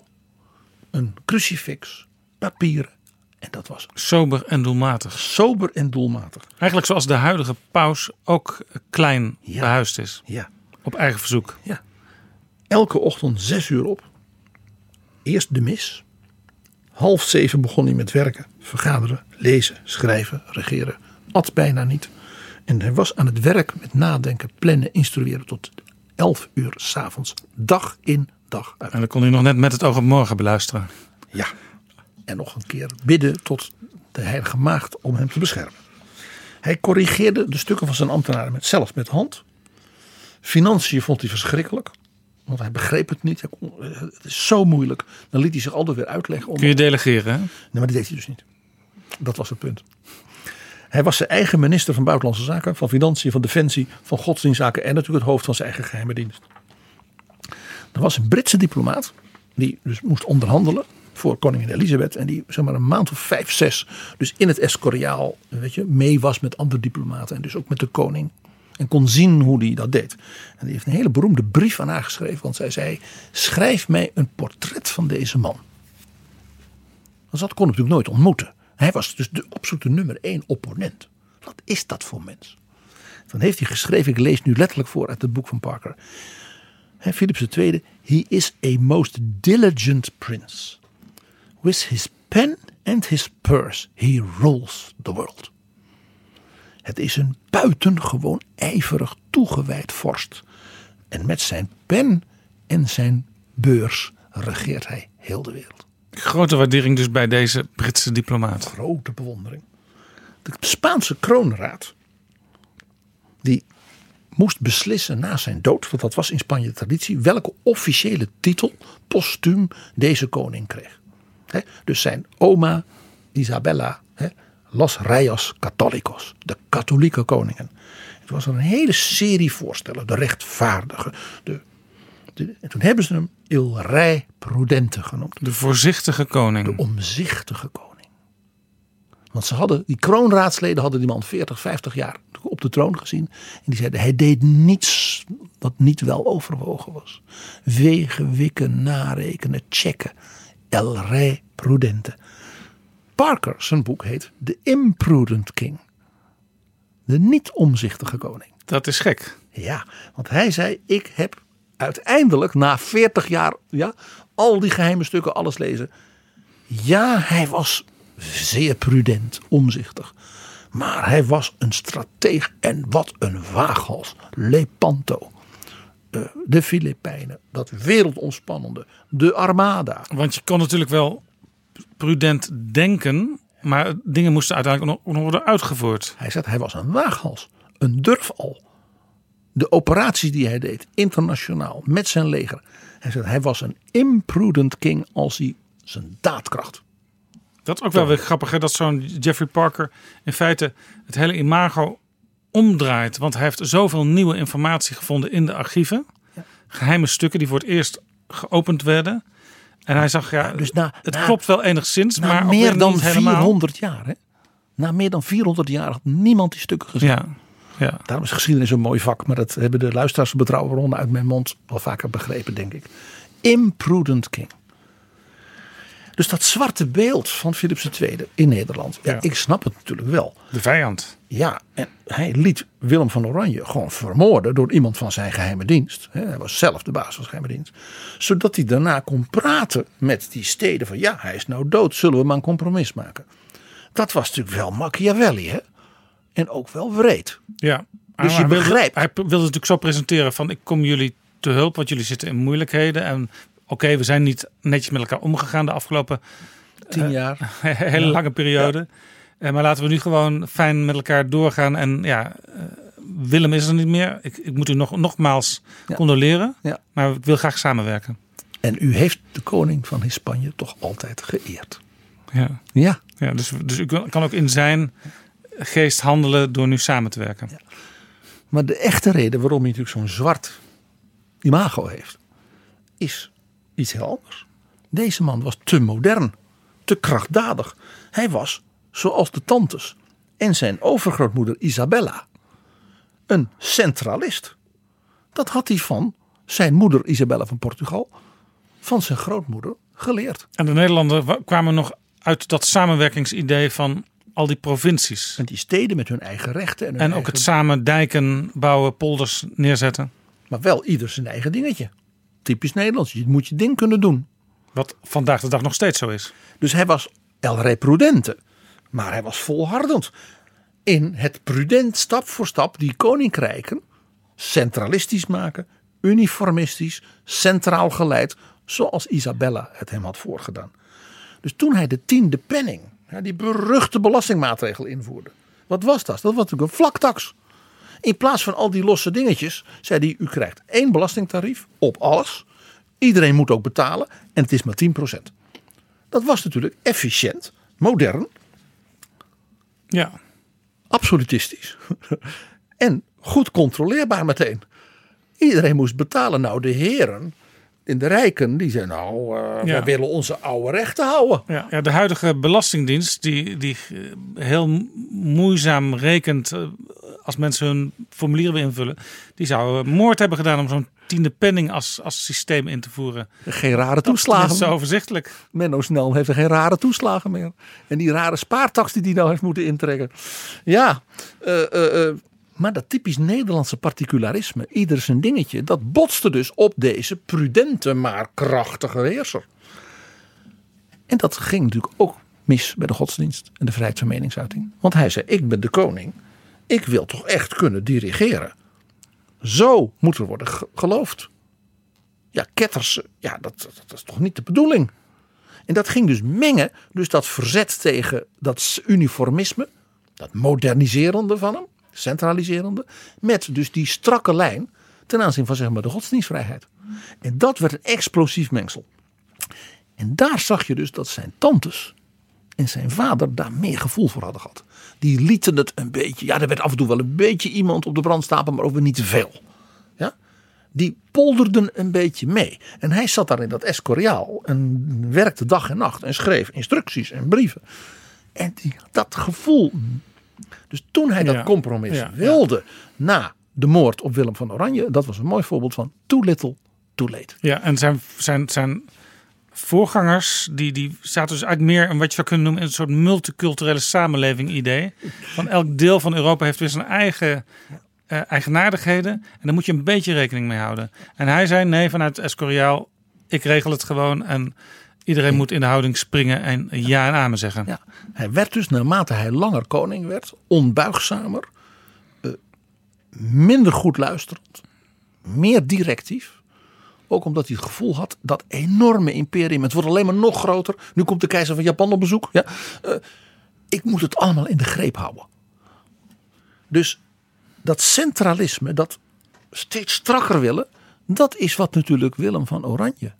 Speaker 10: een crucifix, papieren. En dat was
Speaker 4: Sober en doelmatig.
Speaker 10: sober en doelmatig.
Speaker 4: Eigenlijk zoals de huidige paus ook klein behuisd is.
Speaker 10: Ja.
Speaker 4: Op eigen verzoek.
Speaker 10: Ja. Elke ochtend zes uur op. Eerst de mis. Half zeven begon hij met werken, vergaderen, lezen, schrijven, regeren. At bijna niet. En hij was aan het werk met nadenken, plannen, instrueren tot elf uur s'avonds. Dag in, dag uit.
Speaker 4: En dan kon hij nog net met het oog op morgen beluisteren.
Speaker 10: Ja. En nog een keer bidden tot de heilige maagd om hem te beschermen. Hij corrigeerde de stukken van zijn ambtenaren met, zelf met hand. Financiën vond hij verschrikkelijk. Want hij begreep het niet. Hij kon- het is zo moeilijk. Dan liet hij zich altijd weer uitleggen. Om...
Speaker 4: Kun je delegeren, hè?
Speaker 10: Nee, maar dat deed hij dus niet. Dat was het punt. Hij was zijn eigen minister van Buitenlandse Zaken, van Financiën, van Defensie, van Godsdienstzaken en natuurlijk het hoofd van zijn eigen geheime dienst. Er was een Britse diplomaat die dus moest onderhandelen voor koningin Elisabeth en die zeg maar een maand of vijf, zes dus in het Escoriaal weet je, mee was met andere diplomaten en dus ook met de koning. En kon zien hoe hij dat deed. En die heeft een hele beroemde brief aan haar geschreven. Want zij zei, schrijf mij een portret van deze man. Want dat kon natuurlijk nooit ontmoeten. Hij was dus de absolute nummer één opponent. Wat is dat voor mens? Dan heeft hij geschreven, ik lees nu letterlijk voor uit het boek van Parker. Philips II, he is a most diligent prince. With his pen and his purse he rules the world. Het is een buitengewoon ijverig toegewijd vorst. En met zijn pen en zijn beurs regeert hij heel de wereld.
Speaker 4: Grote waardering dus bij deze Britse diplomaat.
Speaker 10: Grote bewondering. De Spaanse kroonraad, die moest beslissen na zijn dood, want dat was in Spanje traditie, welke officiële titel postuum deze koning kreeg. Dus zijn oma Isabella, hè, Los Reyes Católicos, de katholieke koningen. Het was een hele serie voorstellen, de rechtvaardige, de, de, en toen hebben ze hem Il Rey Prudente genoemd.
Speaker 4: De voorzichtige koning.
Speaker 10: De omzichtige koning. Want ze hadden, die kroonraadsleden hadden die man 40, 50 jaar op de troon gezien. En die zeiden, hij deed niets wat niet wel overwogen was. Wegen, wikken, narekenen, checken. El Rey Prudente. Parker, zijn boek heet The Imprudent King. De niet omzichtige koning.
Speaker 4: Dat is gek.
Speaker 10: Ja, want hij zei, ik heb uiteindelijk na 40 jaar ja, al die geheime stukken, alles lezen. Ja, hij was zeer prudent, omzichtig. Maar hij was een strateeg en wat een waaghals. Lepanto. Uh, de Filipijnen, dat wereldomspannende, de Armada.
Speaker 4: Want je kon natuurlijk wel prudent denken, maar dingen moesten uiteindelijk nog worden uitgevoerd.
Speaker 10: Hij zegt, hij was een waaghals, een durfal. De operaties die hij deed, internationaal, met zijn leger. Hij zegt, hij was een imprudent king als hij zijn daadkracht
Speaker 4: dat is ook wel weer grappig, hè? dat zo'n Jeffrey Parker in feite het hele imago omdraait. Want hij heeft zoveel nieuwe informatie gevonden in de archieven. Geheime stukken die voor het eerst geopend werden. En hij zag, ja, dus na, het klopt wel enigszins, maar
Speaker 10: meer dan
Speaker 4: niet
Speaker 10: 400 jaar. Hè? Na meer dan 400 jaar had niemand die stukken gezien.
Speaker 4: Ja, ja.
Speaker 10: Daarom is geschiedenis een mooi vak, maar dat hebben de luisteraars betrouwbare ronde uit mijn mond wel vaker begrepen, denk ik. Imprudent King. Dus dat zwarte beeld van Philips II in Nederland. Ja, Ik snap het natuurlijk wel.
Speaker 4: De vijand.
Speaker 10: Ja, en hij liet Willem van Oranje gewoon vermoorden door iemand van zijn geheime dienst. Hij was zelf de baas van zijn geheime dienst. Zodat hij daarna kon praten met die steden van ja, hij is nou dood, zullen we maar een compromis maken. Dat was natuurlijk wel Machiavelli, hè? En ook wel wreed.
Speaker 4: Ja,
Speaker 10: dus je begrijpt.
Speaker 4: Hij wilde natuurlijk zo presenteren van ik kom jullie te hulp, want jullie zitten in moeilijkheden. En oké, we zijn niet netjes met elkaar omgegaan de afgelopen
Speaker 10: tien eh, jaar.
Speaker 4: hele lange periode. Uh, maar laten we nu gewoon fijn met elkaar doorgaan. En ja, uh, Willem is er niet meer. Ik, ik moet u nog, nogmaals ja. condoleren.
Speaker 10: Ja.
Speaker 4: Maar ik wil graag samenwerken.
Speaker 10: En u heeft de koning van Spanje toch altijd geëerd.
Speaker 4: Ja.
Speaker 10: Ja.
Speaker 4: ja dus, dus u kan ook in zijn geest handelen door nu samen te werken. Ja.
Speaker 10: Maar de echte reden waarom hij natuurlijk zo'n zwart imago heeft, is iets heel anders. Deze man was te modern, te krachtdadig. Hij was, zoals de tantes en zijn overgrootmoeder Isabella, een centralist. Dat had hij van zijn moeder Isabella van Portugal, van zijn grootmoeder geleerd.
Speaker 4: En de Nederlanders kwamen nog uit dat samenwerkingsidee van al die provincies.
Speaker 10: En die steden met hun eigen rechten. En,
Speaker 4: en ook het samen dijken bouwen, polders neerzetten.
Speaker 10: Maar wel ieder zijn eigen dingetje typisch Nederlands. Je moet je ding kunnen doen.
Speaker 4: Wat vandaag de dag nog steeds zo is.
Speaker 10: Dus hij was el re prudente. Maar hij was volhardend. In het prudent stap voor stap die koninkrijken centralistisch maken. Uniformistisch, centraal geleid. Zoals Isabella het hem had voorgedaan. Dus toen hij de tiende penning, die beruchte belastingmaatregel invoerde. Wat was dat? Dat was natuurlijk een vlaktax. In plaats van al die losse dingetjes, zei hij: U krijgt één belastingtarief op alles. Iedereen moet ook betalen en het is maar 10%. Dat was natuurlijk efficiënt, modern.
Speaker 4: Ja.
Speaker 10: Absolutistisch. en goed controleerbaar meteen. Iedereen moest betalen. Nou, de heren in de rijken, die zeiden nou, uh, ja. we willen onze oude rechten houden.
Speaker 4: Ja, ja, de huidige belastingdienst, die, die heel moeizaam rekent uh, als mensen hun formulieren invullen, die zouden moord hebben gedaan om zo'n tiende penning als, als systeem in te voeren.
Speaker 10: Geen rare
Speaker 4: Dat
Speaker 10: toeslagen.
Speaker 4: is zo overzichtelijk.
Speaker 10: Menno Snel heeft er geen rare toeslagen meer. En die rare spaartax die hij nou heeft moeten intrekken. Ja, eh, eh, eh, maar dat typisch Nederlandse particularisme, ieder zijn dingetje, dat botste dus op deze prudente maar krachtige heerser. En dat ging natuurlijk ook mis bij de godsdienst en de vrijheid van meningsuiting. Want hij zei, ik ben de koning, ik wil toch echt kunnen dirigeren. Zo moet er worden ge- geloofd. Ja, ketters, ja, dat, dat, dat is toch niet de bedoeling. En dat ging dus mengen, dus dat verzet tegen dat uniformisme, dat moderniserende van hem, centraliserende, met dus die strakke lijn ten aanzien van zeg maar de godsdienstvrijheid. En dat werd een explosief mengsel. En daar zag je dus dat zijn tantes en zijn vader daar meer gevoel voor hadden gehad. Die lieten het een beetje, ja, er werd af en toe wel een beetje iemand op de brandstapel, maar ook weer niet te veel. Ja? Die polderden een beetje mee. En hij zat daar in dat Escoriaal en werkte dag en nacht en schreef instructies en brieven. En die, dat gevoel. Dus toen hij
Speaker 4: Ja,
Speaker 10: dat compromis
Speaker 4: ja,
Speaker 10: wilde na de moord op Willem van Oranje, dat was een mooi voorbeeld van too little, too late.
Speaker 4: Ja, en zijn, zijn, zijn voorgangers, die, die zaten dus eigenlijk meer in wat je zou kunnen noemen een soort multiculturele samenleving idee. Van elk deel van Europa heeft weer zijn eigen eh, eigenaardigheden. En daar moet je een beetje rekening mee houden. En hij zei nee, vanuit Escoriaal, ik regel het gewoon en iedereen moet in de houding springen en ja en amen zeggen.
Speaker 10: Ja, hij werd dus naarmate hij langer koning werd, onbuigzamer, eh, minder goed luisterend, meer directief. Ook omdat hij het gevoel had dat enorme imperium, het wordt alleen maar nog groter. Nu komt de keizer van Japan op bezoek. Ja, eh, ik moet het allemaal in de greep houden. Dus dat centralisme, dat steeds strakker willen, dat is wat natuurlijk Willem van Oranje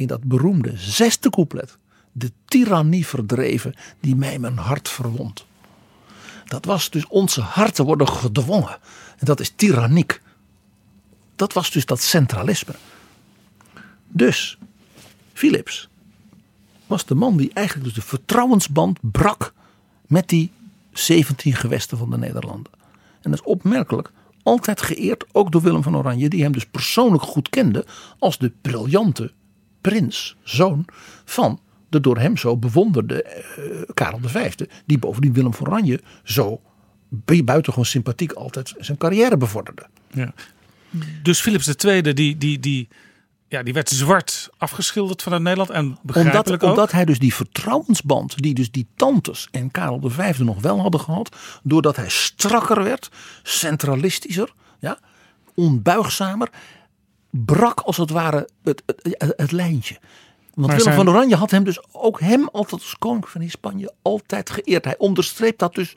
Speaker 10: in dat beroemde zesde couplet, de tirannie verdreven die mij mijn hart verwond. Dat was dus onze harten worden gedwongen. En dat is tyranniek. Dat was dus dat centralisme. Dus Philips was de man die eigenlijk dus de vertrouwensband brak met die 17 gewesten van de Nederlanden. En dat is opmerkelijk. Altijd geëerd, ook door Willem van Oranje, die hem dus persoonlijk goed kende als de briljante prins, zoon van de door hem zo bewonderde eh, Karel V. Die bovendien Willem van Oranje zo bu- buitengewoon sympathiek altijd zijn carrière bevorderde.
Speaker 4: Ja. Dus Philips II, die, die, die, ja, die werd zwart afgeschilderd vanuit Nederland. En
Speaker 10: Omdat,
Speaker 4: begrijpelijk ook.
Speaker 10: omdat hij dus die vertrouwensband, die dus die tantes en Karel V nog wel hadden gehad, doordat hij strakker werd, centralistischer, ja, onbuigzamer, brak als het ware het, het, het, het lijntje. Want
Speaker 4: Maar
Speaker 10: Willem
Speaker 4: zijn-
Speaker 10: van Oranje had hem dus ook hem altijd als koning van Spanje altijd geëerd. Hij onderstreept dat dus.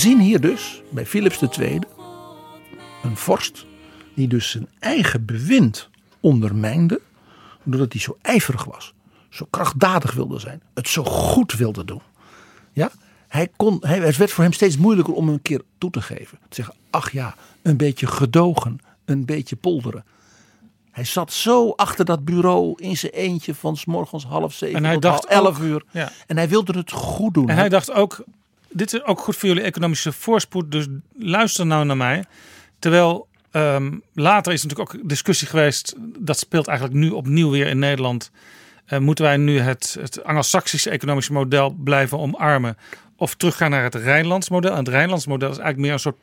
Speaker 10: Zien hier dus bij Philips II een vorst die dus zijn eigen bewind ondermijnde. Doordat hij zo ijverig was. Zo krachtdadig wilde zijn. Het zo goed wilde doen. Ja? Hij kon, hij, het werd voor hem steeds moeilijker om een keer toe te geven. Te zeggen, ach ja, een beetje gedogen. Een beetje polderen. Hij zat zo achter dat bureau in zijn eentje van s morgens half zeven
Speaker 4: En hij
Speaker 10: tot
Speaker 4: dacht
Speaker 10: elf
Speaker 4: ook-
Speaker 10: uur.
Speaker 4: ja.
Speaker 10: En hij wilde het goed doen.
Speaker 4: En hij dacht ook, dit is ook goed voor jullie economische voorspoed, dus luister nou naar mij. Terwijl ehm, later is natuurlijk ook discussie geweest, dat speelt eigenlijk nu opnieuw weer in Nederland. Eh, moeten wij nu het, het Anglo-Saxische economische model blijven omarmen of teruggaan naar het Rijnlands model? En het Rijnlands model is eigenlijk meer een soort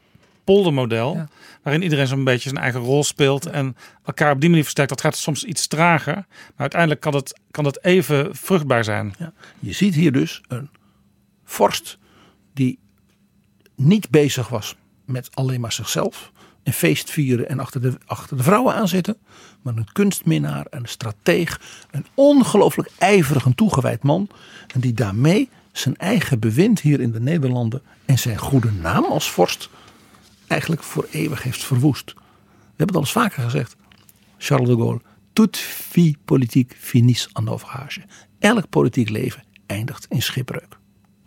Speaker 4: poldermodel, waarin iedereen zo'n beetje zijn eigen rol speelt en elkaar op die manier versterkt. Dat gaat soms iets trager, maar uiteindelijk kan het, kan het even vruchtbaar zijn.
Speaker 10: Ja. Je ziet hier dus een vorst die niet bezig was met alleen maar zichzelf. En feest vieren en achter de, achter de vrouwen aanzitten. Maar een kunstminnaar, een strateeg. Een ongelooflijk ijverig en toegewijd man. En die daarmee zijn eigen bewind hier in de Nederlanden. En zijn goede naam als vorst eigenlijk voor eeuwig heeft verwoest. hebben het al eens vaker gezegd. Charles de Gaulle. Toute vie politique finis en naufrage. Elk politiek leven eindigt in schipbreuk.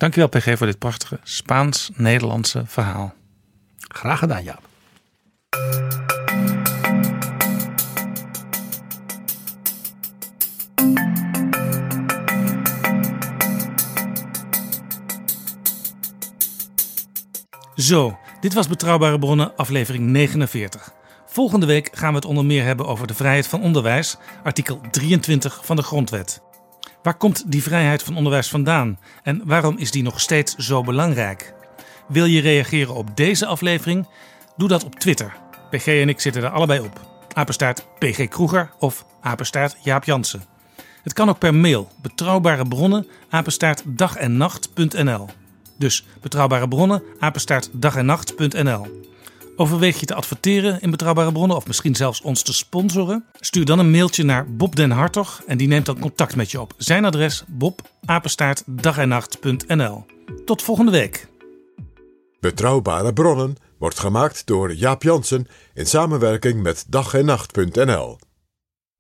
Speaker 4: Dankjewel PG voor dit prachtige Spaans-Nederlandse verhaal.
Speaker 10: Graag gedaan Jaap.
Speaker 4: Zo, dit was Betrouwbare Bronnen, aflevering 49. Volgende week gaan we het onder meer hebben over de vrijheid van onderwijs, artikel 23 van de Grondwet. Waar komt die vrijheid van onderwijs vandaan en waarom is die nog steeds zo belangrijk? Wil je reageren op deze aflevering? Doe dat op Twitter. PG en ik zitten er allebei op. Apenstaart PG Kroeger of apenstaart Jaap Jansen. Het kan ook per mail. Betrouwbare bronnen, apenstaart dag en nacht.nl. Dus betrouwbare bronnen, apenstaart dag en nacht.nl. Overweeg je te adverteren in Betrouwbare Bronnen of misschien zelfs ons te sponsoren? Stuur dan een mailtje naar Bob den Hartog en die neemt dan contact met je op. Zijn adres bobapenstaartdagennacht.nl. Tot volgende week.
Speaker 3: Betrouwbare bronnen wordt gemaakt door Jaap Jansen in samenwerking met dag.